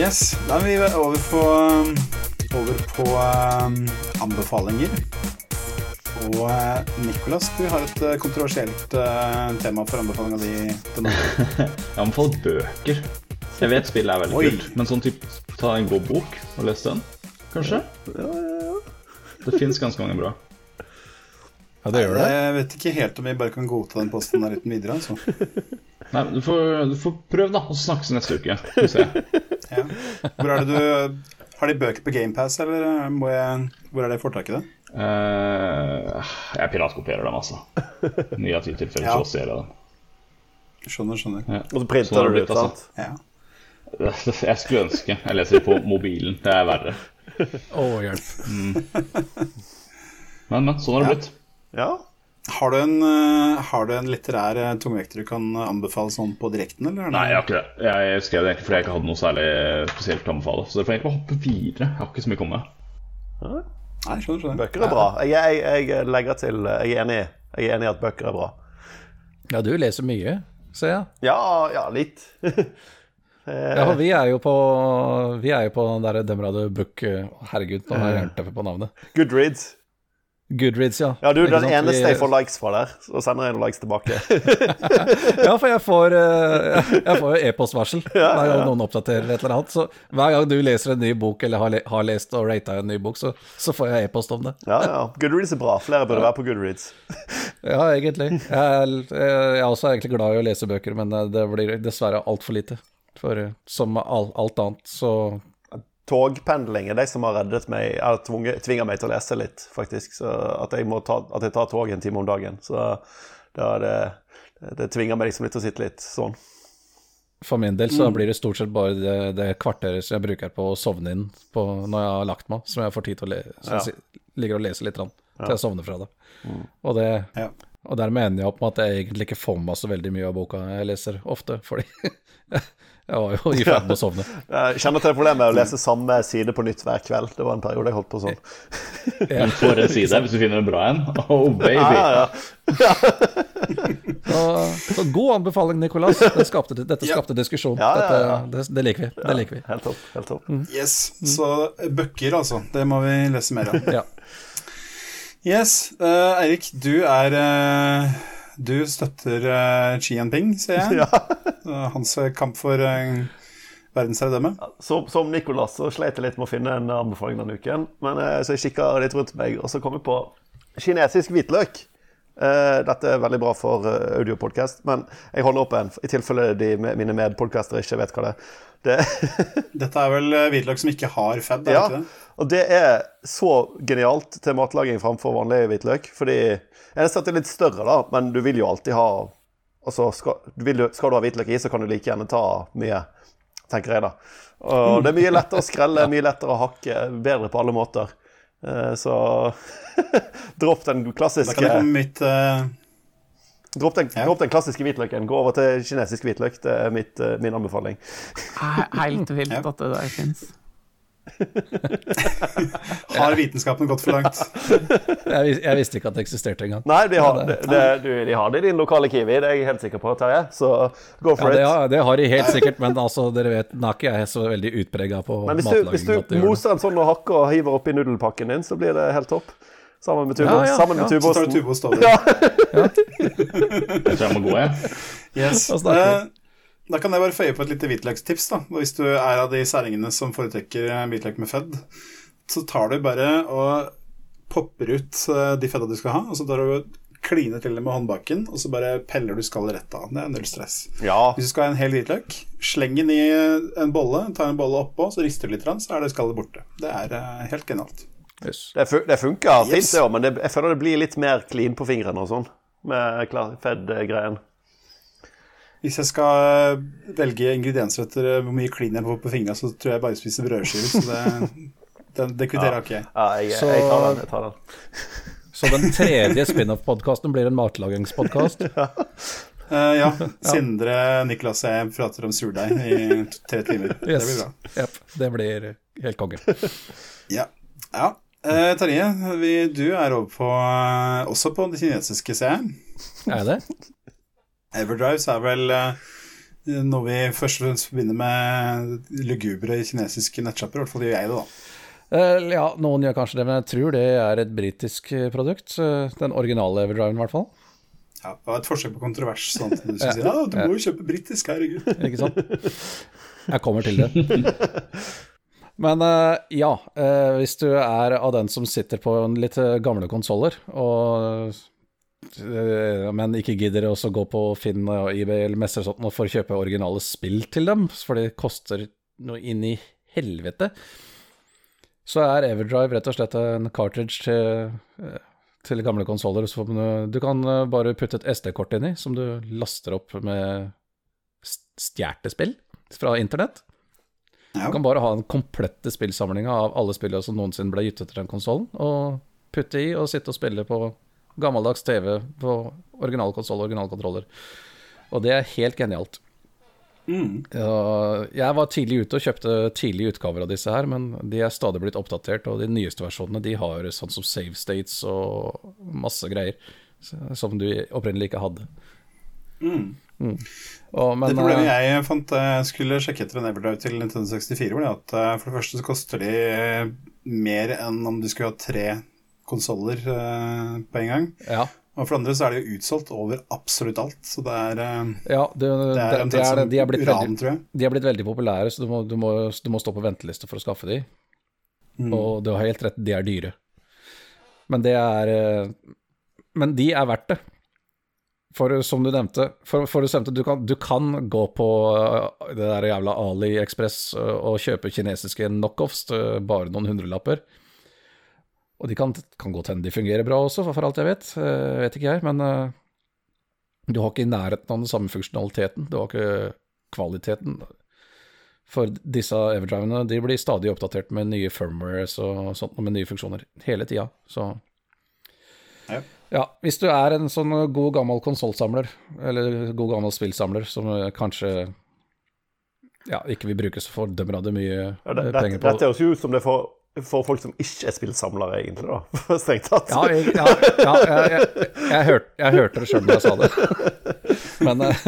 Yes, da er vi over på, um, over på um, anbefalinger. Og uh, Nicolas, du har et uh, kontroversielt uh, tema for anbefalinga di. uka. Jeg anbefaler bøker. Jeg vet spillet er veldig Oi. kult, men sånn typ, ta en god bok og les den, kanskje? Ja, ja, ja. Det fins ganske mange bra. Ja, det gjør det. Jeg vet ikke helt om vi bare kan godta den posten der uten videre. Altså. Nei, du får, du får prøve, da, og så snakkes neste uke. Skal vi se. Ja. Hvor er det du Har de bøker på GamePass, eller må jeg, hvor er det i det? Uh, jeg piratkopierer dem, altså. Ni av ti tilfeller Ja. så ser jeg dem. Skjønner, skjønner. Ja. Og så printer du ut, altså. sant? Ja. Jeg skulle ønske jeg leser det på mobilen. Det er verre. Å, hjelp. Men, men, sånn har det blitt. Ja. Har, du en, uh, har du en litterær uh, tungvekter du kan anbefale sånn på direkten, eller? er Nei, jeg har ikke det. Jeg skrev det egentlig fordi jeg ikke hadde noe særlig spesielt å anbefale. Så derfor får egentlig bare hoppe videre. Jeg har ikke så mye å komme med. Nei, skjønner, skjønner. Bøker er bra. Jeg, jeg, jeg legger til Jeg er enig. Jeg er enig i at bøker er bra. Ja, du leser mye, ser jeg. Ja, ja, litt. Ja, for vi er jo på Vi er jo på den derre Demrade Book Herregud, nå har jeg jernteppe på navnet. Goodreads. Goodreads, ja. Ja, du er den eneste jeg får likes fra der, så sender jeg noen likes tilbake. Ja, for jeg får, eh, jeg får jo e-postvarsel hver gang noen oppdaterer et eller annet. Så hver gang du leser en ny bok, eller har, le har lest og rata en ny bok, så, så får jeg e-post om det. Ja, ja. Goodreads er bra. Flere burde være på Goodreads. Ja, egentlig. Jeg er, jeg er også egentlig glad i å lese bøker, men eh, det blir dessverre altfor lite. For eh, som med alt annet, så Togpendling er de som har reddet meg Eller tvunget, tvinger meg til å lese litt, faktisk. Så at jeg, må ta, at jeg tar tog en time om dagen. Så da er det, det tvinger meg liksom litt til å sitte litt sånn. For min del så blir det stort sett bare det, det kvarteret som jeg bruker på å sovne inn på når jeg har lagt meg, som jeg får tid til å jeg si- ligger og leser litt rann, til jeg sovner fra det. Og, det Ja. og dermed ender jeg opp med at jeg egentlig ikke får med meg så veldig mye av boka jeg leser ofte, fordi jeg var jo i ferd med å sovne. Jeg kjenner til problemet med å lese samme side på nytt hver kveld. Det var en periode jeg holdt på sånn. Men for en side, hvis du finner en bra en. Oh, baby. Ja, ja. Så, så god anbefaling, Nicolas. Det skapte, dette skapte diskusjon. Ja, ja, ja. Dette, det, det liker vi. Det liker vi. Helt topp. helt topp. Yes, Så bøker, altså. Det må vi lese mer av. Ja. Yes, Uh, Eirik, du er eh, Du støtter uh, Xi Jinping, ser jeg. Ja. hans eh, kamp for uh, verdensherredømme. Som, som Nicolas så sleit jeg litt med å finne en anbefaling denne uken. Men uh, Så jeg kikka litt rundt meg, og så kom jeg på kinesisk hvitløk. Uh, dette er veldig bra for uh, audiopodkast, men jeg holder opp en i tilfelle de, mine medpodkastere ikke vet hva det er. Det, Dette er vel eh, hvitløk som ikke har er ja, ikke det? og det er så genialt til matlaging framfor vanlig hvitløk. Fordi Eneste at det er litt større, da, men du vil jo alltid ha Altså, skal du, skal du ha hvitløk i, så kan du like gjerne ta mye, tenker jeg, da. Og det er mye lettere å skrelle, mye lettere å hakke, bedre på alle måter. Eh, Så dropp den Da klassiske kan jeg komme mitt eh, Dropp den, Ja. dropp den klassiske hvitløken. Gå over til kinesisk hvitløk. Det er mitt, eh, min anbefaling. He- Helt vilt Ja. at det der fins. Har vitenskapen gått for langt? Jeg, vis- jeg visste ikke at det eksisterte engang. Nei, de har, Ja, det, det- det, du, de har det i din lokale Kiwi, det er jeg helt sikker på, Terje. Så go Ja, for det, it. har, det har de helt sikkert, men altså, dere vet, den er ikke jeg så veldig utprega på Men hvis du, hvis du det det. moser en sånn og hakker og hiver oppi nudelpakken din, så blir det helt topp. Sammen med, tubo, Ja, ja, sammen med ja. Så tar du tubeosten. tubeost Ja. Jeg tror jeg må gå, jeg. Yes. Da. Eh, Da kan jeg bare føye på et lite hvitløkstips. da. Hvis du er av de særingene som foretrekker eh, hvitløk med fedd, så tar du bare og popper ut eh, de fedda du skal ha, og så tar du og kliner til det med håndbaken, og så bare peller du skallet rett av. Det er null stress. Ja. Hvis du skal ha en hel hvitløk, sleng den i en bolle, ta en bolle oppå, så rister du litt, så er det skallet borte. Det er eh, helt genialt. Yes. Det, fun det funker fint, Yes. det òg, men det, jeg føler det blir litt mer clean på fingrene og sånn. Med klar- Fed-greien. Hvis jeg skal eh, velge ingredienser etter eh, hvor mye klin jeg får på fingra, så tror jeg bare spiser brødskiver. Så det, det, det kvitterer ikke jeg. Ja, jeg, Så- jeg tar den. jeg tar den. Så den tredje spin-off-podkasten blir en matlagingspodkast. uh, ja. Sindre, Niklas og jeg prater om surdeig i tre timer. Det blir bra. Yep. det blir helt konge. Ja. ja. Eh, Terje, vi, du er over på eh, også på det kinesiske, ser jeg. Er det? Everdrives er vel eh, noe vi først og fremst forbinder med lugubre kinesiske nettsjapper. I hvert fall gjør jeg det, da. Eh, ja, noen gjør kanskje det, men jeg tror det er et britisk produkt. Den originale Everdriven, i hvert fall. Ja, det var et forsøk på kontrovers. Sånn at du skulle si ja, du må jo kjøpe britisk, herregud. Ikke sant? Jeg kommer til det. Men eh, ja, eh, hvis du er av den som sitter på litt eh, gamle konsoller, men ikke gidder også gå på Finn og eBay eller messer sånt for å kjøpe originale spill til dem, for det koster noe inn i helvete, så er Everdrive rett og slett en cartridge til, til gamle konsoller. Du, kan bare putte et SD-kort inni, som du laster opp med st- stjålne spill fra internett. Ja. Du kan bare ha den komplette spillsamlinga av alle spillene som noensinne ble gitt ut til den konsollen, og putte i og sitte og spille på gammeldags TV på originalkonsoll og originalkontroller. Og det er helt genialt. Mm. jeg var tidlig ute og kjøpte tidlige utgaver av disse her, men de er stadig blitt oppdatert, og de nyeste versjonene de har sånn som save states og masse greier som du opprinnelig ikke hadde. Mm. Mm. Og, men, det problemet eh, jeg fant jeg skulle sjekke etter en Everdrive til Nintendo 64, var at eh, for det første så koster de mer enn om du skulle ha tre konsoller på en gang. Ja. Og for det andre så er det jo utsolgt over absolutt alt, så det er Ja, det, det er, det, er, de, er blitt uran, veldig, de er blitt veldig populære, så du må, du må, du må stå på venteliste for å skaffe de. Mm. Og du har helt rett, de er dyre. Men det er Men de er verdt det. For som du nevnte, for, for du, nevnte du, kan, du, kan, gå på uh, det der jævla AliExpress uh, og kjøpe kinesiske knockoffs til bare noen hundrelapper. Og de kan, kan godt hende de fungerer bra også, for alt jeg vet. Uh, vet ikke jeg, men du har ikke i nærheten av den samme funksjonaliteten. Du har ikke kvaliteten. For disse Everdrivene de blir stadig oppdatert med nye firmwares og sånt, med nye funksjoner hele tida. Så ja. Ja, hvis du er en sånn god gammel konsollsamler, eller god gammel spillsamler, som kanskje ja, ikke vil bruke så fordømmende mye ja, det, penger på Dette høres jo ut som det er for, for, folk som ikke er spillsamlere, egentlig, da. Strengt tatt. Ja, jeg, ja, ja jeg, jeg, jeg, hørte, jeg, hørte det sjøl da jeg sa det. Men, eh,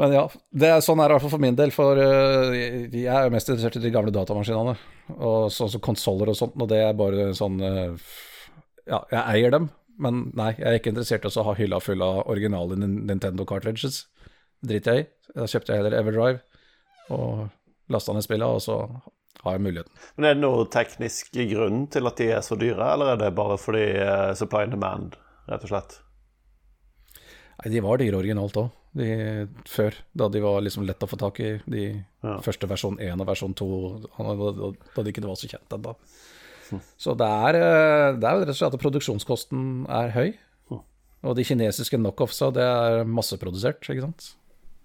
men ja, det er sånn er det i hvert fall for min del. For eh, jeg er jo mest interessert i de gamle datamaskinene. Og sånn som konsoller og sånt, og det er bare sånn eh, Ja, jeg eier dem, men nei, jeg er ikke interessert i å ha hylla full av originale Nintendo cartridges. Driter jeg i. Da kjøpte jeg heller Everdrive og lasta ned spillet, og så har jeg muligheten. Men Er det noen teknisk grunn til at de er så dyre, eller er det bare fordi uh, supply and demand, rett og slett? Nei, de var dyre originalt òg, før. Da de var liksom lett å få tak i. De ja. første versjon 1 og versjon 2, da de ikke var så kjent ennå. Så det er, eh, det er rett og slett at produksjonskosten er høy. Og de kinesiske knockoffsa, det er masseprodusert, ikke sant.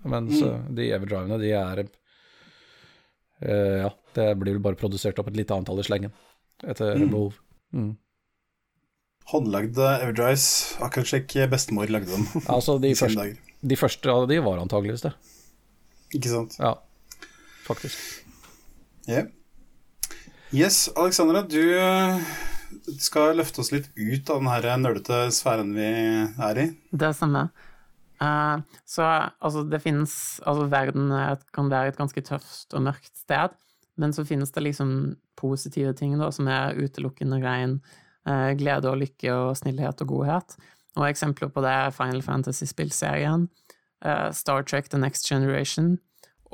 Mens mm. de Everdrivene, de er uh, Ja, det blir vel bare produsert opp et lite antall i slengen etter mm. behov. Mm. Håndlagde Everdrives, akkurat slik bestemor lagde dem. altså, de, første, de første av de var antageligvis det. Ikke sant. Ja, faktisk. Yeah. Yes, Alexandra, du eh, skal løfte oss litt ut av den nølete sfæren vi er i. Det stemmer. Uh, så altså, det finnes Altså, verden kan være et ganske tøft og mørkt sted, men så finnes det liksom positive ting, da, som er utelukkende rein uh, glede og lykke og snillhet og godhet. Og eksempler på det er Final Fantasy-spillserien, uh, Star Trek The Next Generation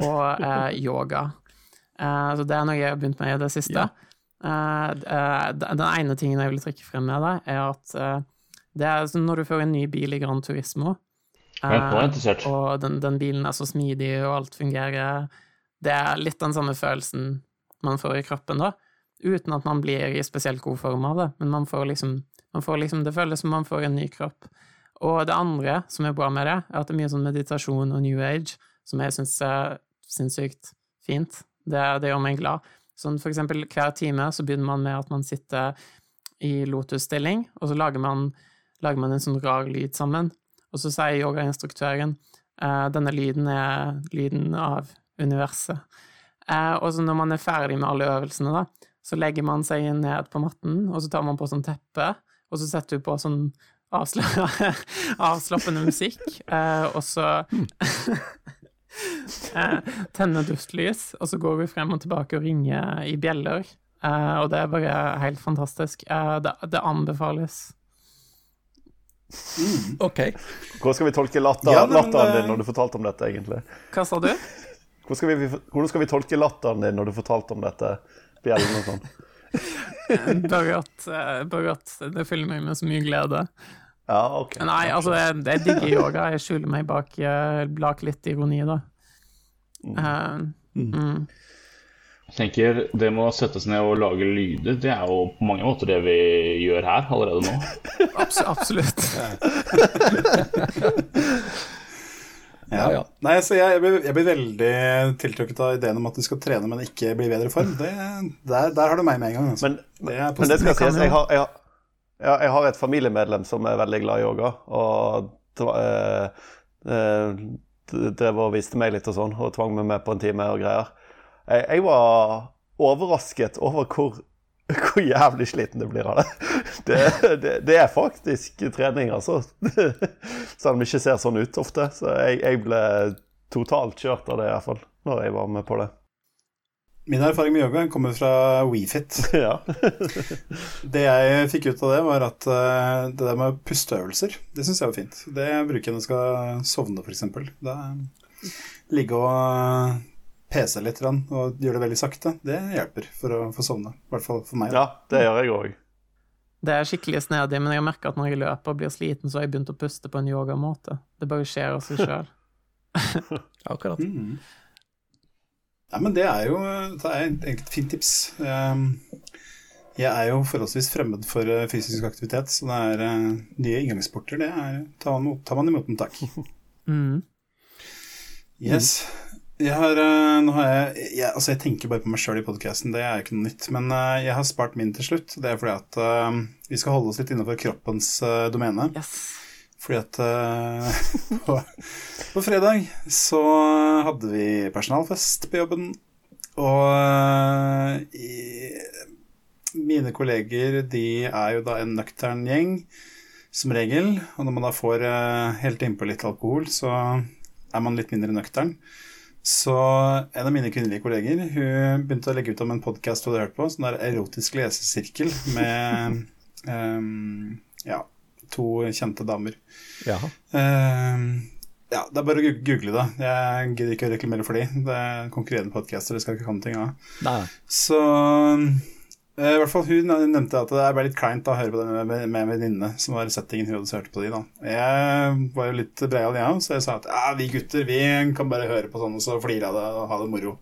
og yoga. Uh, så det er noe jeg har begynt med i det siste. Ja. Uh, den ene tingen jeg vil trekke frem med deg, er at det er som når du får en ny bil i Gran Turismo, og den, den, bilen er så smidig, og alt fungerer Det er litt den samme følelsen man får i kroppen da, uten at man blir i spesielt god form av det, men man får liksom, man får liksom Det føles som man får en ny kropp. Og det andre som er bra med det, er at det er mye sånn meditasjon og new age som jeg syns er sinnssykt fint. Det, det gjør meg glad. Sånn for eksempel hver time så begynner man med at man sitter i lotusstilling, og så lager man, lager man en sånn rar lyd sammen. Og så sier yogainstruktøren uh, denne lyden er lyden av universet. Uh, og så når man er ferdig med alle øvelsene, da, så legger man seg ned på matten, og så tar man på sånn teppe, og så setter du på sånn avslappende musikk, uh, og så eh, tenne duftlys, og så går vi frem og tilbake og ringer i bjeller. Eh, og det er bare helt fantastisk. Eh, det, det, anbefales. Mm, ok. Hvordan skal vi tolke latter, ja, men, latteren din når du fortalte om dette, egentlig? Hva sa du? Hvordan skal vi, hvordan skal vi tolke latteren din når du fortalte om dette? Bjellen og sånn. bare, at, bare at det fyller meg med så mye glede. Ja, ok. Nei, altså, jeg, jeg digger yoga. Jeg skjuler meg bak, eh, bak litt ironi, da. Uh, mm. Jeg tenker Det med å sette seg ned og lage lyder, det er jo på mange måter det vi gjør her allerede nå. Abs absolutt. ja, ja. Nei, så jeg, jeg, blir, jeg, blir, veldig tiltrukket av ideen om at du skal trene, men ikke bli i bedre form. Det, der, der, har du meg med en gang. Altså. Men, det, men det skal sies, jeg har, jeg har ja, jeg har et familiemedlem som er veldig glad i yoga. Og eh, eh, drev og viste meg litt og sånn, og tvang meg med på en time og greier. Jeg, jeg var overrasket over hvor, hvor jævlig sliten det blir av det. Det, det, det er faktisk trening, altså. Selv om det ikke ser sånn ut ofte. Så jeg, jeg ble totalt kjørt av det, iallfall, når jeg var med på det. Min erfaring med yoga kommer fra WeFit. Ja. Det jeg fikk ut av det, var at eh, det der med pusteøvelser, det syns jeg var fint. Det bruker jeg når jeg skal sovne, f.eks. Ligge og pese litt og gjøre det veldig sakte. Det hjelper for å få sovne. I hvert fall for meg. ja, det gjør jeg òg. Det er skikkelig snedig, men jeg har merka at når jeg løper og blir sliten, så har jeg begynt å puste på en yogamåte. Det bare skjer av seg sjøl. Akkurat. Mm. Ja, men det er jo det er egentlig et fint tips. Um, Jeg er jo forholdsvis fremmed for eh, fysisk aktivitet, så det er eh, nye inngangssporter. Det er, tar, man, tar man imot med takk. Mm. Yes. Jeg har, eh, nå har jeg, jeg Altså, jeg tenker bare på meg sjøl i podkasten, det er ikke noe nytt. Men jeg har spart min til slutt. Det er fordi at vi skal holde oss litt innenfor kroppens domene. Yes. Fordi at eh, på, på fredag så hadde vi personalfest på jobben. Og eh, i, mine kolleger de er jo da en nøktern gjeng, som regel. Og når man da får eh, helt innpå litt alkohol, så er man litt mindre nøktern. Så en av mine kvinnelige kolleger hun begynte å legge ut om en podkast hun hadde hørt på, sånn der erotisk lesesirkel med um, ja, to kjente damer. Jaha. Uh, ja, det er bare å google det. Jeg gidder ikke å reklamere for de. Det er konkurrerende podcaster, det skal ikke komme ting av. Nei. Så eh, i hvert fall hun nevnte at det ble litt kleint å høre på det med, med, med en venninne, som var settingen hun hadde hørt på de. da. Jeg var jo litt breial, jeg òg, så jeg sa at ja, vi gutter vi kan bare høre på sånn og så flire av det og ha det moro.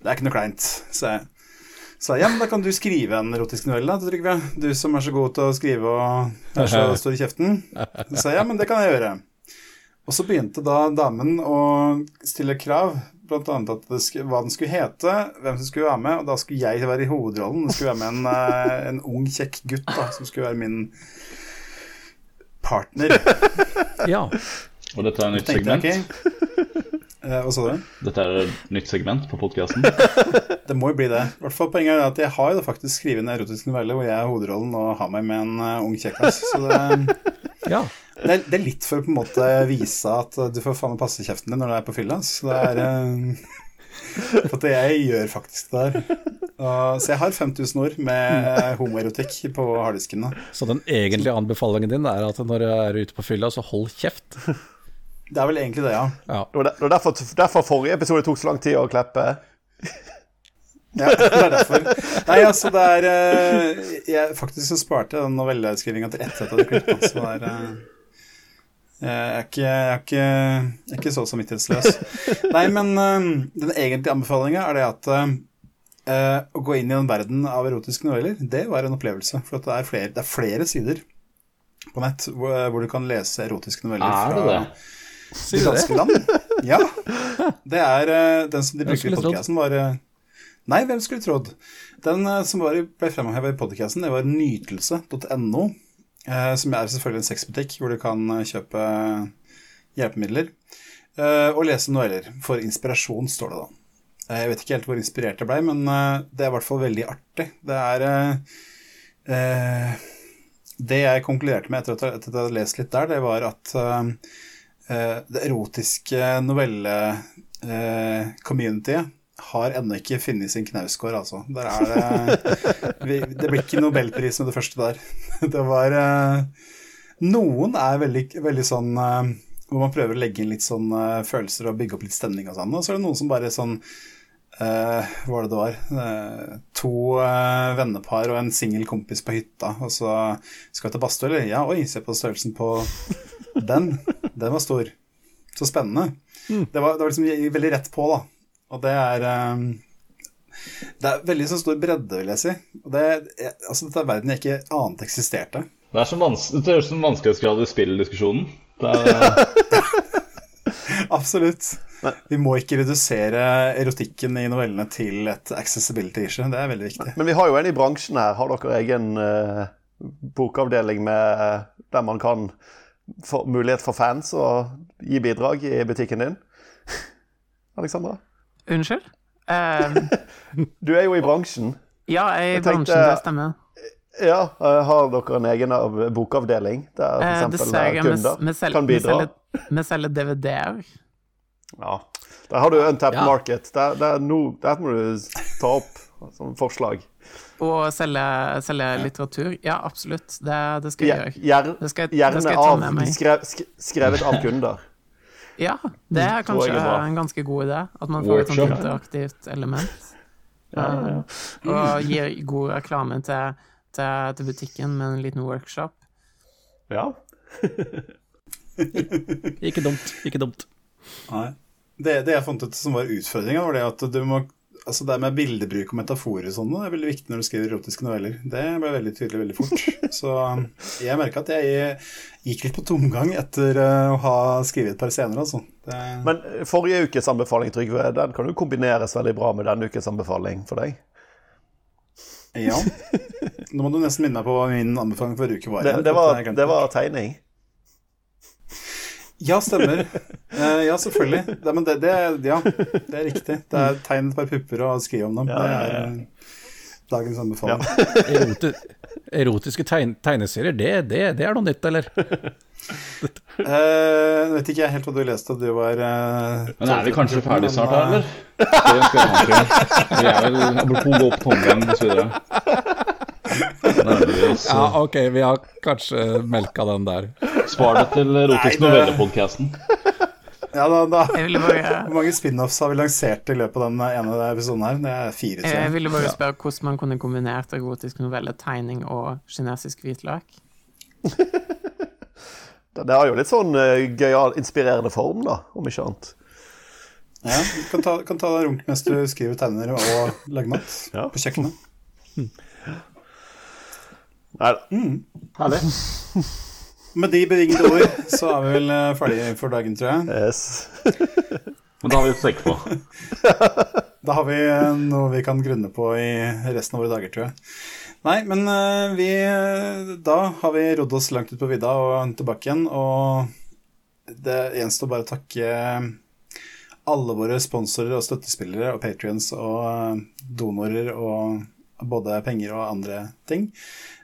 Det er ikke noe kleint. Så jeg sa ja, men da kan du skrive en erotisk novelle, da, Trygve. Du som er så god til å skrive og er så stor i kjeften. Så sa ja, men det kan jeg gjøre. Og så begynte da damen å stille krav, annet at det skulle, hva den skulle hete, hvem som skulle være med, og da skulle jeg være i hovedrollen. Det skulle være med en, eh, en ung, kjekk gutt da, som skulle være min partner. Ja. Og dette er et nytt segment. ikke. Eh, Hva sa du? Dette er et nytt segment på podkasten. Det må jo bli det. I hvert fall Poenget er at jeg har jo faktisk skrevet en erotisk novelle hvor jeg er hovedrollen og har meg med en eh, ung kjekkas. Så det, ja. det, er, det er litt for å på en måte vise at du får faen meg passe kjeften din når du er på fylla. Så det er eh, For at jeg gjør faktisk det der. Og, så jeg har 5000 ord med homoerotikk på harddisken. Så den egentlige anbefalingen din er at når du er ute på fylla, så hold kjeft. Det er vel egentlig det, ja. Ja. Det var der- derfor, derfor forrige episode tok så lang tid å kleppe. Ja, det er derfor. Nei, altså, det er eh, jeg, Faktisk så sparte jeg den novelleskrivinga til etter at jeg hadde klippet. Så det er eh, jeg er ikke, jeg er ikke, jeg er ikke så samvittighetsløs. Nei, men eh, den egentlige anbefalinga er det at uh, å gå inn i den verden av erotiske noveller, det var en opplevelse. For at det er flere, det er flere sider på nett hvor, hvor du kan lese erotiske noveller Er det fra det? De danske land. Ja. Det er uh, den som de bruker i podkasten, var uh, Nei, hvem skulle trodd? Den uh, som var, ble fremheva i podkasten, det var nytelse.no. eh, Som er selvfølgelig en sexbutikk hvor du kan kjøpe hjelpemidler. eh, Og lese noeller. For inspirasjon, står det da. Jeg vet ikke helt hvor inspirert jeg blei, men det er i hvert fall veldig artig. Det er Det jeg konkluderte med etter at jeg, hadde lest litt der, det var at det erotiske novelle-communityet har ennå ikke funnet sin knausgård, altså. Det vi, Det blir ikke nobelpris med det første der. Det var eh, Noen er veldig, veldig sånn eh, Hvor man prøver å legge inn litt sånn eh, følelser og bygge opp litt stemning og sånn. Og så er det noen som bare sånn eh, hva var det det var? Eh, to eh, vennepar og en singel kompis på hytta, og så skal vi til badstue, eller? Ja, oi, se på størrelsen på den. Den var stor. Så spennende. Det, var, det var liksom veldig rett på, da. Og det er um, Det er veldig så stor bredde, vil jeg si. Og det, jeg, altså, dette er verden jeg ikke ante eksisterte. Det er som det høres ut som vanskelighetsgrad i spilldiskusjonen. Absolutt. Nei. Vi må ikke redusere erotikken i novellene til et accessibility issue. Det er veldig viktig. Men vi har jo en i bransjen her. Har dere egen uh, bokavdeling med, uh, der man kan få mulighet for fans å gi bidrag i butikken din? Alexandra? Unnskyld? Uh, du er jo i bransjen. Ja, jeg er i bransjen, det stemmer. Ja, Har dere en egen bokavdeling der f.eks. Uh, kunder vi, vi kan bidra? Vi selger, vi selger DVD-er. Ja. Der har du Untapped ja. Market. Der, der, no, der, må du ta opp som forslag. Og selge, selge litteratur? Ja, absolutt. Det, det skal jeg gjøre. Det skal, gjerne det skal av, skrev, skrevet av kunder. Ja, det er kanskje en ganske god idé. At man får et sånt interaktivt element. Ja, ja. Og gir god reklame til, til, til, butikken med en liten workshop. Ja. ikke dumt. Ikke dumt. Nei. Det, det jeg fant ut som var utfordringa, var det at du må altså det med bildebruk og metaforer og sånn, er veldig viktig når du skriver erotiske noveller. Det ble veldig tydelig veldig fort. Så jeg merka at jeg gikk litt på tomgang etter eh, å ha skrevet et par scener. Altså. Det... Men forrige ukes anbefaling, Trygve, den kan jo kombineres veldig bra med denne ukes anbefaling for deg? Ja. Nå må du nesten minne meg på hva min anbefaling forrige uke var. Det, det, var, det var tegning. Ja, stemmer. Uh, ja, selvfølgelig. Det, men det, det, ja, det er riktig. Det er tegn par pupper og skrive om dem. Ja, det er uh, dagens anbefaling. Ja. Eroti erotiske tegn tegneserier, det, det, er noe nytt, eller? uh, vet ikke jeg helt hva du leste, du var Men er vi kanskje ferdig snart, da, eller? Det skal jeg ha. Vi er vel apropos gå opp tomgang osv. Ja, ok, vi har kanskje melka den der. Spar det til erotisk novelle-podkasten. Ja, da, da. Hvor mange spin-offs har vi lansert i løpet av den ene episoden her? Det er fire, tror jeg. Jeg ville bare spørre hvordan man kunne kombinert erotisk novelle, tegning og kinesisk hvitløk. det har jo litt sånn uh, gøyal, inspirerende form, da, om ikke annet. Ja, du kan ta, kan ta deg runk mens du skriver tegner og lager mat ja. på kjøkkenet. Nei da. Mm. Herlig. Med de bevingede ord så er vi vel eh, ferdige for dagen, tror jeg. Yes. Men da har vi sekk på. da har vi eh, noe vi kan grunne på i resten av våre dager, tror jeg. Nei, men eh, vi Da har vi rodd oss langt ut på vidda og tilbake igjen, og det gjenstår bare å takke alle våre sponsorer og støttespillere og patrions og donorer og både penger og andre ting.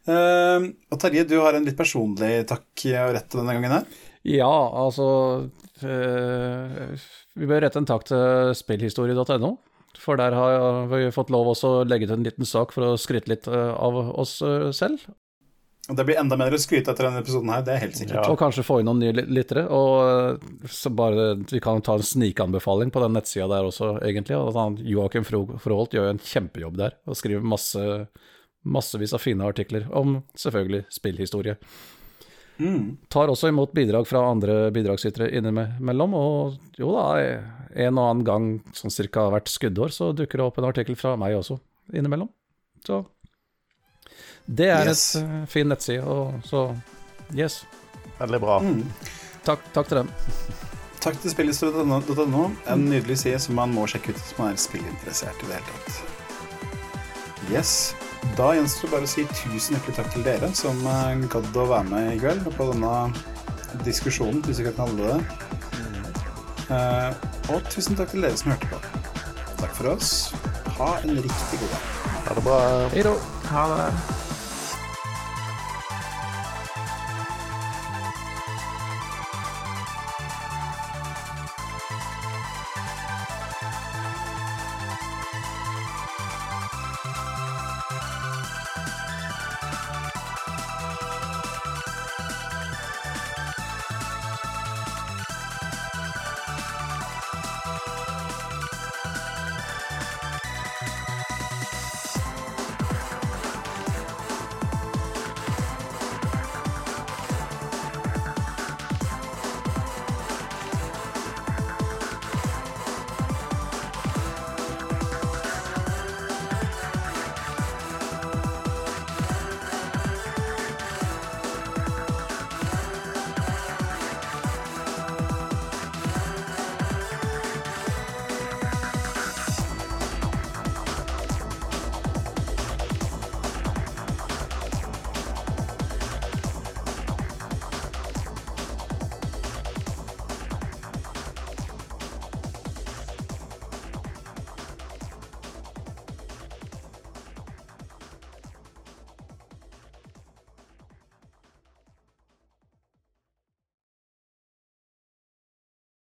Uh, og Terje, du har en litt personlig takk å rette denne gangen her? Ja, altså uh, Vi bør rette en takk til spillhistorie.no. For der har vi fått lov også å legge til en liten sak for å skryte litt eh, av oss selv. Og Det blir enda mer å skryte etter denne episoden her, det er helt sikkert. Ja. Og kanskje få inn noen nye lyttere. Og så bare vi kan ta en snikanbefaling på den nettsida der også, egentlig. Joakim Froholt gjør jo en kjempejobb der, og skriver masse massevis av fine artikler om selvfølgelig spillhistorie. Mm. Tar også imot bidrag fra andre bidragsytere innimellom, og jo da, en og annen gang sånn cirka hvert skuddår så dukker det opp en artikkel fra meg også innimellom. Så det er yes. et uh, fin nettside, og så yes. Veldig bra. Mm. Takk, takk, til dem. Takk til spillhistorie.no, en nydelig side som man må sjekke ut hvis man er spillinteressert i det hele tatt. Yes. Da gjenstår det bare å si tusen hjertelig takk til dere som eh, gadd å være med i kveld på denne diskusjonen, hvis vi kan kalle det. Uh, og tusen takk til dere som hørte på. Takk for oss. Ha en riktig god dag. Ha det bra. Hei da. Ha det.